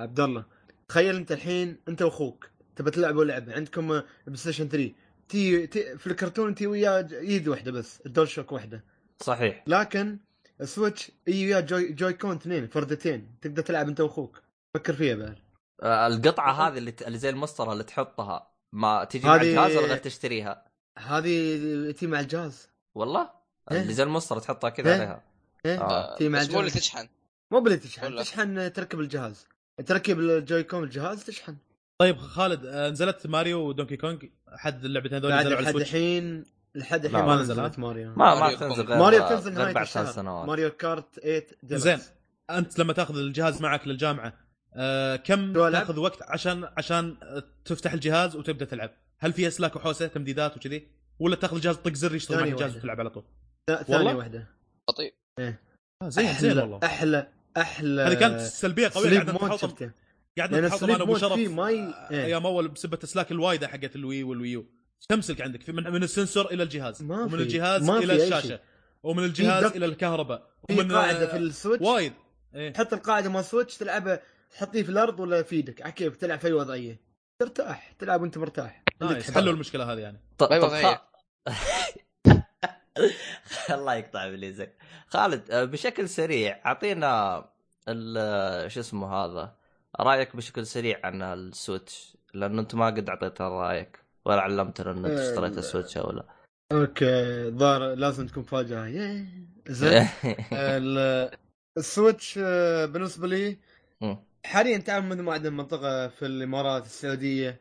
عبد الله. تخيل انت الحين انت واخوك تبى تلعبوا لعبة عندكم PlayStation 3 تي, تي في الكرتون تي وياه ايد واحدة بس ال DualShock واحدة. صحيح. لكن ال Switch يجي وياه Joy, Joy-Con اثنين فردتين تقدر تلعب انت واخوك. فكر فيها بعد. آه، القطعة هذه اللي, ت- اللي زي المسطره اللي تحطها ما تجي مع الجهاز ولا غير تشتريها؟ هذه تي مع الجهاز. والله؟ إيه. اللي زي المسطره تحطها كذا إيه. عليها. إيه. آه. تي مع بس مو اللي الجهاز. تشحن. مو باللي تشحن ولا؟ تشحن تركب الجهاز تركب الجوي كون الجهاز تشحن طيب خالد آه، نزلت ماريو ودونكي كونغ حد اللعبتين هذول نزلوا على لحد السويتش الحين لحد الحين ما ما نزل، نزلت ماريو ما ما تنزل ماريو تنزل غير نهاية بعد ثلاث الشهر سنوات ماريو كارت 8 ديلكس. زين. أنت لما تأخذ الجهاز معك للجامعة آه كم؟ تأخذ وقت عشان عشان تفتح الجهاز وتبدأ تلعب؟ هل في أسلاك وحوسة تمديدات وكذي؟ ولا تأخذ الجهاز طق زر يشتغل معك ثانية الجهاز واحدة. وتلعب على طول؟ ثانية؟ واحدة بطيء آه زين زين أحلى والله. أحلى أحلى هذه كانت سلبيه قوية قاعد شفته. قاعد السليب أنا ابو شرف. فيه ما ي- آه، إيه. أيام اول بسبة اسلاك الوايدة حقت الوي والويو. تمسك عندك في- من, من السنسور إلى الجهاز ما ومن في- الجهاز ما إلى الشاشة. ومن الجهاز إلى الكهرباء. في ومن قاعدة آه، في السويتش. وايد. إيه. تحط القاعدة مال سويتش تلعبها تحطيه في الأرض ولا في إيدك على كيف؟ تلعب في أي وضعية. ترتاح تلعب وأنت مرتاح. nice. حلوا المشكلة هذه يعني. ط- باي طب وضعية. خ- الله يقطع باليزك خالد آه، بشكل سريع أعطينا ال- شو اسمه هذا رأيك بشكل سريع عن ال Switch لأنه أنت ما قد اعطيتنا رأيك ولا علمتنا إنك آه، اشتريت ال Switch أو لا. أوكي ظاهر لازم تكون فاجأة. ياه. زين. ال- السويتش آه، بالنسبة لي. حاليا تعرف من ما عندنا منطقه في الإمارات السعودية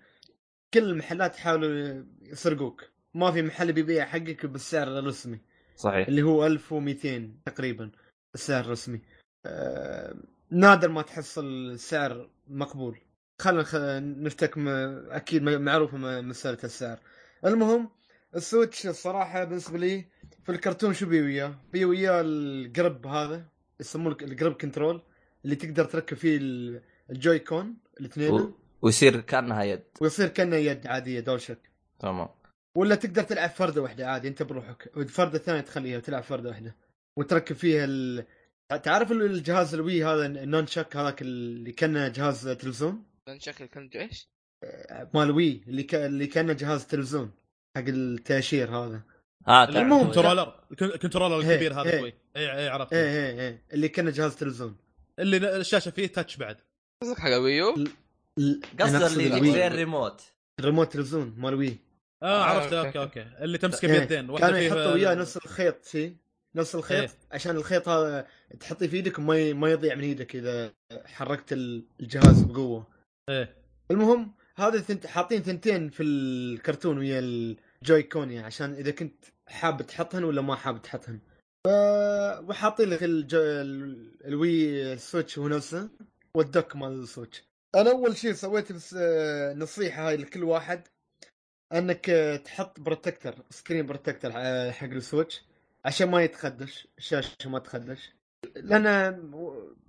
كل المحلات يحاولوا يسرقوك. ما في محل بيبيع حقك بالسعر الرسمي. صحيح. اللي هو 1200 تقريبا السعر الرسمي. آه نادر ما تحصل سعر مقبول. خلينا. نفتك م... أكيد معروفه م- مسألة السعر. المهم ال Switch الصراحة بالنسبة لي في الكرتون شو بي وياه؟ بي وياه ال grip هذا يسمونه ال grip control اللي تقدر تركب فيه ال- ال Joy-Con الاثنين. و... ويصير كأنها يد. ويصير كانه يد عادية DualShock. تمام. ولا تقدر تلعب فرده واحدة عادي انت بروحك. والفرده الثانية تخليها وتلعب فرده واحدة. وتركب فيها ال... تعرف ال- الجهاز ال Wii هذا ال Nunchuk هذاك اللي كان جهاز تلفزيون؟ لأن شكل كنت إيش؟ مال Wii اللي ك... اللي كان جهاز تلفزيون حق التأشير هذا. آه المهم controller ال controller الكبير هذا هي. شوي اي اي عرفت إيه إيه إيه. اللي كان جهاز تلفزيون. اللي الشاشة فيه touch بعد. قصدك حق Wii U؟ ال- أنا قصده أقصد اللي يجيك. زي الريموت الريموت تلفزيون مال Wii. آه آه، عرفت. okay، okay okay. اللي تمسكه إيه. بيدين كانوا يحطوا وياه نفس الخيط فيه نفس الخيط؟ إيه. عشان الخيط هذا تحطيه في إيدك وما ي... ما يضيع من إيدك إذا حركت ال- الجهاز بقوة. إيه. المهم هذا ثنت... حاطين ثنتين في الكرتون ويا ال Joy-Con يعني عشان إذا كنت حاب تحطهن ولا ما حاب تحطهن. ف... وحاطين لك الج... ال- ال Wii ال Switch هو نفسه وال dock مال ال Switch. أنا أول شيء سويت بس آه، نصيحة هاي لكل واحد. انك آه، تحط protector screen protector آه، حق ال Switch عشان ما يتخدش الشاشة ما تخدش. لأن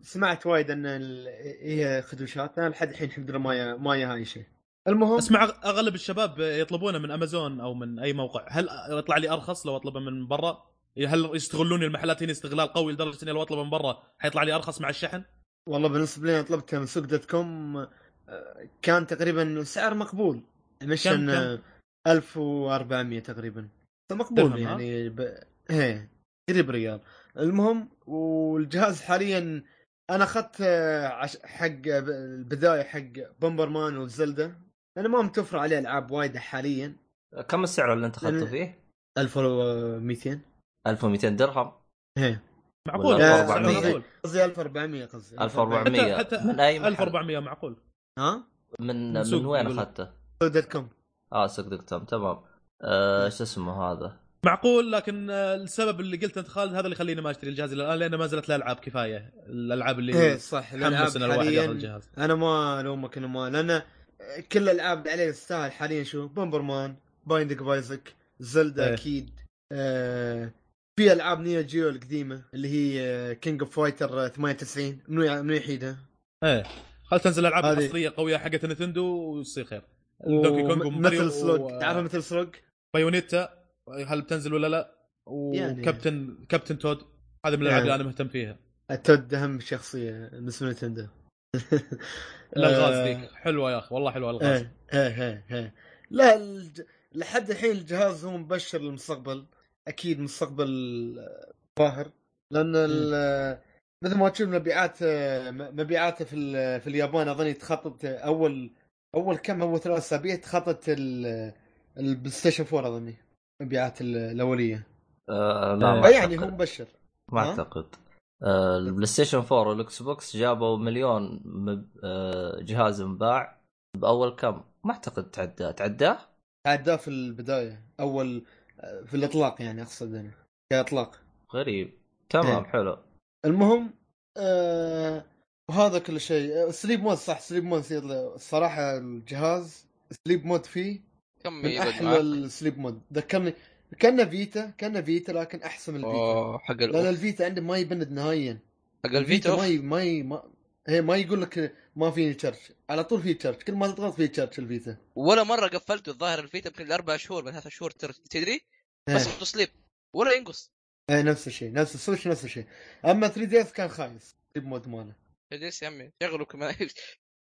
سمعت وايد إن ال- هي خدوشات أنا لحد الحين الحمد لله ما ما هاي شيء. المهم اسمع أغلب الشباب يطلبونه من امازون أو من أي موقع. هل يطلع لي أرخص لو أطلبه من برا؟ هل يستغلون المحلات هنا استغلال قوي لدرجة إني لو أطلبه من برا حيطلع لي أرخص مع الشحن؟ والله بالنسبة لي أنا طلبتها من سوق dot com آه، كان تقريبا سعر مقبول. مش كم- ان كم؟ 1400 تقريبا. مقبول؟ يعني ب... إيه قريب ريال. المهم والجهاز حاليا أنا أخذت آه، عش... حق البداية حق بومبر مان وزلدا أنا ما متوفر عليه ألعاب وايدة حاليا. كم السعر اللي أنت أخذته فيه؟ 1200 1200 درهم. إيه. معقول؟ ولا سعر 1400. معقول. قصدي 1400 قصدي. 1400 حتى حتى من أي محل؟ 1400 معقول. ها؟ من من وين. أخذته؟ dot com. آه سوق dot com تمام. آه شو اسمه هذا؟ معقول لكن السبب اللي قلت انت خالد هذا اللي يخليني ما أشتري الجهاز إلى الآن لأنه ما زالت الالعاب كفاية. الألعاب اللي إيه صح الألعاب حمس ان الواحد ياخذ حاليا الجهاز. أنا ما الومك أنا ما لأن كل الألعاب اللي عليه تستاهل حاليا شو؟ Bomberman Binding of Isaac Zelda إيه. أكيد آه في ألعاب Neo Geo القديمة اللي هي King of Fighter 98 منو منو يحيدها؟ إيه. خل تنزل الالعاب هذه- الاصليه قوية حقت Nintendo ويصير خير. Donkey Kong Metal Slug و- تعرف Metal Slug Bayonetta هل بتنزل ولا لا؟ يعني. و Captain Captain Toad هذه من الألعاب اللي أنا مهتم فيها. Toad أهم شخصية بالنسبة ل Nintendo الالغاز آه، ذيك حلوة يا أخي والله حلوة الالغاز إيه إيه إيه إيه. لا الج... لحد الحين الجهاز هو مبشر للمستقبل أكيد مستقبل آه، ظاهر لأن ال... مثل ما تشوف مبيعات آه، مبيعاته في ال... في اليابان أظني تخطت أول أول كم أول ثلاث أسابيع تخطت ال... ال PlayStation 4 أظني المبيعات ال- الأولية. آه لا ما يعني هو أعتقد. مبشر. ما؟ أعتقد. آه ال PlayStation 4 وال Xbox جابوا مليون مب... آه جهاز انباع بأول كم؟ ما أعتقد تعدى تعداه؟ عداه في البداية أول في الإطلاق يعني أقصد أنا كإطلاق. غريب. تمام إيه. حلو. المهم آه وهذا كل شيء. آه، sleep mode صح sleep mode الصراحة الجهاز sleep mode فيه كم من أحلى؟ ال sleep mode. ذكرني كأنه Vita كأنه Vita لكن أحسن من ال Vita حق لأن ال- ال Vita عنده ما يبند نهائيا. حق ال Vita ما ي... ما ي... ما هي ما يقول لك ما فيني charge على طول في charge كل ما تضغط في charge ال Vita ولا مرة قفلته الظاهر ال Vita يمكن أربع شهور من ثلاث شهور تدري؟ بس إيه. ت sleep ولا ينقص. إيه نفس الشيء نفس ال Switch نفس الشيء. أما 3 DS كان خايس sleep mode ماله. جلس يا عمي؟ شغله كمان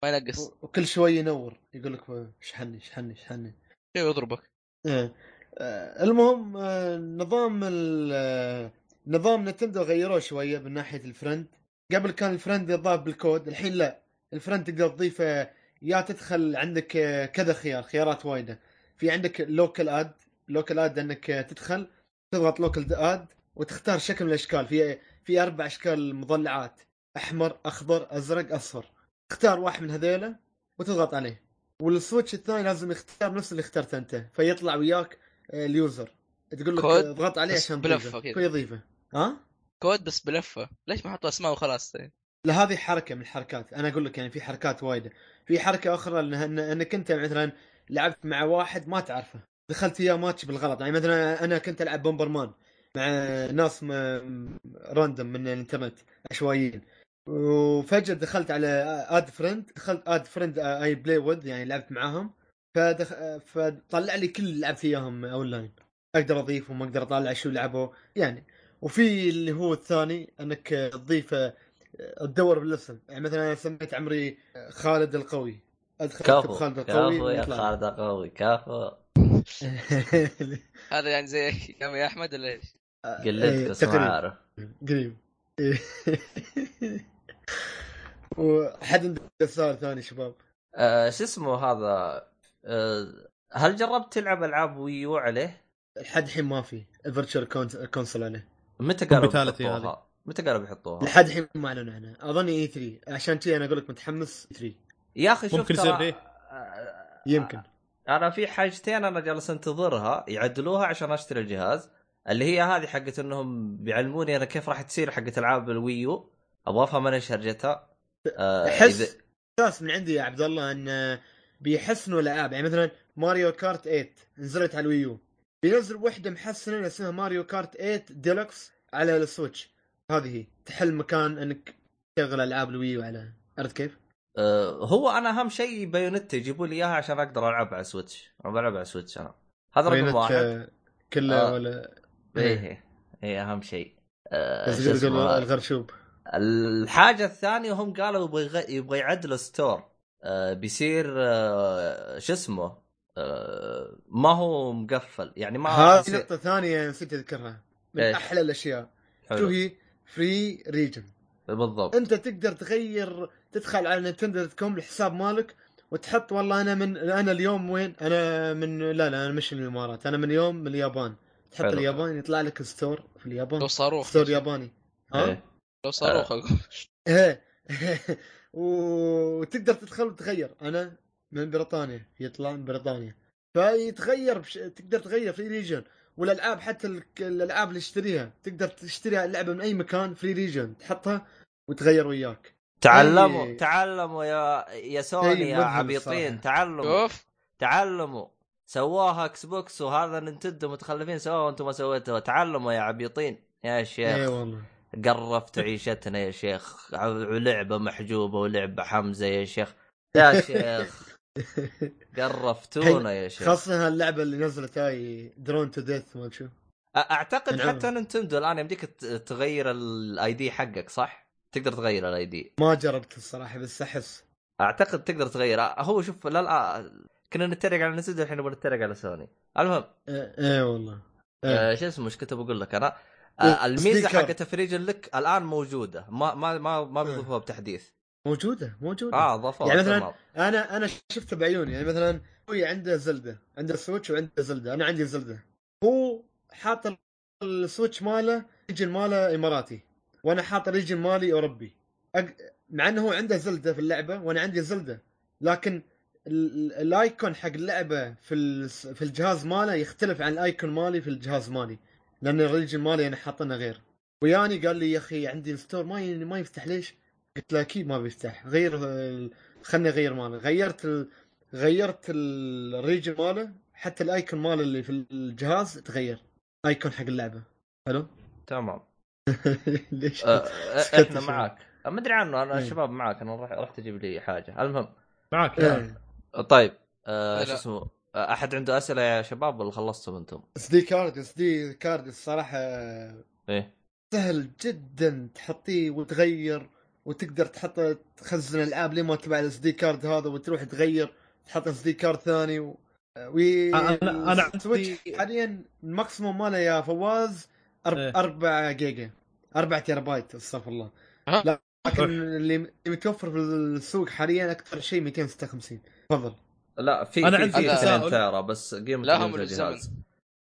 ما ينقص. وكل شوي ينور يقول لك شحني شحني شحني شيء يضربك. إيه. آه، المهم آه، نظام ال- آه، نظام Nintendo غيروه شوية من ناحية ال friend قبل كان ال friend يضاف بالكود الحين لا. ال friend تقدر تضيفه. يا تدخل عندك آه، كذا خيار خيارات وايدة. في عندك local add local add انك تدخل تضغط local add وتختار شكل من الأشكال. في في أربع أشكال مضلعات. أحمر أخضر أزرق أصفر. تختار واحد من هذيلا وتضغط عليه. وال Switch الثاني لازم يختار نفس اللي اخترته أنت فيطلع وياك آه، ال user. تقول لك كود آه، اضغط عليه عشان كذا. فيضيفه. ها؟ كود بس بلفة. ليش ما حطوا أسماء وخلاص؟ طيب. لا هذه حركة من الحركات. أنا أقول لك يعني في حركات وايدة. في حركة أخرى انك أنت مثلا لعبت مع واحد ما تعرفه. دخلت وياه ماتش بالغلط. يعني مثلا أنا كنت ألعب Bomberman مع ناس. random من الإنترنت عشوائيين. وفجأة دخلت على add friend دخلت add friend I play with يعني لعبت معاهم فدخ... فطلع لي كل اللي لعبت إياهم أونلاين أقدر اضيفهم أقدر اطالع شو لعبوا يعني وفي اللي هو الثاني إنك تضيف تدور بالاسم يعني مثلا أنا سميت عمري خالد القوي أدخل كفو خالد القوي كفو يا. خالد قوي كفو هذا يعني زي كم يا أحمد ولا إيش؟ إيه، بس ما. عارف قريب إيه. وحد عنده سؤال ثاني شباب. آه شو اسمه هذا؟ آه هل جربت تلعب ألعاب Wii U عليه؟ لحد الحين ما في. virtual console عليه متى قالوا بيحطوها؟ متى قالوا بيحطوها؟ لحد الحين ما أعلنوا عنها. اظني E 3 عشان كذي أنا أقول لك متحمس 3 يا أخي شوف ممكن ترى يصير؟ آه، يمكن. أنا في حاجتين أنا جالس أنتظرها. يعدلوها عشان أشتري الجهاز. اللي هي هذه حقت إنهم بيعلموني أنا كيف راح تصير حقت ألعاب ال Wii U أبغى أفهم أنا إيش هرجتها. آه أحس احساس من عندي يا عبد الله إن بيحسنوا الالعاب يعني مثلا Mario Kart 8 نزلت على ال Wii U. بينزل وحدة محسنة اسمها Mario Kart 8 ديلكس على ال Switch. هذه هي تحل مكان إنك تشغل ألعاب ال Wii U على. عرفت كيف؟ آه هو أنا أهم شيء Bayonetta يجيبوا لي إياها عشان أقدر ألعب على Switch أنا بلعب على Switch أنا. هذا رقم واحد. آه، كله آه. ولا إيه إيه؟ أهم شيء. آه الغرشوب. الحاجة الثانية هم قالوا يبغى يغ- يبغى يعدلوا store آه بيصير آه شو اسمه؟ آه ما هو مقفل. يعني ما هذه نقطة ثانية نسيت أذكرها. من إيش؟ أحلى الأشياء. شو حلو. هي؟ free region بالضبط. أنت تقدر تغير تدخل على dot com الحساب مالك وتحط والله أنا من أنا اليوم وين؟ أنا من لا لا أنا مش من الإمارات. أنا من اليوم من اليابان. تحط حلو. اليابان يطلع لك store في اليابان. صاروخ. store ياباني. ها؟ إيه. لو صاروخ أقول. إيه. وتقدر تدخل وتغير أنا من بريطانيا يطلع من بريطانيا. فيتغير بش... تقدر تغير في region. والألعاب حتى ال- الألعاب اللي تشتريها تقدر تشتري اللعبة من أي مكان free region. تحطها وتغير وياك. تعلموا إيه. تعلموا يا يا سوني يا عبيطين. تعلموا. شوف تعلموا. سواها إكس بوكس وهذا نينتندو متخلفين. سواها وأنتم ما سويتوها. تعلموا يا عبيطين. يا إي شيخ والله. قرفت عيشتنا يا شيخ. ولعبه محجوبة ولعبة حمزة يا شيخ. يا شيخ. قرفتونا يا شيخ. خاصة هاللعبة اللي نزلت هاي Drawn to Death ما شو. أعتقد. حتى نينتندو الآن يمديك تغير ال ID حقك صح؟ تقدر تغير ال ID ما جربت الصراحة بس أحس. أعتقد تقدر تغير. هو شوف لا لا كنا نتريق على نينتندو الحين نبغى نتريق على سوني المهم. إيه, إيه والله. إيه. آه شو اسمه إيش كنت بقول لك أنا؟ الميزة سبيكر. حقت free region لك الآن موجودة. ما ما ما ما بيضيفوها بتحديث. موجودة موجودة. آه ضافوها يعني مثلاً. أنا أنا شفته بعيوني. يعني مثلا أخوي عنده زلدة عنده سويتش وعنده زلدة. أنا عندي زلدة. هو حاط السويتش ماله region ماله إماراتي. وأنا حاط region مالي أوروبي. أق... مع إنه هو عنده زلدة في اللعبة وأنا عندي زلدة. لكن ال- ال- ال icon حق اللعبة في في الجهاز ماله يختلف عن ال icon مالي في الجهاز مالي. لأن ال region مالي أنا حاطنه غير. وياني قال لي يا أخي عندي ال store ما ما يفتح ليش؟ قلت له أكيد ما بيفتح. غير خلني أغير ماله. غيرت ال... غيرت ال region ماله. حتى ال icon ماله اللي في الجهاز تغير. icon حق اللعبة. حلو؟ تمام. ليش؟ سكت إحنا. معاك. ما أدري عنه. أنا إيه. الشباب معاك. أنا رح- رحت أجيب لي حاجة. المهم. معك إيه. طيب. لا. شو اسمه؟ أحد عنده أسئلة يا شباب ولا خلصتم أنتم؟ SD card SD card الصراحة إيه سهل جدا تحطيه وتغير وتقدر تحط تخزن العاب لين ما تبع ال SD card هذا وتروح تغير تحط SD card ثاني و... وي... أنا عندي- السويتش حاليا ال maximum ماله يا فواز أرب... إيه. 4 جيجا 4 تيرا بايت استغفر الله ها؟ لا لكن اللي متوفر في السوق حاليا أكثر شيء 256 تفضل لا في أنا في عندي في تساؤل. 2 تيرا بس قيمة لا، هم. الجهاز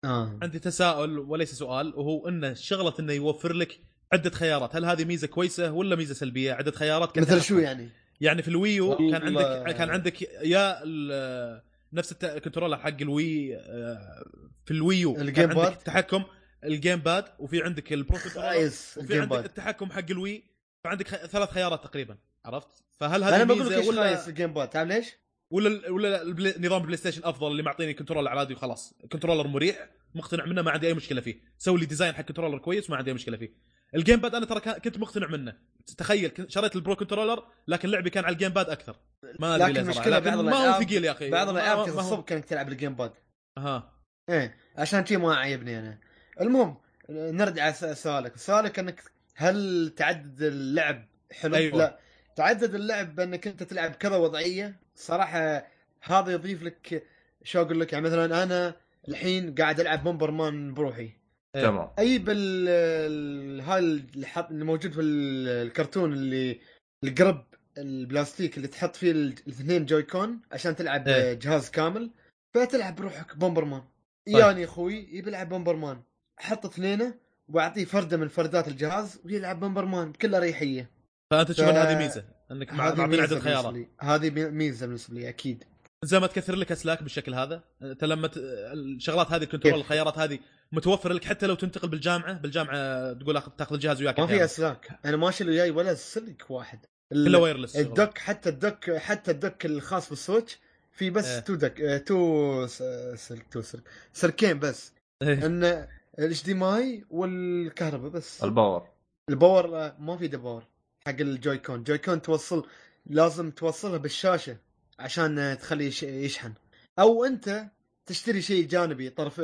آه عندي تساؤل وليس سؤال وهو انه شغلة إنه يوفر لك عدة خيارات هل هذه ميزة كويسة ولا ميزة سلبية عدة خيارات كانت مثل. شو يعني؟ يعني في الويو والله- كان عندك كان عندك يا ال- نفس الت- ال controller حق الوي آه، في الويو ال gamepad؟ التحكم ال gamepad وفي عندك ال Pro وفي عندك pad التحكم حق الوي فعندك ثلاث خيارات تقريبا عرفت فهل هذه أنا بقول لك ولا ال gamepad تعرف ليش؟ ولا ولا البلاي- نظام البلاي ستيشن أفضل اللي معطيني controller عادي وخلاص. controller مريح مقتنع منه ما عندي أي مشكلة فيه. سوي لي design حق controller كويس وما عندي أي مشكلة فيه. ال gamepad أنا ترى كنت مقتنع منه. تخيل شريت ال Pro controller لكن لعبي كان على ال gamepad أكثر. ما أدري لكن لكن بعض ما هو ثقيل يا أخي. بعض ما- الألعاب ما- ما هو- تغصبك إنك تلعب ال gamepad ها إيه عشان شي ما عيبني أنا. المهم نرجع على سؤالك. سؤالك إنك هل تعدد اللعب حلو؟ أيوة. لا. تعدد اللعب بانك أنت تلعب كذا وضعية؟ صراحة هذا يضيف لك شو أقول لك يعني مثلا أنا الحين قاعد ألعب Bomberman بروحي إيه. تمام أي بال ال- هاي اللي موجود في ال- الكرتون اللي ال grip البلاستيك اللي تحط فيه ال- الاثنين Joy-Con عشان تلعب إيه. جهاز كامل فتلعب بروحك Bomberman طيب. ياني أخوي يبي يلعب Bomberman أحط اثنينه وأعطيه فرده من فردات الجهاز ويلعب Bomberman بكل أريحية فأنت تشوف ف- هذه ميزة إنك ميزة عدد خيارات هذه مي- ميزة بالنسبة لي أكيد. زي ما تكثر لك أسلاك بالشكل هذا أنت لما ت... الشغلات هذه الكنترول كيف؟ الخيارات هذه متوفرة لك حتى لو تنتقل بالجامعة بالجامعة تقول اخذ تأخذ الجهاز وياك ما في. أسلاك. أنا ما اشيل وياي ولا سلك واحد. ال- كله وايرلس الدك حتى الدك حتى الدك الخاص بالسويتش في بس إيه. تو دك آه، تو سلك تو سلك سلكين بس. إيه. إن الاتش دي ماي والكهرباء بس. الباور. الباور آه، ما في باور. حق ال Joy-Con Joy-Con توصل لازم توصلها بالشاشة عشان تخليه يش- يشحن. أو أنت تشتري شيء جانبي طرف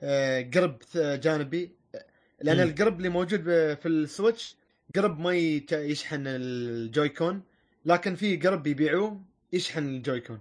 آه، grip جانبي. لأن. ال grip اللي موجود ب- في السويتش grip ما يشحن ال Joy-Con لكن في grip يبيعوه يشحن ال Joy-Con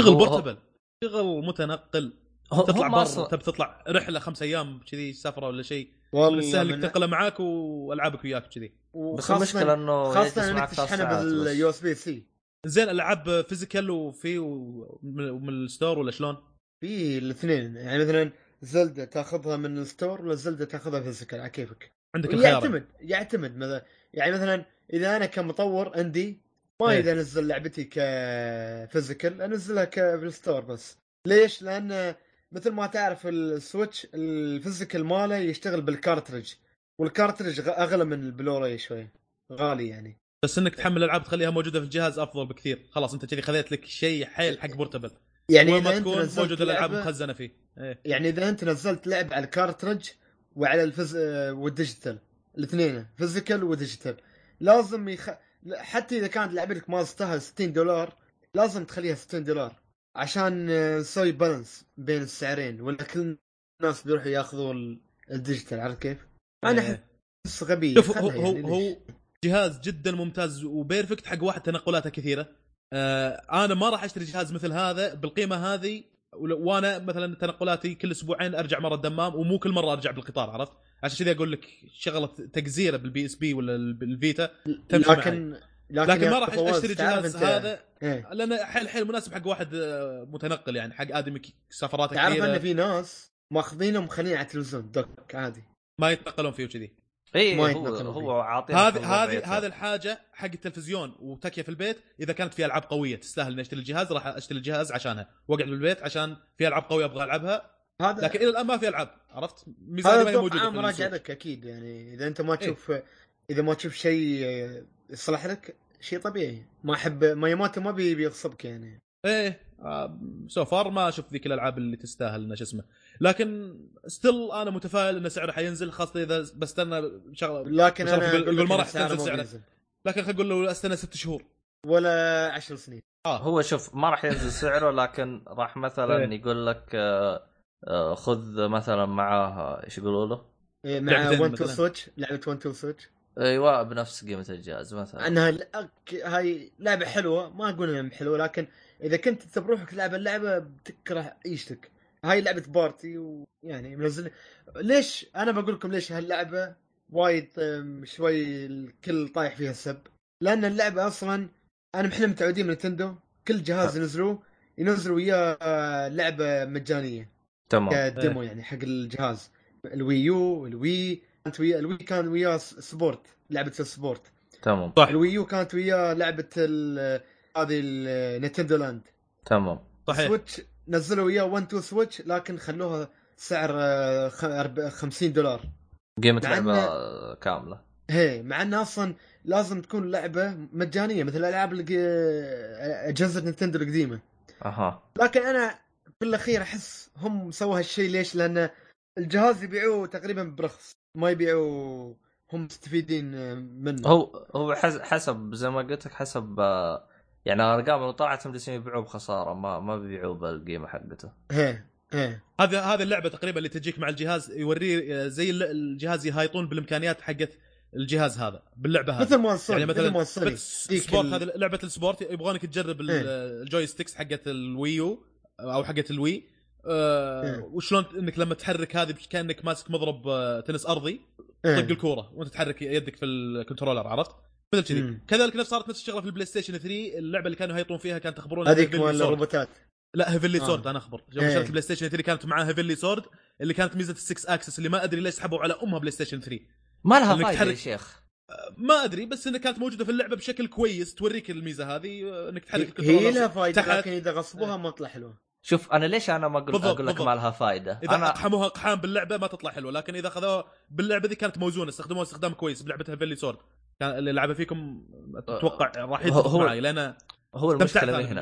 شغل portable. شغل متنقل. تطلع برا أصلا تبي تطلع رحلة خمس أيام كذي سفرة ولا شيء من والله السهل انك من- تنقله معاك وألعابك وياك كذي بس المشكلة إنه يجلس إنك تشحنه. بال USB-C زين ألعاب physical وفي ومن من ال store ولا شلون؟ في الاثنين يعني مثلا زلدة تاخذها من ال store ولا زلدة تاخذها physical على كيفك عندك الخيار يعتمد يعتمد مثلا يعني مثلا إذا أنا كمطور عندي ما إيه. اذا أنزل لعبتي ك physical أنزلها كفي ال store بس ليش؟ لأن مثل ما تعرف السويتش ال physical ماله يشتغل بال cartridge وال cartridge أغلى من البلوراي شوي. غالي يعني. بس إنك تحمل ألعاب تخليها موجودة في الجهاز أفضل بكثير. خلاص أنت كذي خذيت لك شيء حيل حق portable يعني ما إذا تكون موجودة الألعاب لعبة مخزنة فيه. إيه. يعني إذا أنت نزلت لعب على ال cartridge وعلى الفز وال digital. الاثنين physical و digital. لازم يخ... حتى إذا كانت لعبتك ما تستاهل 60 دولار لازم تخليها 60 دولار. عشان آه، نسوي balance بين السعرين ولا كل الناس بيروحوا ياخذوا ال- ال digital عارف كيف؟ أنا إيه. احس غبي شوف هو هو, يعني هو ليش؟ جهاز جدا ممتاز و perfect حق واحد تنقلاته كثيرة آه أنا ما راح أشتري جهاز مثل هذا بالقيمة هذه وأنا مثلا تنقلاتي كل أسبوعين أرجع مرة الدمام ومو كل مرة أرجع بالقطار عرفت؟ عشان كذي أقول لك شغلة تجزيره بال PSP ولا بال Vita تمشي لكن لكن, لكن ما راح أشتري جهاز هذا إيه. لأنه حيل حيل مناسب حق واحد آه، متنقل يعني حق آدمي ك- سفرات تعرف كثيره إن في ناس ماخذينه ومخلينه على التلفزيون دوك عادي ما يتنقلون فيه وكذي إي ما هو. هو عاطينا هذه هذه. هذه الحاجة حق التلفزيون وتكية في البيت إذا كانت في ألعاب قوية تستاهل إني أشتري الجهاز راح أشتري الجهاز عشانها وأقعد بالبيت عشان في ألعاب قوية أبغى ألعبها هذا لكن إلى الآن ما في ألعاب عرفت ميزانيه ما هذا هي موجودة عام في راجع. لك أكيد يعني إذا أنت ما إيه. تشوف إذا ما تشوف شيء يصلح لك شيء طبيعي ما أحب مايموتو ما بي- بيغصبك يعني إيه so far ما أشوف ذيك الألعاب اللي تستاهل إنه شو اسمه لكن still أنا متفائل إن سعره حينزل خاصة إذا بستنى شغلة لكن أنا أقول ما راح إن سعره تنزل ما سعره. بينزل. لكن خلينا نقول لو أستنى ست شهور ولا عشر سنين آه هو شوف ما راح ينزل سعره لكن راح مثلا إيه. يقول لك آه، آه، خذ مثلا معاه إيش يقولوا له؟ إيه، مع لعبتين 1 2 مثلاً. Switch لعبة 1 2 Switch أيوه بنفس قيمة الجهاز مثلا أنها الأك- هاي لعبة حلوة ما أقول إنها حلوة لكن إذا كنت انت بروحك تلعب اللعبة بتكره عيشتك. هاي لعبة party ويعني منزل. ليش؟ أنا بقول لكم ليش هاللعبة وايد شوي الكل طايح فيها السب. لأن اللعبة أصلا أنا إحنا متعودين من Nintendo كل جهاز ينزلوه ينزلوا وياه لعبة مجانية. تمام. ك demo يعني حق الجهاز. ال Wii U ال Wii كانت ويا ال Wii كان وياه Sports لعبة ال Sports. تمام. صح. ال Wii U كانت وياه لعبة ال- هذه ال Nintendo Land. تمام. صحيح. Switch نزلوا وياه 1 2 Switch لكن خلوها سعر آه، خ- أرب- 50 دولار. قيمة مع لعبة إنه- كاملة. هي مع انها أصلا لازم تكون لعبة مجانية مثل ق- أجهزة Nintendo القديمة. أها. لكن أنا في الاخير أحس هم سووا هالشيء ليش؟ لأن الجهاز يبيعوه تقريبا برخص. ما يبيعوا هم مستفيدين منه. هو هو حس- حسب زي ما قلت لك حسب آه، يعني الارقام اللي طلعت هم جالسين يبيعوه بخسارة ما ما بيبيعوه بالقيمة حقته. هي هي. هذا هذه اللعبة تقريبا اللي تجيك مع الجهاز يوريه آه، زي ال- الجهاز يهايطون بالإمكانيات حقت الجهاز هذا باللعبة هذه. مثل ما سوني يعني مثل مثلا ديك Sports هذه لعبة ال Sports يبغونك تجرب ال-. ال joysticks حقت ال Wii U أو حقت ال Wii. آه إيه. وشلون إنك لما تحرك هذه كأنك ماسك مضرب آه، تنس أرضي إيه. طق الكورة وأنت تحرك يدك في ال controller عرفت؟ مثل كذي. كذلك نفس صارت نفس الشغلة في ال PlayStation 3 اللعبة اللي كانوا يهيطون فيها كانت تخبرون هذيك مال الروبوتات لا Heavenly آه. Sword أنا أخبر يوم إيه. شريت ال PlayStation 3 كانت معاها Heavenly Sword اللي كانت ميزة السكس أكسس اللي ما أدري ليش سحبوا على أمها PlayStation 3 ما لها فايدة يا شيخ ما أدري بس إنها كانت موجودة في اللعبة بشكل كويس توريك الميزة هذه آه، إنك تحرك هي لها فائده تحت. لكن إذا غصبوها ما تطلع حلوة شوف أنا ليش أنا ما أقول بالضبط، أقول لك بالضبط. ما لها فائده إذا أنا أقحموها أقحام باللعبة ما تطلع حلوة لكن إذا أخذوها باللعبة ذي كانت موزونة استخدموها استخدام كويس بلعبه Heavenly Sword كان اللي لعبها فيكم أتوقع راح هو- يتفق هو- معي لأن هو المشكلة مي هنا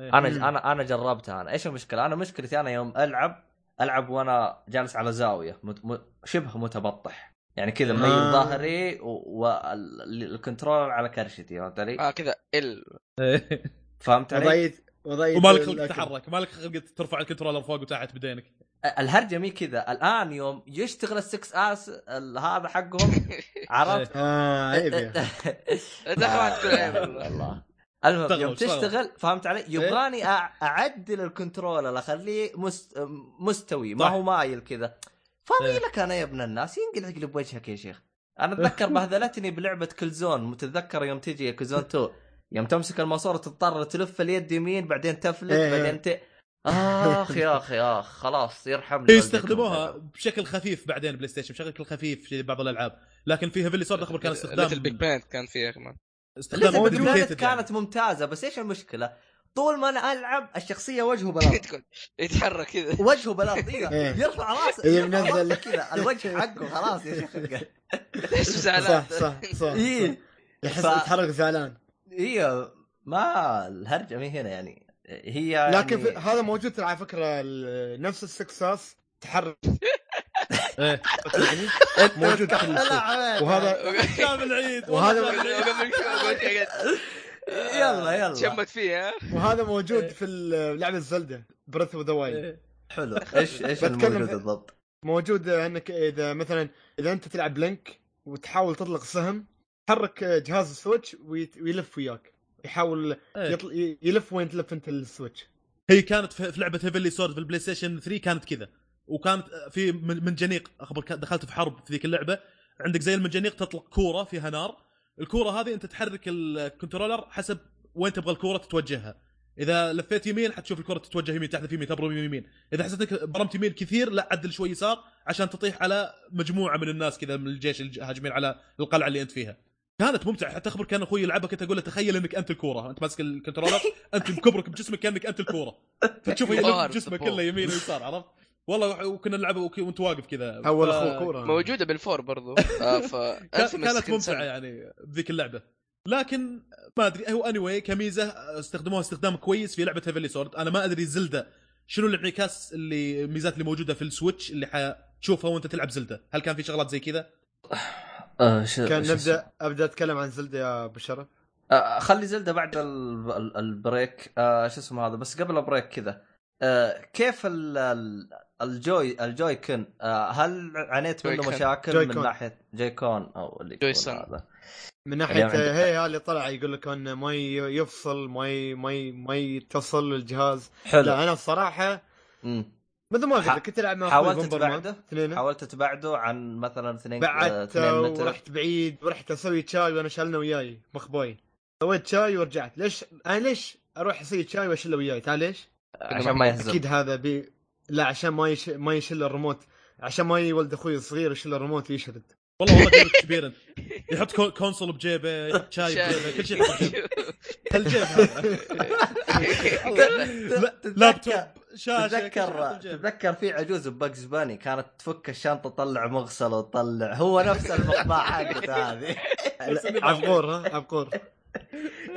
إيه. أنا مم. أنا أنا جربتها أنا إيش المشكلة؟ أنا مشكلتي أنا يوم ألعب ألعب وأنا جالس على زاوية مت... م... شبه متبطح يعني كذا ميل آه. ظهري وال controller على كرشتي فهمت علي؟ آه كذا ال. فهمت علي؟ ومالك خلق. تتحرك مالك خلق ترفع ال controller فوق وتحت بدينك الهرجة مي كذا الآن يوم يشتغل السكس اس ال- هذا حقهم عرفت؟ آه عيب آه، والله. الله المهم يوم. تشتغل فهمت علي؟ يبغاني أع- أعدل ال controller أخليه مست... مستوي ما. هو مايل كذا فاضي إيه. لك أنا يا ابن الناس ينقلع يقلب وجهك يا شيخ أنا أتذكر بهذلتني بلعبة Killzone متذكر يوم تجي Killzone 2 يوم تمسك الماسورة تضطر تلف اليد يمين بعدين تفلت إيه. بعدين ت... آخ يا أخي آخ خلاص يرحمني هي والديكم. يستخدموها بشكل خفيف بعدين PlayStation بشكل خفيف في بعض الألعاب لكن في Heavenly Sword أخبر كان استخدام LittleBigPlanet كان فيها كمان استخدام يعني. كانت ممتازة بس إيش المشكلة؟ طول ما أنا ألعب الشخصية وجهه بلاط يتحرك كذا وجهه بلاط إيه. إيه. يرفع راسه إيه،. راسه كذا الوجه حقه خلاص يا شيخ صح صح صح يحس يتحرك زعلان هي ما الهرجة مي هنا يعني. هي لكن يعني في هذا موجود على فكرة نفس السكساس تحرك. إيه. يعني موجود في. وهذا شام العيد. وهذا- يلا يلا. شمت فيه وهذا موجود في ال- لعبة Zelda Breath of the Wild إيه. حلو. إيش إيش الموجود في- بالضبط؟ موجود إنك إذا مثلا إذا أنت تلعب ب Link وتحاول تطلق سهم تحرك جهاز ال Switch ويت- ويلف وياك. يحاول إيه. يطل... يلف وين تلف انت ال Switch. هي كانت في في لعبة Heavenly Sword في ال PlayStation 3 كانت كذا. وكانت في من- منجنيق أخبر دخلت في حرب في ذيك اللعبة. عندك زي المنجنيق تطلق كورة فيها نار. الكورة هذه انت تحرك ال controller حسب وين تبغى الكورة تتوجهها. إذا لفيت يمين حتشوف الكرة تتوجه يمين تحذف يمين تبرم يمين إذا حسيت إنك برمت يمين كثير لا عدل شوي يسار عشان تطيح على مجموعة من الناس كذا من الجيش الهاجمين على القلعة اللي أنت فيها. كانت ممتعة. حتى أخبر كان أخوي يلعبها كنت أقول له تخيل إنك أنت الكورة. أنت ماسك ال controller أنت مكبرك بجسمك كأنك أنت الكورة. فتشوفه يلف. كله يمين ويسار عرفت؟ والله وكنا نلعبه وك- وانت واقف كذا. اول ف- اخو كورة. موجودة بال four برضو. آه ف كانت ممتعة. يعني بذيك اللعبة. لكن ما أدري هو اني anyway كميزة استخدموها استخدام كويس في لعبة Heavenly Sword أنا ما أدري Zelda شنو الانعكاس اللي الميزات اللي موجودة في ال Switch اللي حتشوفها وأنت تلعب Zelda. هل كان في شغلات زي كذا؟ آه ش... كان شو؟ نبدا أبدأ أتكلم عن Zelda يا أبو شرف آه خلي Zelda بعد ال... ال- ال break آه شو اسمه هذا بس قبل ال break كذا آه كيف ال... ال- الجوي الجوي كن آه هل عانيت منه. مشاكل جوي من كون. ناحيه جوي كون أو اللي جوي سون. هذا من ناحيه هي هذا اللي طلع يقول لك إنه ما يفصل ما ما ما يتصل الجهاز حلو لا أنا الصراحة مم. مثل ما قلت لك كنت العب مع حاولت تبعده؟ اثنين حاولت تبعده عن مثلا 2 2 بعدته متر ورحت بعيد ورحت أسوي شاي وانا شالنا وياي مخبوين سويت شاي ورجعت ليش أنا ليش أروح أسوي شاي واشله وياي تعال ليش؟ عشان ما يهزم أكيد هذا بي لا عشان ما يش... ما يشل الريموت عشان ما يولد أخوي الصغير يشيل الريموت ويشرد والله والله جيبك كبير انت يحط con- console بجيبه يحط شاي بجيبه كل شيء يحط بجيبه الجيب هذا la- laptop شاشه تتذكر بجيبه. تتذكر في عجوز ب Bugs Bunny كانت تفك الشنطة تطلع مغسل وتطلع. هو نفس المقطع حقته هذه. عبقور ها؟ عبقور.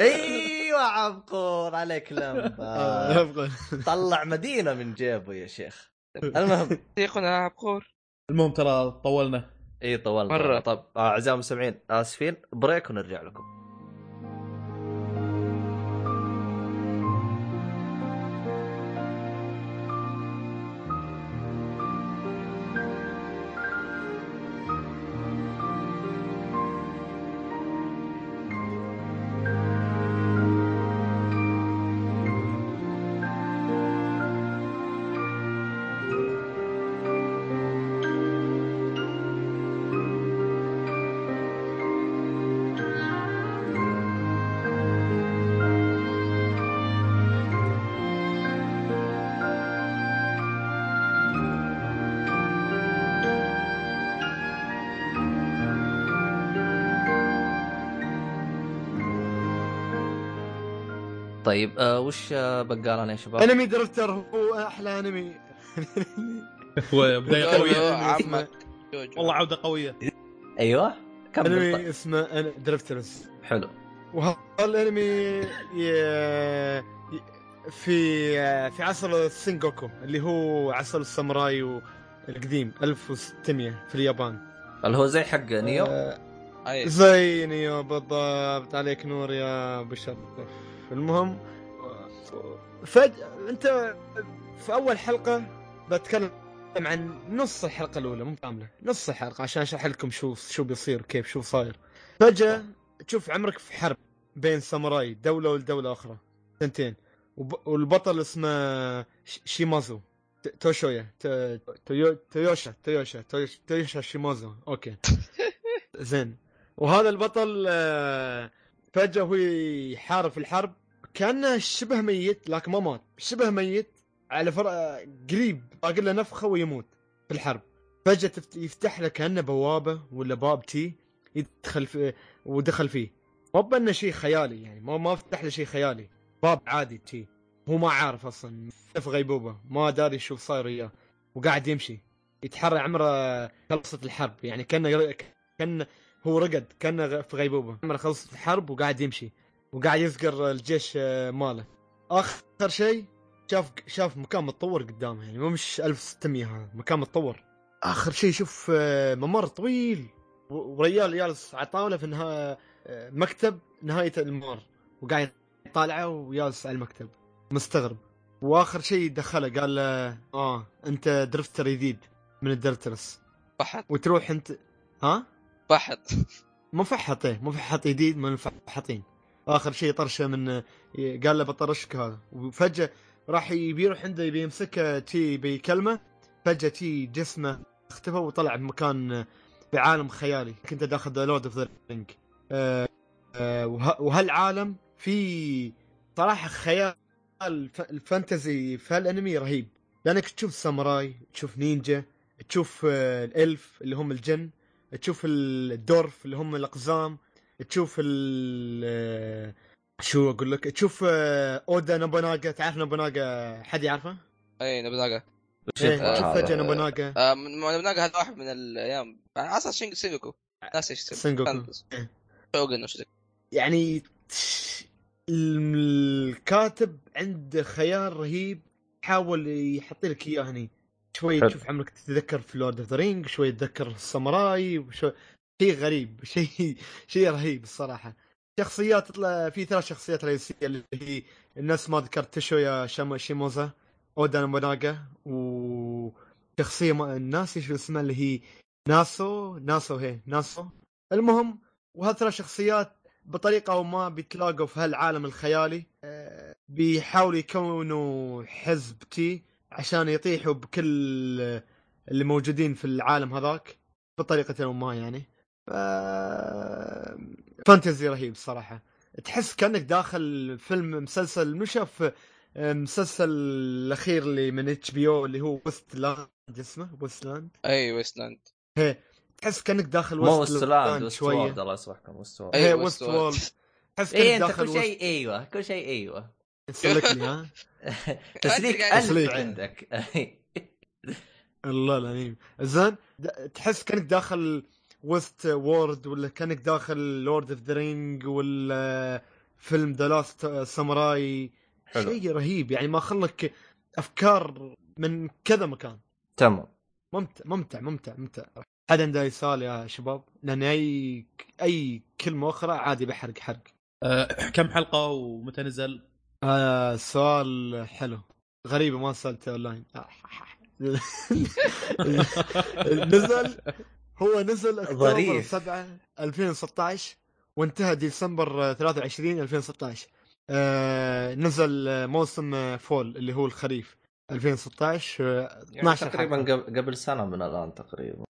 أيوه عبقور عليك لمبة. عبقور. طلع مدينة من جيبه يا شيخ. المهم. يقولنا عبقور. المهم ترى طولنا. إي طولنا. مرة. طب أعزائي المستمعين آسفين بريك ونرجع لكم. طيب آه وش آه بقالنا يا شباب؟ أنمي Drifters هو أحلى أنمي. هو بداية قوية. عمك. جوجو. والله عودة قوية. أيوه كمل أنمي. اسمه أنا- Drifters حلو. وهذا الأنمي ي- ي- في في عصر السينغوكو اللي هو عصر الساموراي القديم 1600 في اليابان. اللي هو زي حق Nioh؟ آه،. زي نيو بالضبط عليك نور يا أبو شرف. المهم فجأة انت في أول حلقة بتكلم عن نص الحلقة الأولى مو كاملة نص الحلقة عشان أشرح لكم شو شو بيصير كيف شو صاير فجأة تشوف عمرك في حرب بين ساموراي دولة ولدولة أخرى ثنتين وب... والبطل اسمه شيمازو توشويا. تويوشا تويوشا تويوشا, شيمازو okay زين وهذا البطل آه، فجأة هو يحارب في الحرب كأنه شبه ميت لكن ما مات. شبه ميت على فر... آه، قريب باقي له نفخة ويموت في الحرب. تفت... يفتح له كأنه بوابة ولا باب تي يدخل في ودخل فيه. مو بانه شيء خيالي يعني ما ما فتح له شيء خيالي. باب عادي تي. هو ما عارف أصلا في غيبوبة. ما داري شو صاير وياه. وقاعد يمشي. يتحرى عمره خلصت الحرب. يعني كأنه كان هو رقد كأنه في غيبوبة. عمره خلصت الحرب وقاعد يمشي. وقاعد يذكر الجيش آه، ماله. آخر شيء شاف شاف مكان متطور قدامه يعني مو مش 1600 هذا مكان متطور. آخر شيء شوف آه، ممر طويل. وريال جالس على طاولة في نهايه آه، مكتب نهاية الممر وقاعد يطالعه وجالس على المكتب. مستغرب. وآخر شيء دخله قال له آه أنت drifter جديد من ال drifters. فحط. وتروح أنت ها؟ فحط. مفحط إيه مفحط جديد من المفحطين آخر شيء طرشه من قال له بطرشك هذا. وفجأة راح يروح عنده يبي يمسكه تي بيكلمه فجأة تي جسمه اختفى وطلع بمكان بعالم خيالي. كأنك داخل ذا Lord of the Rings وهالعالم في صراحة خيال ال fan... ال fantasy في هالانمي رهيب. لأنك تشوف ساموراي تشوف نينجا تشوف آه، ال elf اللي هم الجن تشوف ال dwarf اللي هم الأقزام. تشوف ال آه، شو أقول لك تشوف آه، أودا نوبوناغا تعرف نوبوناغا حد يعرفه؟ اي نوبوناغا وش إيه، يطلع تشوف؟ فجأة نوبوناغا آه من- نوبوناغا هذا واحد من الأيام على أساس شينج سينغوكو ناس إيش اسمه سينغوكو. إيه. شوغن. يعني الكاتب عنده خيال رهيب حاول يحط لك إياه هني شوي. تشوف عمرك تتذكر في Lord of the Rings شوي تتذكر الساموراي وشوي شيء غريب شيء شيء رهيب الصراحة. شخصيات تطلع في ثلاث شخصيات رئيسية اللي هي الناس ما ذكرت تشويا شيموزا اودا نوبوناغا وشخصية ما ناسي شو اسمها اللي هي ناسو ناسو هي ناسو. المهم وهالثلاث شخصيات بطريقة أو ما بيتلاقوا في هالعالم الخيالي آه، بيحاولوا يكونوا حزب تي عشان يطيحوا بكل اللي موجودين في العالم هذاك بطريقة أو ما يعني. fan... fantasy رهيب صراحة. تحس كأنك داخل فيلم مسلسل مش شاف مسلسل الأخير اللي من HBO اللي هو Westland اسمه Westland اي Westland تحس كأنك داخل مو West Westland West شوية. World الله يسمحكم Westworld إيه West Westworld. تحس كأنك إيه أنت داخل كل شيء أيوه كل شيء أيوه. سلك لي ها؟ تسليك تسليك. عندك. الله العظيم. زين تحس كأنك داخل Westworld ولا كأنك داخل Lord of the Ring ولا فيلم The Last Samurai حلو. شيء رهيب يعني ما خلك أفكار من كذا مكان. تمام. ممتع ممتع ممتع ممتع. حد عنده أي سؤال يا شباب؟ لأن أي أي كلمة أخرى عادي بحرق حرق. آه، كم حلقة ومتى نزل؟ آه سؤال حلو. غريبة ما سألته أونلاين. نزل هو نزل أكتوبر ظريف. 7 2016 وانتهى ديسمبر 23 2016 آه نزل آه، موسم آه، fall اللي هو الخريف 2016 آه، يعني 12 تقريبا حلقة. قبل قبل سنة من الآن تقريبا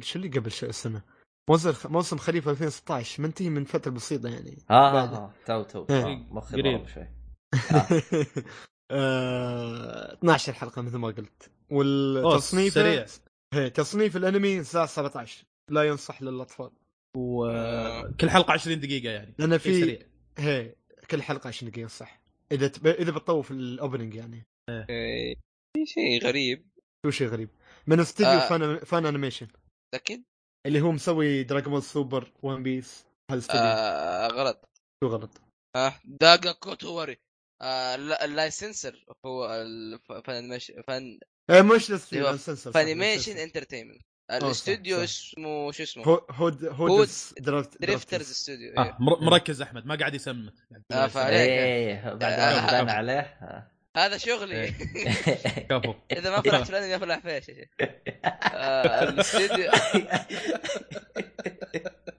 شو اللي قبل السنة موسم موسم خريف 2016 منتهي من فترة بسيطة يعني ها بعد. ها تو تو إيه. آه، مخي قريب. شوي آه، 12 حلقة مثل ما قلت والتصنيف سريع. هي تصنيف الانمي الساعة 17 لا ينصح للأطفال. وكل حلقة 20 دقيقة يعني لأن في سريع. هي كل حلقة 20 دقيقة صح إذا تب... إذا بتطوف ال opening يعني. إيه، في شيء غريب. شو شيء غريب. من استوديو آه. Fun Funimation متاكد؟ اللي هو مسوي Dragon Ball Super و One Piece هالاستوديو آه غلط. شو غلط؟ آه داغا كوتوري آه لا- ال licensor هو ال F- Fun مش إيه صح، فانيميشن. انترتينمنت صح، الاستوديو. اسمه شو اسمه؟ هو هود هود هودز درافت دريفترز استوديو آه إيه. مر- مركز أحمد ما قاعد يسمت آه، فعليك. إيه بعد آه، عليه آه. هذا شغلي. إيه. كفو. إذا ما فرحت في الأنمي افلح فيش يا شيخ. الاستوديو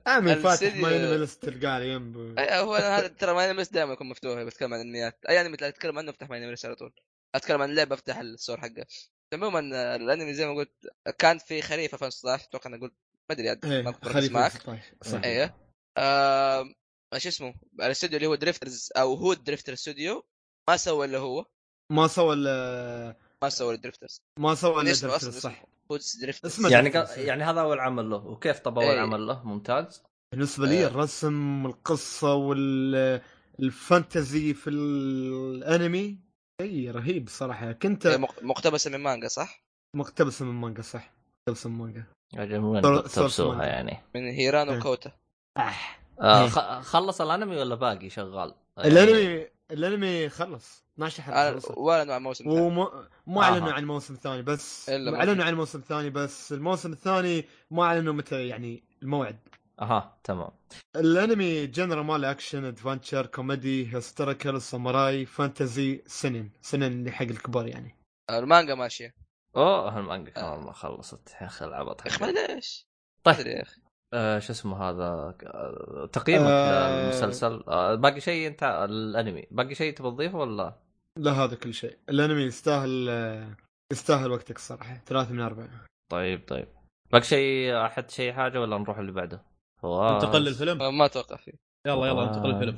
عامل فاتح ما ينملست تلقاه على جنب أي- هو هذا ترى ماي انمي دائما يكون مفتوح بتكلم عن انميات أي أنمي تلاقي اتكلم عنه افتح ماي انمي على طول. أتكلم عن لعبه أفتح ال store حقه عموما الأنمي زي ما قلت كان في خريف 2016 أتوقع أنا قلت ما أدري عاد إيه ما خليفة معك 16 صح. أيوه آه إيش اسمه؟ الاستوديو اللي هو Drifters أو هو Drifter Studio ما سوى إلا هو. ما سوى ال- ما سوى ال Drifters ما سوى أصلا صح اسمه هو Drifters اسمه يعني يعني هذا أول عمل له وكيف طب اول إيه. عمل له ممتاز بالنسبة لي آه. الرسم والقصة والفانتزي في الأنمي شيء رهيب صراحة كنت مق- مقتبسه من مانجا صح؟ مقتبسه من مانجا صح مقتبسه من مانجا يعني من وين صار- صار تبسوها سمعنا. يعني من هيرانو إيه. كوتا آه. آه إيه. خلص الأنمي ولا باقي شغال؟ يعني الانمي الأنمي خلص 12 حلقه أنا خلص ولا نوع موسم ثاني. وما ما آه. اعلنوا عن موسم ثاني بس إلا ما أعلنوا. عن موسم ثاني بس الموسم الثاني ما أعلنوا متى يعني الموعد. أها تمام. الأنمي genre ماله action adventure comedy historical samurai fantasy seinen seinen اللي حق الكبار يعني. المانجا ماشية. أوه المانجا كمان ما خلصت. يا أخي العبط. يا أخي ما أدري ليش طيب. ما يا أخي. آه شو اسمه هذا؟ آه، تقييمك آه. للمسلسل. آه باقي شيء انت الانمي. باقي شيء تبي تضيفه ولا؟ لا هذا كل شيء. الانمي يستاهل آه، يستاهل وقتك الصراحه ثلاثة من أربعة. طيب طيب. باقي شيء أحد شيء حاجة ولا نروح اللي بعده؟ انتقل للفيلم؟ ما أتوقع فيه. يلا يلا انتقل. للفيلم.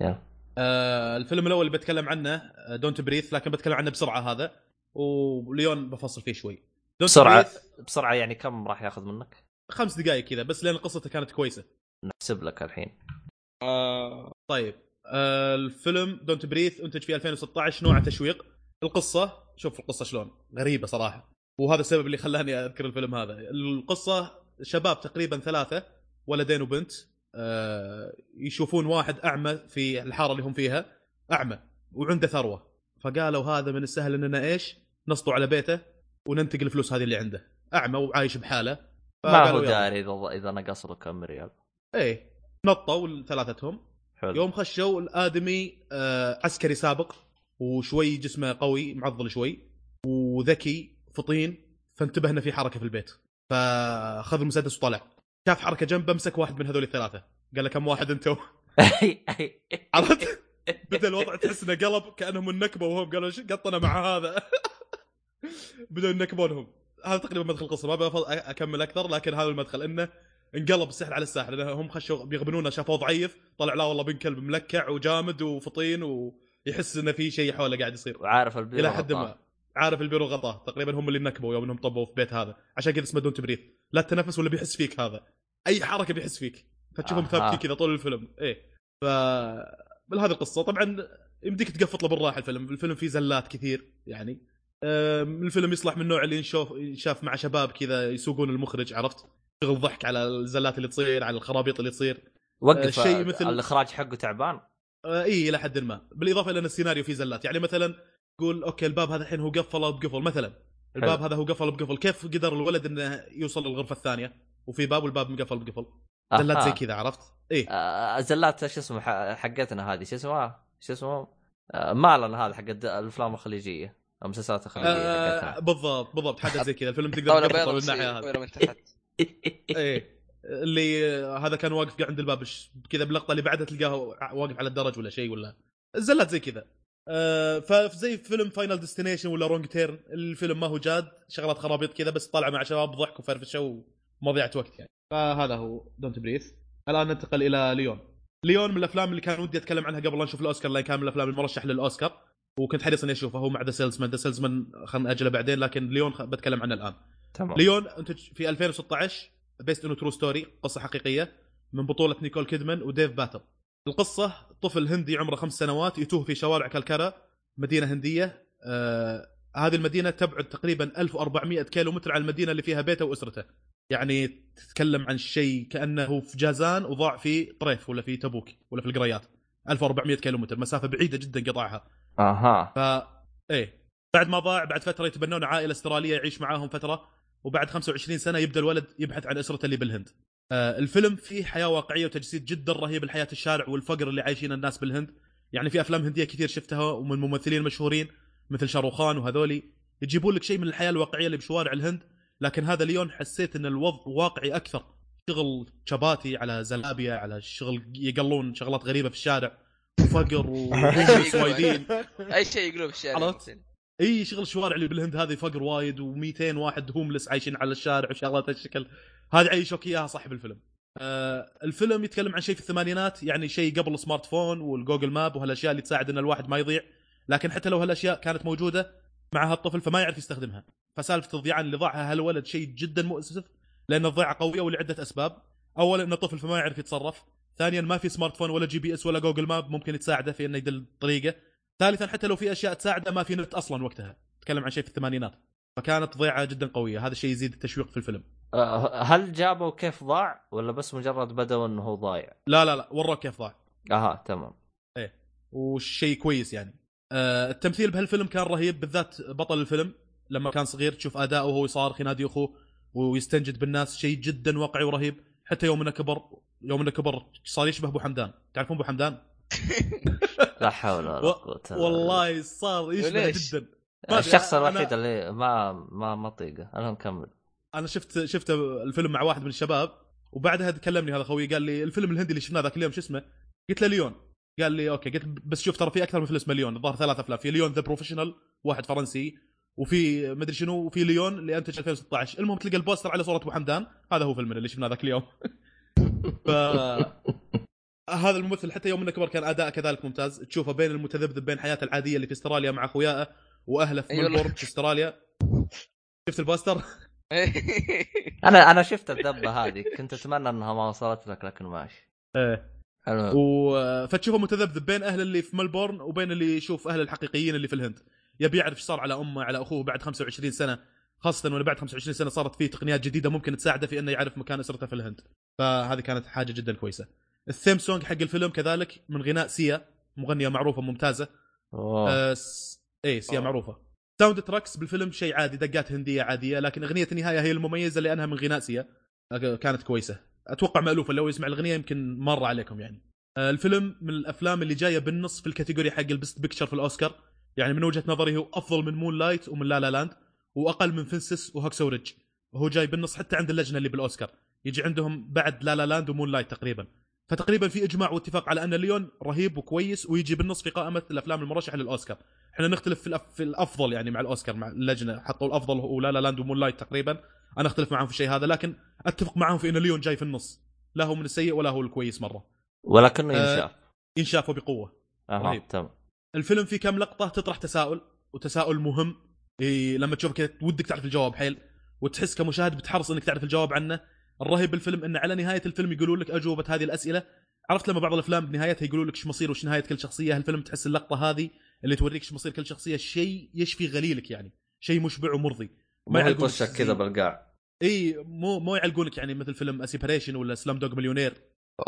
يلا. آه الفيلم الأول اللي بتكلم عنه Don't Breathe لكن بتكلم عنه بسرعة هذا. و Lion بفصل فيه شوي. بسرعة. Breathe. بسرعة يعني كم راح ياخذ منك؟ خمس دقائق كذا بس لأن قصته كانت كويسة. نحسب لك الحين. آه. طيب آه الفيلم Don't Breathe انتج في 2016 نوع تشويق. القصة شوف القصة شلون غريبة صراحة. وهذا السبب اللي خلاني أذكر الفيلم هذا. القصة شباب تقريبا ثلاثة ولدين وبنت آه يشوفون واحد أعمى في الحارة اللي هم فيها أعمى وعنده ثروة. فقالوا هذا من السهل إننا إيش نسطو على بيته وننتقل الفلوس هذه اللي عنده. أعمى وعايش بحاله. ما هو. داري إذا إذا نقص له كم ريال إيه نطوا ثلاثتهم. حلو. يوم خشوا الآدمي آه عسكري سابق وشوي جسمه قوي معضل شوي وذكي فطين فانتبه انه في حركة في البيت. فأخذ المسدس وطلع. شاف حركة جنبه مسك واحد من هذول الثلاثة. قال له كم واحد أنتم عرفت؟ بدأ الوضع تحس إنه قلب كأنهم النكبة وهم قالوا "شو قطنا مع هذا؟ بدأوا ينكبونهم. هذا تقريبا مدخل القصة ما بفضل أكمل أكثر لكن هذا المدخل. إنه انقلب السحر على الساحر. لأن هم خشوا بيغبنونه شافوه ضعيف طلع لا والله بن كلب ملكع وجامد وفطين ويحس إنه في شيء حوله قاعد يصير. وعارف البيرو إلى حد. ما. عارف البيرو غطاه. تقريبا هم اللي نكبوا يوم إنهم طبوا في بيت هذا. عشان كذا اسمه Don't Breathe لا تتنفس ولا بيحس فيك هذا. أي حركة بيحس فيك. فتشوفهم أها. ثابتين كذا طول الفيلم. إيه. ف بهذه القصة. طبعا يمديك تقفط له بالراحة الفيلم. الفيلم فيه زلات كثير يعني. الفيلم يصلح من النوع اللي نشوف يشاف مع شباب كذا يسوقون المخرج عرفت؟ شغل ضحك على الزلات اللي تصير على الخرابيط اللي تصير. وقف شيء مثل- الإخراج حقه تعبان؟ آه، إي إلى حد ما. بالإضافة إلى إن السيناريو فيه زلات. يعني مثلا قول أوكي الباب هذا الحين هو قفله بقفل. مثلا الباب هذا هو قفل بقفل. كيف قدر الولد إنه يوصل للغرفة الثانية؟ وفي باب والباب مقفل بقفل. زلات زي. كذا عرفت؟ إيه آه، زلات شو اسمه حقتنا هذه شو اسمها؟ شو اسمه؟ آه، مالنا هذا حق الأفلام الخليجية. المسلسلات الخليجيه آه حقتنا بالضبط بالضبط حاجة زي كذا الفيلم تقدر بيضاء من الناحيه هذه. كاميرا من تحت إيه اللي آه، هذا كان واقف عند الباب كذا باللقطه اللي بعدها تلقاه واقف على الدرج ولا شيء ولا الزلات زي كذا. آه فزي فيلم Final Destination ولا Wrong Turn الفيلم ما هو جاد شغلات خرابيط كذا بس طالع مع شباب ضحك وفرفشة ومضيعه وقت يعني. فهذا هو Don't Breathe الآن ننتقل إلى Lion Lion من الأفلام اللي كان ودي أتكلم عنها قبل لا نشوف الأوسكار لأن كان من الأفلام المرشح للأوسكار. وكنت حريص إني أشوفه هو مع The Salesman The Salesman خلنا ناجله بعدين لكن Lion خ- بتكلم عنه الآن. تمام. Lion انتج في 2016 based on a true story قصة حقيقية من بطولة نيكول كيدمان وديف باتل. القصة طفل هندي عمره خمس سنوات يتوه في شوارع كالكتا مدينة هندية. آه هذه المدينة تبعد تقريبا 1400 كيلو متر عن المدينة اللي فيها بيته وأسرته. يعني تتكلم عن شيء كأنه في جازان وضاع في طريف ولا في تبوك ولا في القريات. 1400 كيلو متر مسافة بعيدة جدا قطعها. أها. ف إيه. بعد ما ضاع بعد فترة يتبنون عائلة استرالية يعيش معاهم فترة وبعد 25 سنة يبدأ الولد يبحث عن اسرته اللي بالهند. آه الفيلم فيه حياة واقعية وتجسيد جدا رهيب لحياة الشارع والفقر اللي عايشين الناس بالهند. يعني في أفلام هندية كثير شفتها ومن ممثلين مشهورين مثل شاروخان وهذولي. يجيبون لك شيء من الحياة الواقعية اللي بشوارع الهند لكن هذا اليوم حسيت إن الوضع واقعي أكثر. شغل شباتي على زلابيا على شغل يقلون شغلات غريبة في الشارع. وفقر وايدين. أي شيء يقولوه في الشارع عرفت؟ أي شغل الشوارع اللي بالهند هذه فقر وايد و200 واحد homeless عايشين على الشارع وشغلات هالشكل. هذه عيشوك إياها صاحب الفيلم. آه الفيلم يتكلم عن شيء في الثمانينات يعني شيء قبل ال smartphone وال Google Map وهالأشياء اللي تساعد إن الواحد ما يضيع. لكن حتى لو هالأشياء كانت موجودة مع هالطفل فما يعرف يستخدمها. فسالفة الضيعان اللي ضاعها هالولد شيء جدا مؤسف؟ لأن الضيعه قويه ولعده أسباب. اولا انه طفل فما يعرف يتصرف. ثانيا ما في smartphone ولا GPS ولا Google Map ممكن تساعده في إنه يدل طريقة. ثالثا حتى لو في أشياء تساعده ما في نت أصلا وقتها. تكلم عن شيء في الثمانينات. فكانت ضيعة جدا قوية. هذا الشيء يزيد التشويق في الفيلم. آه، هل جابوا كيف ضاع ولا بس مجرد بدأوا إنه هو ضايع؟ لا لا لا وروك كيف ضاع. أها تمام. وشيء كويس يعني. آه التمثيل بهالفيلم كان رهيب بالذات بطل الفيلم. لما كان صغير تشوف اداؤه وهو يصارخ ينادي أخوه ويستنجد بالناس. شيء جدا واقعي ورهيب. حتى يوم إنه كبر يوم انه كبر صار يشبه أبو حمدان. تعرفون أبو حمدان؟ لا حول ولا قوة. والله صار يشبه؟ جدا. الشخص أنا- الوحيد اللي ما ما ما اطيقه أنا نكمل أنا شفت شفت الفيلم مع واحد من الشباب وبعدها كلمني هذا خوي قال لي الفيلم الهندي اللي شفناه ذاك اليوم شو اسمه؟ قلت له Lion. قال لي okay. قلت بس شوف ترى في أكثر من فيلم اسمه Lion. الظاهر ثلاث أفلام. في Léon The Professional واحد فرنسي وفي مدري شنو وفي Lion اللي أنتج 2016 المهم تلقى ال poster على صورة أبو حمدان. هذا هو فيلمنا اللي شفناه ذاك اليوم. ف هذا الممثل حتى يوم انه كبر كان اداءه كذلك ممتاز. تشوفه بين المتذبذب بين حياته العادية اللي في استراليا مع أخوياه وأهله في أي والله. ملبورن في استراليا. شفت ال poster؟ أنا أنا شفت الذبه هذه. كنت أتمنى أنها ما وصلت لك لكن ماشي. إيه. حلو. و... فتشوفه متذبذب بين أهل اللي في ملبورن وبين اللي يشوف أهل الحقيقيين اللي في الهند. يبي يعرف إيش صار على أمه على أخوه بعد 25 سنة. خاصة وانه بعد 25 سنة صارت فيه تقنيات جديدة ممكن تساعده في إنه يعرف مكان أسرته في الهند. فهذه كانت حاجة جدا كويسة. ال theme song حق الفيلم كذلك من غناء سيا مغنية معروفة ممتازة. أوه. آه س... إيه سيا أوه. معروفة. soundtracks بالفيلم شيء عادي دقات هندية عادية لكن أغنية النهاية هي المميزة لأنها من غناء سيا. كانت كويسة. أتوقع مألوفة لو يسمع الأغنية يمكن مر عليكم يعني. آه، الفيلم من الأفلام اللي جاية بالنص في ال category حق ال best picture في الأوسكار. يعني من وجهة نظري هو أفضل من Moonlight ومن La La Land وأقل من Fences و Hacksaw Ridge وهو جاي بالنص حتى عند اللجنة اللي بالأوسكار. يجي عندهم بعد La La Land و Moonlight تقريبا. فتقريبا في إجماع واتفاق على أن Lion رهيب وكويس ويجي بالنص في قائمة الأفلام المرشحة للأوسكار. إحنا نختلف في. في الأفضل يعني مع الأوسكار مع اللجنة. حطوا الأفضل هو La La Land و Moonlight تقريبا. أنا أختلف معهم في الشيء هذا لكن أتفق معهم في إن ليون جاي في النص. لا هو من السيء ولا هو الكويس مرة. ولكنه آه، ينشاف. ينشاف بقوه أها رهيب. تمام. الفيلم فيه كم لقطة تطرح تساؤل وتساؤل مهم. إيه لما تشوف كذا ودك تعرف الجواب حيل؟ وتحس كمشاهد بتحرص إنك تعرف الجواب عنه. الرهيب بالفيلم انه على نهاية الفيلم يقولوا لك أجوبة هذه الأسئلة. عرفت لما بعض الأفلام بنهايتها يقولوا لك إيش مصير وش نهاية كل شخصية؟ هالفيلم تحس اللقطة هذه اللي توريك إيش مصير كل شخصية. شيء يشفي غليلك يعني. شيء شيء ومرضي. ما يعلقونك يطشك كذا زي- بالقاع. اي مو مو يعلقونك يعني مثل فيلم A Separation ولا Slumdog Millionaire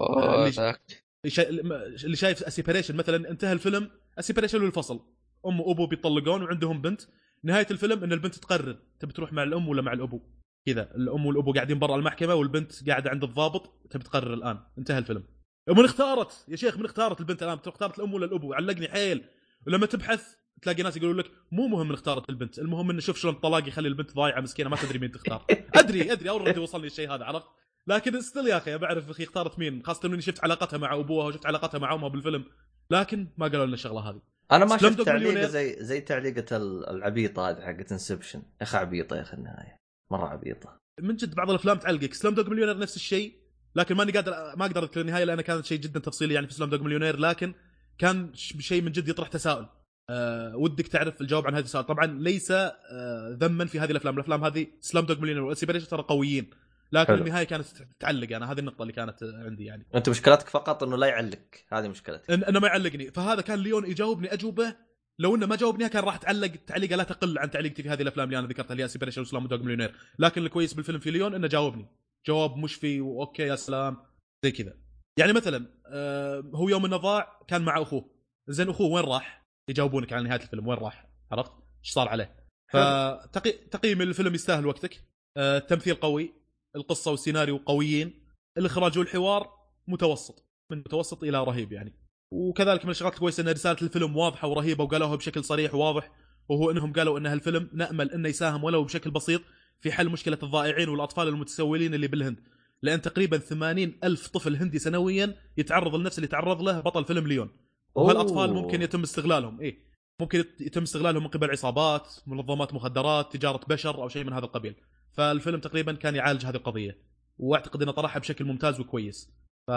اللي- ذاك. شا... اللي شايف A Separation مثلا انتهى الفيلم A Separation الفصل أم وابو بيطلقون وعندهم بنت. نهاية الفيلم إن البنت تقرر تبي تروح مع الأم ولا مع الأبو. كذا. الأم والأبو قاعدين برا المحكمة والبنت قاعدة عند الضابط تبي تقرر الآن. انتهى الفيلم. من اختارت يا شيخ من اختارت البنت الآن اختارت الأم ولا الأبو؟ علقني حيل. ولما تبحث تلاقي ناس يقولون لك مو مهم من اختارت البنت المهم انه شوف شلون الطلاق يخلي البنت ضايعة مسكينة ما تدري مين تختار. أدري أدري already وصلني الشيء هذا عرفت؟ لكن still يا أخي بعرف أخي اختارت مين خاصة إني شفت علاقتها مع أبوها وشفت علاقتها مع أمها بالفيلم. لكن ما قالوا لنا الشغلة هذه. أنا ما شفت تعليقة. زي زي تعليقة ال- العبيطة هذه حقت Inception يا أخي عبيطة يا أخي النهاية. مرة عبيطة. من جد بعض الأفلام تعلقك. Slumdog Millionaire نفس الشيء لكن ماني قادر ما أقدر أذكر النهاية لانها كانت شيء جدا تفصيلي يعني في سلام دوغ مليونير لكن كان شيء من جد يطرح تساؤل. أه ودك تعرف الجواب عن هذا السؤال. طبعا ليس أه ذما في هذه الأفلام. الأفلام هذه Slumdog Millionaire وال Separation ترى قويين. لكن حلو. النهاية كانت تعلق. أنا هذه النقطة اللي كانت آه، عندي يعني. أنت مشكلتك فقط إنه لا يعلق. هذه مشكلتك. إن إنه ما يعلقني. فهذا كان Lion يجاوبني أجوبة. لو إنه ما جاوبني كان راح تعلق تعليقة لا تقل عن تعليقتي في هذه الأفلام اللي أنا ذكرتها اللي هي Separation و Slumdog Millionaire لكن الكويس بالفيلم في Lion إنه جاوبني. جواب مشفي و okay يا سلام. زي كذا. يعني مثلا آه هو يوم إنه ضاع كان مع أخوه. زين أخوه وين راح؟ يجاوبونك على نهاية الفيلم. وين راح؟ عرفت؟ إيش صار عليه؟ فتقييم الفيلم يستاهل وقتك. آه التمثيل قوي. القصة والسيناريو قويين الإخراج والحوار متوسط من متوسط إلى رهيب يعني. وكذلك من الشغلات الكويسة إن رسالة الفيلم واضحة ورهيبة وقالوها بشكل صريح وواضح وهو إنهم قالوا إن هالفيلم نأمل إنه يساهم ولو بشكل بسيط في حل مشكلة الضائعين والأطفال المتسولين اللي بالهند. لأن تقريبا 80 ألف طفل هندي سنويا يتعرض لنفس اللي تعرض له بطل فيلم ليون. وهالأطفال. ممكن يتم استغلالهم إيه. ممكن يت- يتم استغلالهم من قبل عصابات منظمات مخدرات تجارة بشر أو شيء من هذا القبيل. فالفيلم تقريبا كان يعالج هذه القضية وأعتقد إنه طرحها بشكل ممتاز وكويس. ف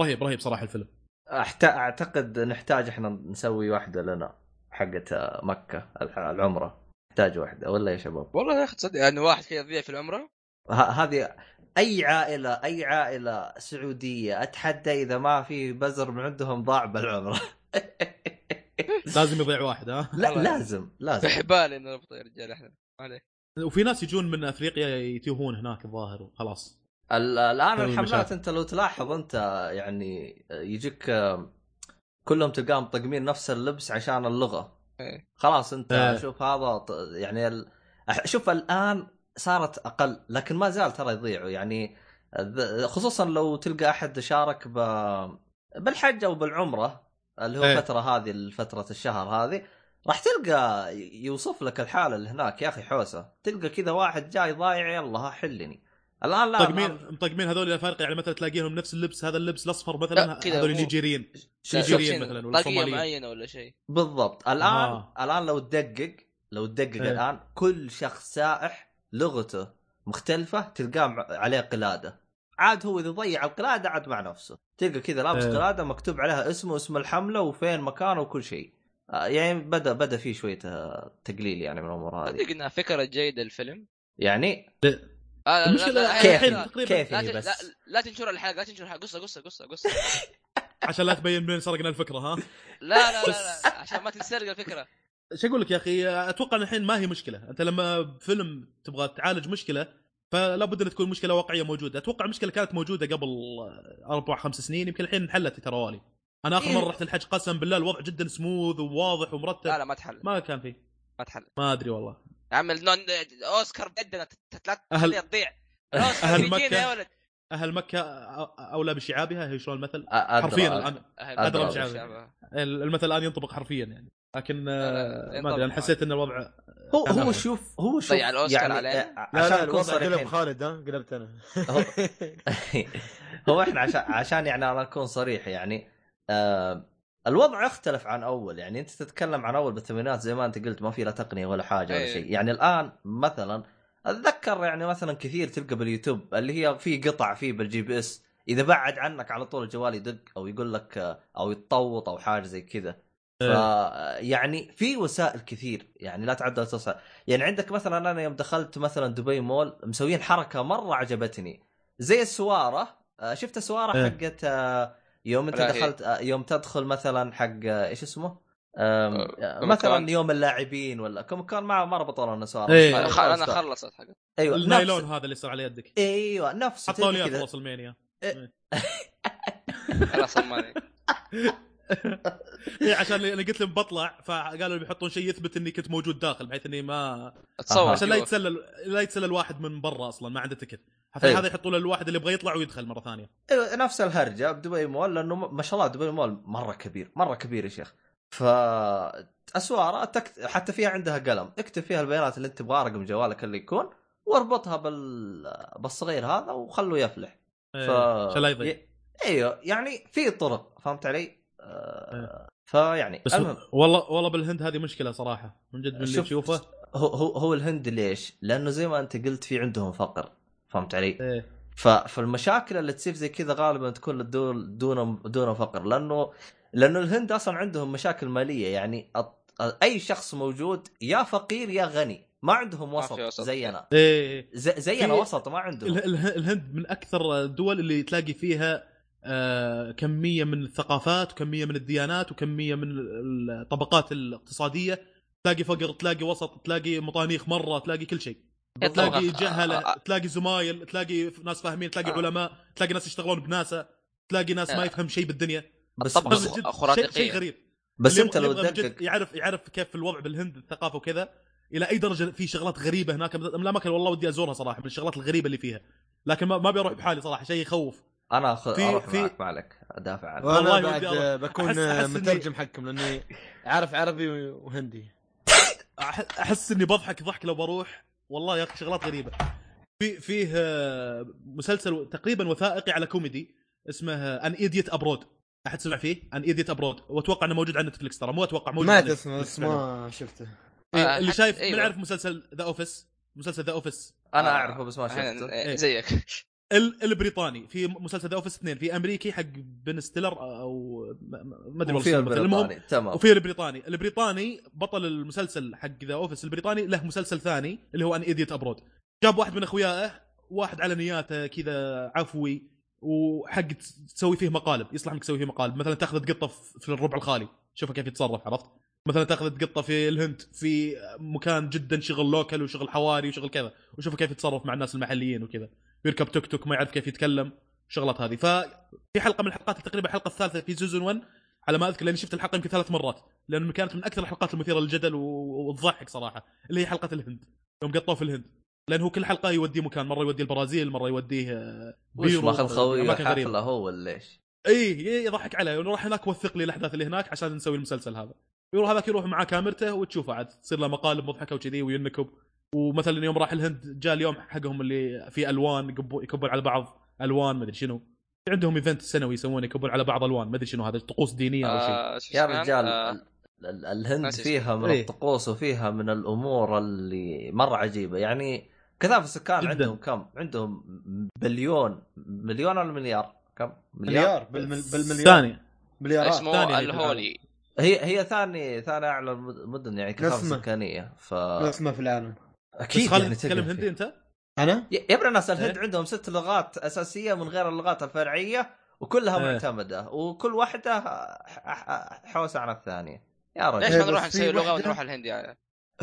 رهيب رهيب صراحة الفيلم. أحت... أعتقد نحتاج إحنا نسوي واحدة لنا حقت مكة العمرة. نحتاج واحدة ولا يا شباب؟ والله يا أخي تصدق يعني واحد كذا يضيع في العمرة؟ ه... هذه أي عائلة أي عائلة سعودية أتحدى إذا ما في بزر من عندهم ضاع بالعمرة. لازم يضيع واحد ها؟ لا. لازم لازم. نربط يا رجال إحنا ما عليه وفي ناس يجون من أفريقيا يتيهون هناك الظاهر وخلاص ال- الآن الحملات. أنت لو تلاحظ أنت يعني يجيك آه، كلهم تلقاهم طقمين نفس اللبس عشان اللغة إيه. خلاص أنت إيه. شوف هذا يعني ال... شوف الآن صارت أقل لكن ما زال ترى يضيعوا يعني خصوصا لو تلقى أحد شارك ب... بالحج أو بالعمرة اللي هو. الفترة هذه فترة الشهر هذه راح تلقى يوصف لك الحالة اللي هناك يا أخي حوسة تلقى كذا واحد جاي ضايع يلا ها حلني الآن لا مطقمين مطقمين هذول الافارقه يعني مثلا تلاقيهم نفس اللبس هذا اللبس الأصفر مثلا هذول النيجيريين نيجيريين مثلاً ولا طاقيه صوماليين. معينة ولا شيء بالضبط الان آه. الآن لو تدقق لو تدقق إيه. الآن كل شخص سائح لغته مختلفة تلقاه عليه قلادة عاد هو إذا ضيع القلادة عاد مع نفسه تلقى كذا لابس إيه. قلادة مكتوب عليها اسمه اسم الحملة وفين مكانه وكل شيء يعني بدا بدأ في شوية آه، تقليل يعني من الأمور هذه. صدق إنها فكرة جيدة الفيلم. يعني؟ آه لا- المشكلة لا- لا- كيف كيف لا بس. لا لا تنشر الحلقة لا تنشر الحلقة. قصة قصة قصة قصة. قصه عشان لا تبين من سرقنا الفكرة ها؟ لا لا لا, لا عشان ما تنسرق الفكرة. إيش أقول لك يا أخي؟ أتوقع إن الحين ما هي مشكلة. أنت لما فيلم تبغى تعالج مشكلة فلا بد إن تكون مشكلة واقعية موجودة. أتوقع المشكلة كانت موجودة قبل أربع خمس سنين يمكن الحين انحلت تروالي أنا آخر إيه. مرة رحت الحج قسم بالله الوضع جدا سموث وواضح ومرتب لا لا ما تحل ما كان فيه ما تحل ما أدري والله يا عم النون أوسكار بجدنا أهل- تضيع الاوسكار أهل بيجينا مكة. يا ولد أهل مكة أولى بشعابها هي شلون المثل أدرى حرفيا أدرى. الان بشعب. والشعب. المثل الآن ينطبق حرفيا يعني لكن آه، ما أدري أنا حسيت إن الوضع هو هو. شوف هو شوف ضيع الأوسكار يعني علينا. آه، عشان لا نكون الوضع قلب صريحين خالد ها قلبت أنا هو- هو إحنا عشان عشان يعني أنا أكون صريح يعني آه الوضع يختلف عن أول. يعني أنت تتكلم عن أول بالثمانينات زي ما أنت قلت ما في لا تقنية ولا حاجة ولا إيه. شيء. يعني الآن مثلا أتذكر يعني مثلا كثير تلقى باليوتيوب اللي هي في قطع فيه بال GPS. إذا بعد عنك على طول الجوال يدق أو يقول لك آه، أو يتطوط أو حاجة زي كذا. ف يعني في وسائل كثير يعني لا تعد ولا تحصى يعني عندك مثلا أنا يوم دخلت مثلا دبي مول مسويين حركة مرة عجبتني. زي السوارة. آه، شفت السوارة إيه. حقت يوم انت لا، هي- دخلت آه، يوم تدخل مثلا حق آه، إيش اسمه؟ آم، آه، مثلا. يوم اللاعبين ولا كم كان ما ما ربطوا لنا سواره إيه. أنا خلصت حق. أيوه النايلون نفس هذا اللي صار على يدك. أيوه نفس حطوا لي اياه في المانيا خلاص الماني اي عشان أنا قلت لهم بطلع فقالوا بيحطون شيء يثبت إني كنت موجود داخل بحيث إني ما تصور عشان لا. يتسلل لا يتسلل واحد من برا أصلا ما عنده تكت. حتى أيوه. هذا يحطوا له الواحد اللي يبغى يطلع ويدخل مرة ثانية أيوه نفس الهرجة بدبي مول لأنه ما شاء الله دبي مول مرة كبير مرة كبير يا شيخ ف أسوارة تكت... حتى فيها عندها قلم اكتب فيها البيانات اللي انت تبغاها رقم جوالك اللي يكون واربطها بال... بالصغير هذا وخله يفلح ف إيه، عشان لا يضيع. إيوه يعني في طرق فهمت علي؟ آه... فيعني بس المهم والله والله بالهند هذه مشكلة صراحة من جد من اللي شوف- تشوفه هو هو الهند ليش؟ لأنه زي ما أنت قلت في عندهم فقر فهمت علي؟ إيه. ف... فالمشاكل اللي تصير زي كذا غالبا تكون دون دون دون فقر لأنه لأنه الهند أصلا عندهم مشاكل مالية يعني. أي شخص موجود يا فقير يا غني ما عندهم وسط, وسط. زينا إيه ز... زينا في- وسط ما عندهم اله- اله- الهند من أكثر الدول اللي تلاقي فيها آه، كمية من الثقافات وكمية من الديانات وكمية من الطبقات الاقتصادية تلاقي فقر تلاقي وسط تلاقي مطانيخ مرة تلاقي كل شيء تلاقي جهله تلاقي زمايل تلاقي ناس فاهمين تلاقي آه. علماء تلاقي ناس يشتغلون بناسا تلاقي ناس ما آه. يفهم شيء بالدنيا. بس جد خرافية. شيء, شيء غريب. بس أنت لو تدقق يعرف يعرف كيف الوضع بالهند الثقافة وكذا إلى أي درجة في شغلات غريبة هناك لا مكان والله ودي أزورها صراحة من الشغلات الغريبة اللي فيها. لكن ما, ما بيروح بحالي صراحة شيء يخوف. أنا أخ... في- أروح في- معك ما عليك. أدافع عنك. والله بعد أروح. آه، بكون أحس- آه، أحس إني- مترجم حقكم لأني عارف عربي وهندي. أح- أحس إني بضحك ضحك لو بروح. والله يا أخي شغلات غريبة. في فيه آه، مسلسل تقريبا وثائقي على كوميدي اسمه An Idiot Abroad أحد سمع فيه؟ An Idiot Abroad وأتوقع إنه موجود على نتفلكس ترى مو أتوقع موجود على اسمه بس ما شفته. إيه، آه، اللي حق- شايف من أيوة. يعرف مسلسل The Office مسلسل The Office أنا آه، أعرفه بس ما شفته. إيه، إيه. زيك. البريطاني في مسلسل The Office اثنين في أمريكي حق بن ستيلر أو ما- أدري وفي البريطاني تمام. وفي البريطاني. البريطاني بطل المسلسل حق The Office البريطاني له مسلسل ثاني اللي هو An Idiot Abroad جاب واحد من اخويائه واحد على نياته كذا عفوي وحق تسوي فيه مقالب يصلح انك تسوي فيه مقالب. مثلا تأخذ قطة في في الربع الخالي شوف كيف يتصرف عرفت؟ مثلا تأخذ قطة في الهند في مكان جدا شغل local وشغل حواري وشغل كذا وشوف كيف يتصرف مع الناس المحليين وكذا. يركب توك توك ما يعرف كيف يتكلم شغلات هذه ففي حلقة من الحلقات تقريبا الحلقة الثالثة في season 1 على ما أذكر لأني شفت الحلقة يمكن ثلاث مرات لأنه كانت من أكثر الحلقات المثيرة للجدل وتضحك صراحة اللي هي حلقة الهند يوم قطوه في الهند لأنه كل حلقة يوديه مكان مرة يوديه البرازيل مرة يوديه آه، وش بيرو، ماخذ أماكن غريبة. حفله هو ولا إيش؟ اي يضحك عليه ونروح هناك وثق لي الأحداث اللي هناك عشان نسوي المسلسل هذا يروح هذاك يروح مع كاميرته وتشوفه عاد تصير له مقالب مضحكه وكذي وينكب ومثلا يوم راح الهند جاء اليوم حقهم اللي فيه ألوان يكبون على بعض ألوان ما أدري شنو في عندهم event سنوي يسوونه يكبون على بعض ألوان ما أدري شنو هذا طقوس دينية أو شيء آه، يا؟ رجال آه، ال- ال- الهند فيها من إيه. الطقوس وفيها من الأمور اللي مرة عجيبة يعني كثافه السكان جداً. عندهم كم؟ عندهم بليون مليون ولا مليار؟ كم؟ مليار بالمل... بالمليار ثاني مليارات اسمه ثاني الهولي هي هي ثاني ثاني أعلى المدن يعني كثافة. سكانية ف اسمه في العالم أكيد خالد يعني تتكلم هندي. أنت؟ أنا يا ابن الناس الهند إيه؟ عندهم ست لغات أساسية من غير اللغات الفرعية وكلها إيه. معتمدة وكل واحدة ح- ح- حوسة عن الثانية يا ليش رجل إيه، ما نروح بس في نسوي لغة ونروح الهند يعني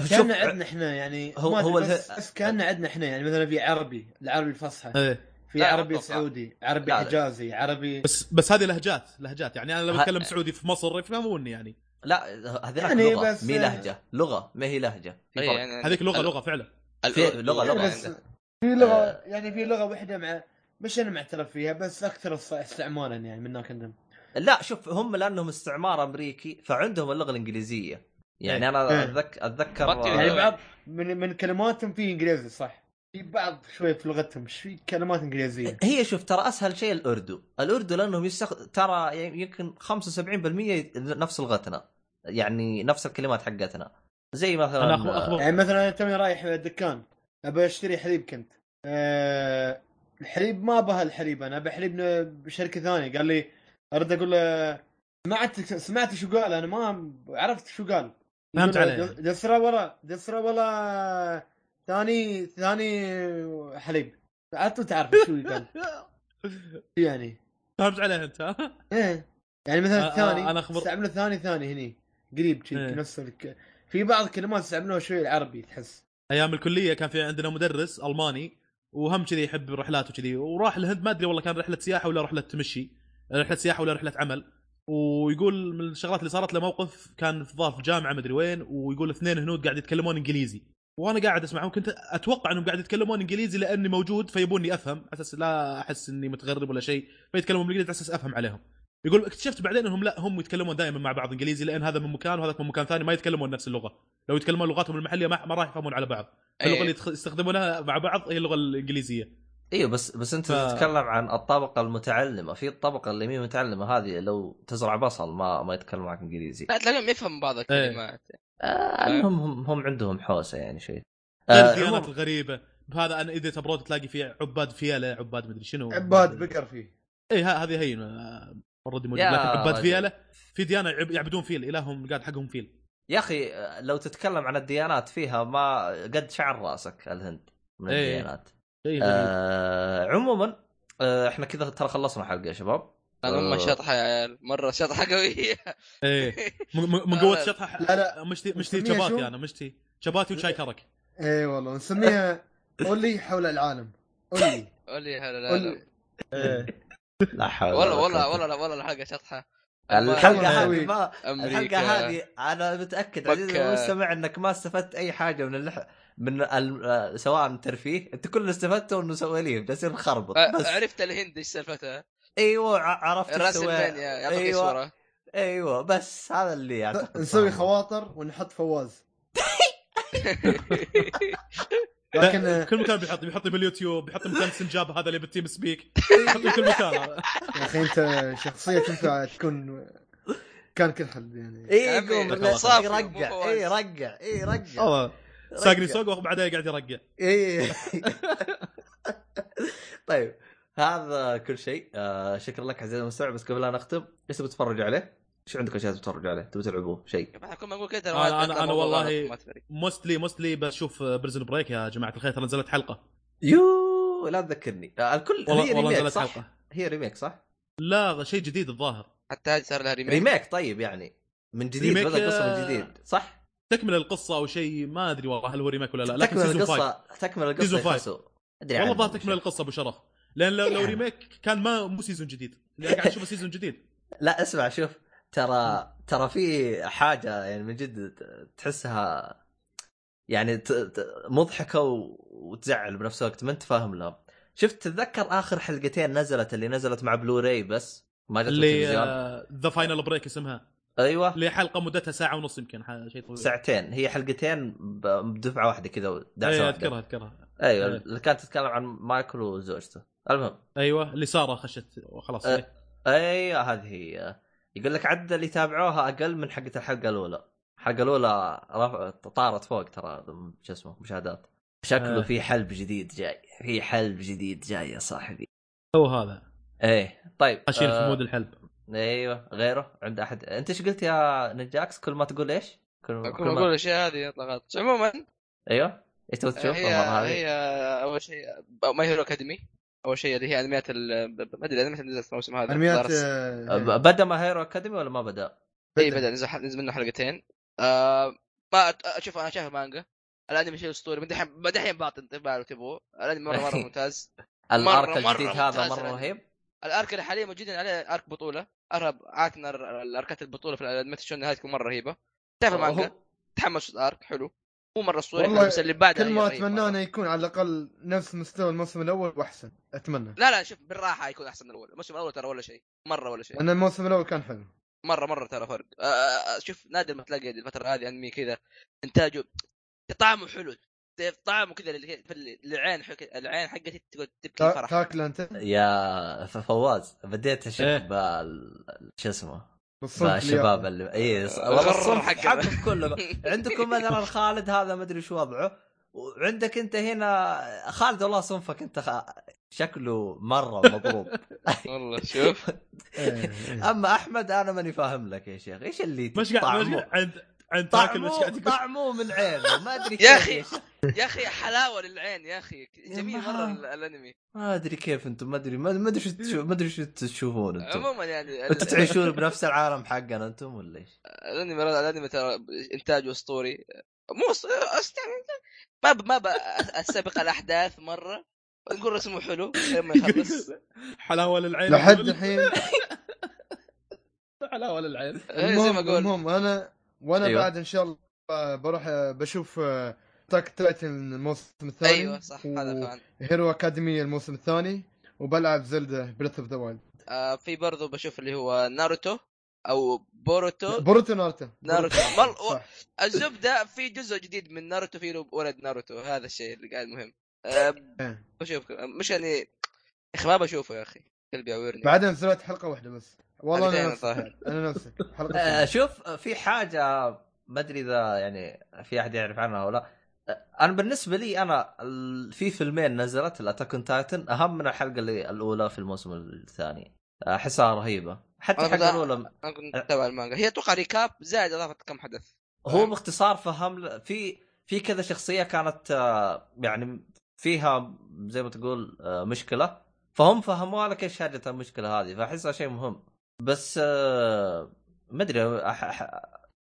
كان عندنا إحنا يعني هو- هو بس, كان عندنا إحنا يعني مثلا في عربي العربي الفصحى إيه في عربي أتوقع. سعودي عربي لا، لا. حجازي عربي بس بس هذه لهجات لهجات يعني أنا لو ه- أتكلم سعودي في مصر يفهموني يعني لا هذه يعني يعني لغة بس- مي لهجة لغة ما هي لهجة في إيه، فرق. يعني هذيك لغة لغة فعلا في الأردن لغة- لغة بس. في لغة آه. يعني في لغة واحدة مع مش أنا معترف فيها بس أكثر است- استعمالا يعني من هناك عندهم لا شوف هم لأنهم استعمار أمريكي فعندهم اللغة الإنجليزية يعني إيه. أنا إيه. أتذكر اتذكر يعني. بعض من من كلماتهم في إنجليزي صح في بعض شوية في لغتهم مش في كلمات إنجليزية؟ هي شوف ترى أسهل شيء الأردو، الأردو لأنهم يستخ... ترى يمكن 75% نفس لغتنا يعني نفس الكلمات حقتنا. زي مثلا أنا أخبر, أخبر. يعني مثلا أنا توني رايح الدكان ابى أشتري حليب كنت. أه الحليب ما أبغى الحليب أنا ابى حليب بشركة ثانية. قال لي ارد أقول له سمعت سمعت شو قال؟ أنا ما عرفت شو قال. فهمت يقول عليه. د- دسرة ولا دسرة ولا ثاني ثاني حليب. انت تعرف شو قال يعني؟ فهمت عليه أنت. ها؟ إيه. يعني مثلا الثاني أنا أخبر- استعمله ثاني ثاني هني. قريب إيه. نفس الك... في بعض الكلمات استعملوها شوي العربي تحس. أيام الكلية كان في عندنا مدرس ألماني وهم كذي يحب الرحلات وكذي وراح الهند ما أدري والله كان رحلة سياحة ولا رحلة تمشي رحلة سياحة ولا رحلة عمل. ويقول من الشغلات اللي صارت له موقف كان في ظرف جامعة مدري وين ويقول اثنين هنود قاعد يتكلمون إنجليزي. وأنا قاعد أسمعهم كنت أتوقع إنهم قاعد يتكلمون إنجليزي لأني موجود فيبوني أفهم على أساس لا أحس إني متغرب ولا شيء فيتكلمون بالإنجليزي على أساس أفهم عليهم. يقول اكتشفت بعدين إنهم لا هم يتكلمون دائما مع بعض إنجليزي لأن هذا من مكان وهذاك من مكان ثاني ما يتكلمون نفس اللغة. لو يتكلمون لغاتهم المحلية ما, ما راح يفهمون على بعض. اللغة إيه. اللي يتخ- يستخدمونها مع بعض هي اللغة الإنجليزية. أيوه بس بس أنت ف- تتكلم عن الطبقة المتعلمة. في الطبقة اللي مي متعلمة هذه لو تزرع بصل ما ما يتكلم معك إنجليزي. لا تلاقيهم يفهم بعض إيه. الكلمات. آه المهم هم, هم عندهم حوسة يعني شيء آه الديانات عموماً- الغريبة. بهذا أنا إذا تبرود تلاقي فيه عباد فيلة عباد مدري شنو. عباد بقر فيه. اي ها- هذه هي already موجود. يا لكن عباد. فيلة في ديانة يعب- يعبدون فيل إلههم قاعد حقهم فيل. يا أخي آه، لو تتكلم عن الديانات فيها ما قد شعر راسك الهند من إيه. الديانات. شيء غريب. آه عموما آه إحنا كذا ترى خلصنا حلقة يا شباب. كان هم آه. شطحه يا عيال مرة شطحه قوية إيه من, قوة لا، شطحه لا، لا. مشتي مشتي نسميها شباتي؟ أنا مشتي شباتي وشاي كرك إيه والله نسميها اولي حول العالم اولي اولي لا إيه. لا حول والله ولا والله قوة. والله والله الحلقة شطحه الحلقة والله هذه. ما الحلقة هذه أنا متأكد عزيزي مكة. المستمع إنك ما استفدت أي حاجة من اللح... من ال... آه، سواء ترفيه انت كل اللي استفدته انه سواليف جالسين نخربط آه، بس عرفت الهند إيش سالفتها؟ أيوه ع- عرفت رأس السوا- المانيا يعطيك أيوه. صورة. أيوه بس هذا اللي اعتقد نسوي. خواطر ونحط فواز. لكن كل مكان بيحط بيحط باليوتيوب بيحط مكان سنجاب هذا اللي بال TeamSpeak. يحط في كل مكان. يا أخي أنت شخصية تنفع تكون كان كل حد يعني. اي يقوم فواز. اي يرقع اي يرقع والله ساقني سوق وبعدين قاعد يرقع اي طيب. هذا كل شيء آه شكرا لك عزيزي المستمع بس قبل لا نختم إيش تبي تتفرج عليه؟ شو عندك أشياء تتفرج عليه؟ تبي تلعبوه شيء؟ كنا بنقول كذا أنا- والله-. mostly mostly بشوف Prison Break يا جماعة الخير ترى نزلت حلقة يو لا تذكرني آه الكل والله هي والله remake نزلت صح؟ حلقة هي remake صح؟ لا شيء جديد الظاهر حتى هذه صار لها remake remake طيب يعني من جديد remake، بدا قصة من آه، جديد صح؟ تكمل القصة أو شيء ما أدري والله هل هو remake ولا لا لكن تكمل season 5 القصة تكمل القصة أدري والله تكمل. القصة أبو شرف لأن لو, لو يعني. remake كان ما مو season جديد. لأن قاعد اشوفه season جديد. لا اسمع شوف ترى ترى في حاجة يعني من جد تحسها يعني مضحكة. وتزعل بنفس الوقت ما انت فاهم لها. شفت تتذكر آخر حلقتين نزلت اللي نزلت مع بلوراي بس؟ ما جت اللي التلفزيون. The Final Break اسمها. أيوه. اللي حلقة مدتها ساعة ونص يمكن شيء طويل. ساعتين. هي حلقتين بدفعة واحدة كذا دعسه اي واحدة أذكرها أذكرها. أيوه إيه. اللي كانت تتكلم عن مايكل وزوجته. المهم. أيوه اللي سارة خشت وخلاص أه. أيوه هذه هي. يقول لك عدد اللي تابعوها أقل من حقة الحلقة الأولى. الحلقة الأولى رفع طارت فوق ترى شو اسمه مشاهدات. شكله آه. في حلب جديد جاي. في حلب جديد جاي يا صاحبي. هو هذا. إيه طيب اشيل آه، في مود الحلب. أيوه غيره عند أحد. أنت إيش قلت يا نجاكس؟ كل ما تقول إيش؟ كل, اكون كل ما... أقول الاشياء هذه يطلع غلط. عموما أيوه إيش تبغى تشوف؟ هي؟ هي أول شيء My Hero Academia أول شيء اللي هي أنميات ال- ما أدري الأنميات اللي نزلت الموسم هذا أنميات. آه، بدأ My Hero Academia ولا ما بدأ؟ اي بدأ. نزل نزل منه حلقتين. آه ما أشوف أنا شايف مانجا الأنمي شيء أسطوري من دحين من دحين بعطي انطباع لو تبغوا. الأنمي مرة مرة ممتاز. الأرك مرة الجديد هذا ممتاز مرة. رهيب. الأرك اللي حاليا موجودين عليه أرك بطولة. أرهب عادة الأركات البطولة في الانميات الشون هذه تكون مرة رهيبة. تعرف المانجا؟ تحمس الأرك حلو. مو مرة اسطوري بس اللي بعده كل ما مرة. انه يكون على الأقل نفس مستوى الموسم الأول وأحسن أتمنى. لا لا شوف بالراحة يكون أحسن من الأول. الموسم الأول ترى ولا شيء مرة ولا شيء. لأن الموسم الأول كان حلو. مرة مرة ترى فرق. شوف نادر ما تلاقي الفترة هذه أنمي كذا إنتاجه طعمه حلو طعمه كذا اللي- في العين حك... العين حقتي تقعد تبكي فرح تاكله أنت؟ يا فواز بديت أشك إيه. بال شو اسمه بالصنف بالشباب اللي اي آه، والله حقنا. حقكم كله عندكم مثلا خالد هذا ما أدري شو وضعه. وعندك أنت هنا خالد والله صنفك أنت خ... شكله مرة مضروب. والله شوف. أما أحمد أنا ماني فاهم لك يا شيخ. إيش اللي مش قاعد عند تاكل مش طعمه قاعد تقول طعمه من عينه ما أدري يا أخي. يا أخي حلاوة للعين يا أخي. جميل ما- مرة ال- الأنمي. ما أدري كيف أنتم ما أدري ما ما أدري شو تشوف- ما أدري شو تشوفون أنتم. عموما يعني أنتم تعيشون بنفس العالم حقنا أنتم ولا إيش؟ الأنمي الأنمي ترى انتاجه أسطوري. مو يعني ما ب... ما ب... استبق الأحداث مرة. نقول رسمه حلو لما يخلص. حلاوة للعين. لحد الحين. حلاوة للعين. إيه، زي ما المهم أقول. المهم أنا وأنا أيوة. بعد إن شاء الله بروح بشوف Attack Titan الموسم الثاني أيوه صح هذا فعلا. Hero Academia الموسم الثاني وبلعب Zelda Breath of the Wild آه في برضو بشوف اللي هو ناروتو أو بوروتو بوروتو ناروتو ناروتو. مر- صح. الزبدة في جزء جديد من ناروتو في ولد ناروتو هذا الشيء اللي قاعد مهم. آه. بشوف مش يعني يا أخي ما بشوفه يا أخي. قلبي يعورني. بعدين نزلت حلقة واحدة بس. والله أنا نفسك. أنا نفسك حلقة آه، شوف في حاجة ما أدري إذا يعني في أحد يعرف عنها ولا لا. آه، أنا بالنسبة لي أنا في فيلمين نزلت ال Attack Titan أهم من الحلقة اللي الأولى في الموسم الثاني. احسها رهيبه حتى الحلقة الأولى أنا كنت اتابع المانجا. هي أتوقع recap زائد اضافه كم حدث. هو باختصار فهم في في كذا شخصية كانت آه، يعني فيها زي ما تقول آه، مشكلة. فهم فهموا لك إيش هرجه المشكلة هذه فأحسها شيء مهم. بس آه، ما أدري ما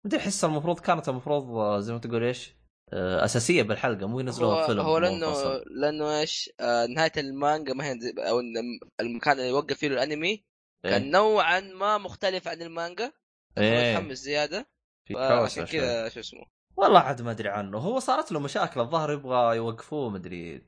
أدري أحس المفروض كانت المفروض آه، زي ما تقول إيش آه، أساسية بالحلقة مو ينزلوها فيلم هو لأنه. لأنه إيش آه نهاية المانجا ما هي أو المكان اللي يوقف فيه الانمي كان إيه. نوعا ما مختلف عن المانجا إيه. متحمس زيادة كوسة كذا شو اسمه والله عاد ما أدري عنه هو صارت له مشاكل الظاهر يبغى يوقفوه ما أدري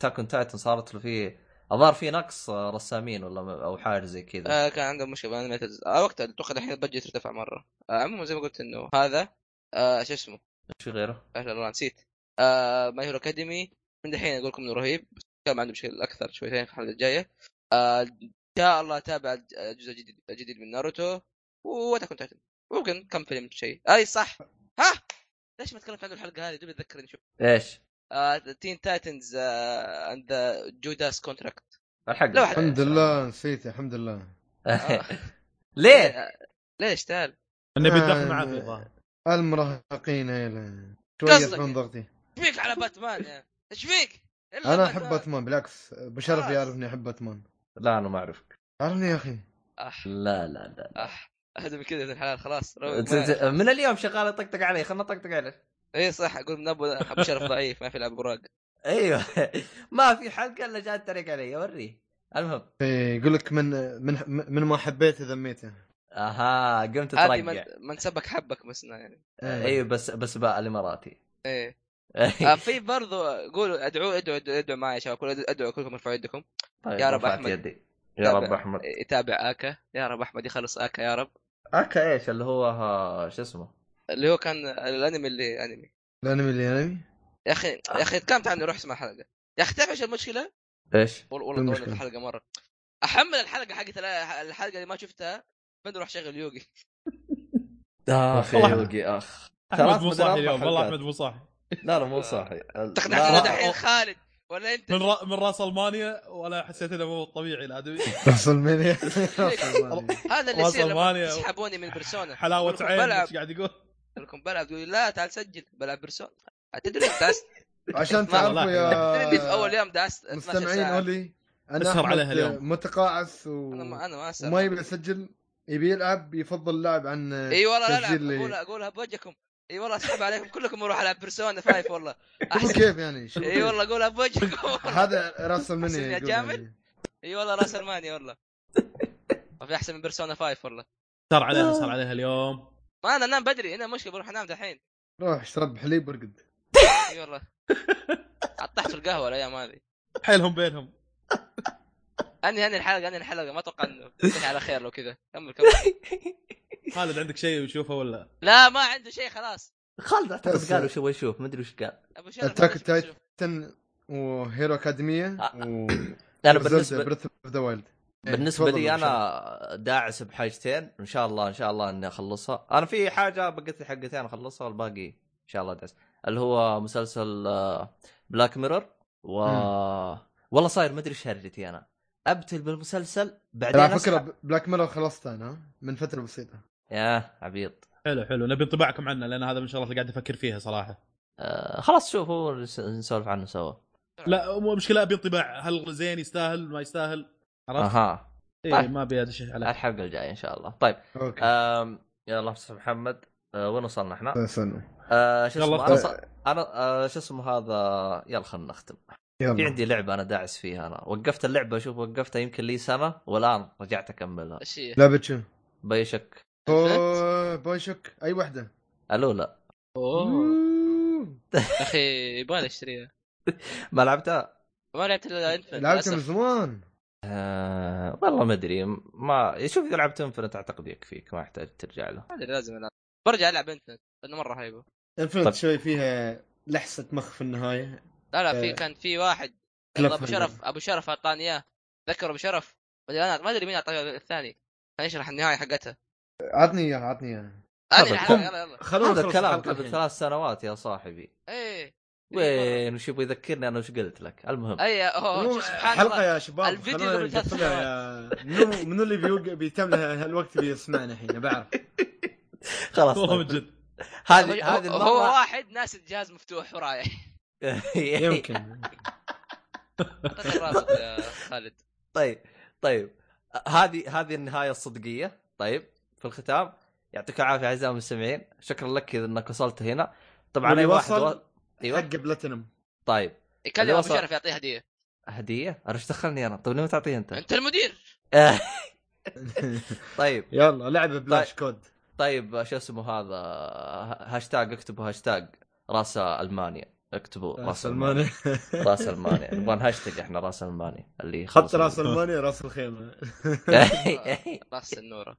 Attack on Titan صارت له فيه الظاهر في نقص رسامين ولا أو حاجة زي كذا. آه كان عنده مشكله بالانميات آه وقتها أتوقع الحين ال budget ارتفع مرة. آه عموما زي ما قلت إنه هذا آه شو اسمه؟ شو غيره؟ لا والله نسيت. آه My Hero Academia من دحين أقول لكم إنه رهيب. كان عنده بشكل أكثر شويتين في الحلقة الجاية. آه إن شاء الله أتابع جزء جديد جديد من ناروتو. و Attack on Titan ممكن كم فيلم شيء. أي صح. ها! ليش ما تكلمت عنه الحلقة هذه؟ دوبي اتذكر نشوف إيش؟ Teen Titans and the Judas Contract الحق. الحمد لله نسيته الحمد لله. ليه؟ ليش؟ تعال. انه آه، بيتدخل معاه في الظاهر المراهقين هيلا يرفعون إيه؟ ضغطي. إيش فيك على باتمان يا؟ إيش فيك؟ أنا أحب باتمان. بالعكس. بشرف. يعرفني أحب باتمان. لا أنا ما أعرفك. عرفني يا أخي. أح لا لا لا أح هذا من كذا يا ابن الحلال خلاص. من اليوم شغال يطقطق علي. خلنا نطقطق عليه. اي صح أقول من أبو أبو شرف ضعيف ما في لعب براق أيوه. ما في حلقة إلا جاء تريق علي وريه المهم. إيه، يقول لك من من من ما حبيته ذميته أها قمت هذه من, ترقع. من سبك حبك مسنا يعني. إيه. أيوه بس بس بقى الإماراتي. إيه. آه في برضو قولوا ادعوا ادعوا ادعوا, ادعوا معي يا شباب. كل- ادعوا كلكم ارفعوا يدكم. طيب يا رب رفعت أحمد. يدي. يا رب أحمد. يتابع آكا. يا رب أحمد يخلص آكا يا رب. آكا إيش؟ اللي هو ها شو اسمه؟ اللي هو كان الانمي اللي انمي. الانمي اللي انمي؟ يا أخي يا أخي تكلمت عنه روح اسمع الحلقة يا أخي تعرف إيش المشكلة؟ إيش؟ والله طولت؟ الحلقة مرة. أحمل الحلقة حقت الحلقة اللي ما شفتها بعدين أروح شغل يوغي؟ اخ يا يوغي أخ. أحمد مو صاحي اليوم والله. أحمد مو صاحي. لا لا مو صاحي. تقنعتنا دحين خالد ولا أنت؟ من را... من راس ألمانيا ولا حسيت إنه مو طبيعي الادمي راس ألمانيا؟ راس ألمانيا. هذا اللي يصير. يسحبوني من بيرسونا حلاوة عين. إيش قاعد يقول؟ لكم. بلعب تقول لي لا تعال سجل. بلعب بيرسونا تدري داس عشان تعرفوا تدري في أول يا يوم داست 12 مستمعين أولي؟ أنا اسهر عليها اليوم. متقاعس و... أنا ما أنا ما. وما يبي يسجل. يبي يلعب يفضل اللعب عن إي والله لا لا. اقولها أقولها بوجهكم. إي والله أسحب عليكم. كلكم أروح العب Persona Five والله. احسن كيف يعني؟ إي. والله أقولها بوجهكم. هذا راس المانيا يا جامد. إي والله راس المانيا والله. ما في أحسن من Persona Five والله. صار عليها صار عليها اليوم. ما أنا أنام بدري هنا مشكلة بروح أنام دحين. روح اشرب حليب وارقد إي والله. قطعت القهوة الأيام هذه. حيلهم بينهم. انهي أنهي الحلقة؟ أنهي الحلقة؟ ما أتوقع إنه على خير لو كذا. كمل كمل. خالد عندك شيء يشوفه ولا؟ لا ما عنده شيء خلاص. خالد أعتقد قالوا شو يشوف ما أدري وش قال أبو شرف Attack؟ Titan و Hero Academia. و أنا بالنسبة Breath of the Wild بالنسبة لي أنا داعس بحاجتين. إن شاء الله إن شاء الله إني أخلصها. أنا في حاجة بقيت لي حقتين أخلصها والباقي إن شاء الله داعس. اللي هو مسلسل Black Mirror و والله صاير ما أدري إيش هرجتي أنا. أبطل بالمسلسل بعدين على. فكرة Black Mirror خلصت أنا من فترة بسيطة. يا عبيط. حلو حلو. نبي انطباعكم عنه لأن هذا من الشغلات اللي قاعد أفكر فيها صراحة. آه خلاص شوفوا نس- نسولف عنه سوا. لا مو مشكلة أبي انطباع. هل زين يستاهل؟ ما يستاهل؟ عرفت؟ أها. إيه طيب. ما أبي شيء عليه الحلقة الجاية إن شاء الله. طيب. okay. آم يلا أستاذ محمد. آه وين وصلنا إحنا؟ استنى آه شو يلا اسمه أنا اختار. ص... أنا آه شو اسمه هذا؟ يلا خلينا نختم. في يلا عندي لعبة أنا داعس فيها أنا. وقفت اللعبة أشوف وقفتها يمكن لي سنة والآن رجعت أكملها. إيش هي؟ لعبه شو؟ BioShock أوه BioShock أي وحدة؟ الاولى أوه. يا أخي يبغى اشتريها ما لعبتها؟ ما لعبت الا Infinite لعبتها من زمان آه والله ما أدري. ما شوف إذا لعبت Infinite أعتقد يكفيك ما يحتاج ترجع له. ما أدري لازم ألعب. برجع ألعب Infinite لأنه مرة رهيبه Infinite طب. شوي فيها لحسة مخ في النهاية. لا لا في. كان في واحد. أبو شرف أبو شرف أعطاني إياه. تذكر أبو شرف. ما أدري أنا ما أدري مين اعطاني الثاني. كان يشرح النهاية حقتها عطني اياها عطني اياها انا خلونا الكلام قبل. ثلاث سنوات يا صاحبي. إيه. وين وش يبغى يذكرني أنا وش قلت لك؟ المهم. أي حلقة يا شباب الفيديو نقفلها يا منو منو اللي بيوق- بيتم له هالوقت بيسمعنا الحين بعرف. خلاص والله من طيب. جد. هذه هو, هذه هو واحد ناس الجهاز مفتوح ورايح. يمكن. راسك يا خالد. طيب طيب. هذه هذه النهاية الصدقية. طيب في الختام. يعطيك العافية أعزائي المستمعين. شكرا لك إذا إنك وصلت هنا. طبعا أي واحد. أيوه. حق بلاتينم طيب. يكلم أبو وصل- شرف يعطيه هدية. هدية؟ أنا إيش دخلني أنا؟ طيب ليه ما تعطيه أنت؟ أنت المدير. طيب. يلا لعبة بلاش كود. طيب شو اسمه هذا؟ هاشتاج اكتبوا هاشتاج راس ألمانيا. اكتبوا راس ألمانيا. ألمانيا. راس ألمانيا. نبغى هاشتاج إحنا راس ألمانيا. اللي خط راس ألمانيا راس الخيمة. راس النورة.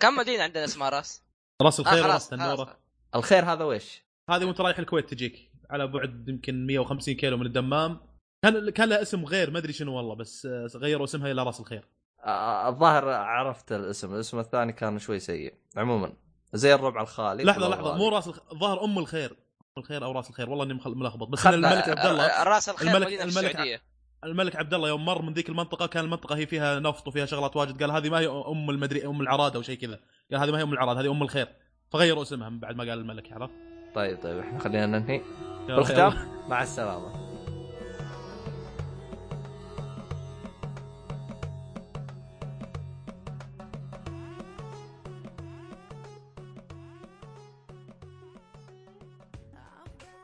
كم مدينة عندنا اسمها راس؟ راس آه الخير خلاص راس النوره الخير هذا وش؟ هذه وأنت رايح الكويت تجيك. على بعد يمكن 150 كيلو من الدمام. كان كان لها اسم غير ما أدري شنو والله بس آه، غيروا اسمها إلى راس الخير. آه، الظاهر عرفت الاسم. الاسم الثاني كان شوي سيء عموما. زي الربع الخالي لحظة لحظة الغالي. مو راس الخ... الظاهر أم الخير. أم الخير أو راس الخير والله إني ملخبط. بس خل- الملك عبد الله آه، راس الخير الملك- الملك السعودية. الملك عبد الله يوم مر من ذيك المنطقة كان المنطقة هي فيها نفط وفيها شغلات واجد. قال هذه ما هي أم المدري أم العراد أو شيء كذا. قال هذه ما هي أم العراد هذه أم الخير. فغيروا اسمها من بعد ما قال الملك عرفت؟ طيب طيب إحنا خلينا ننهي. بالختام مع السلامة.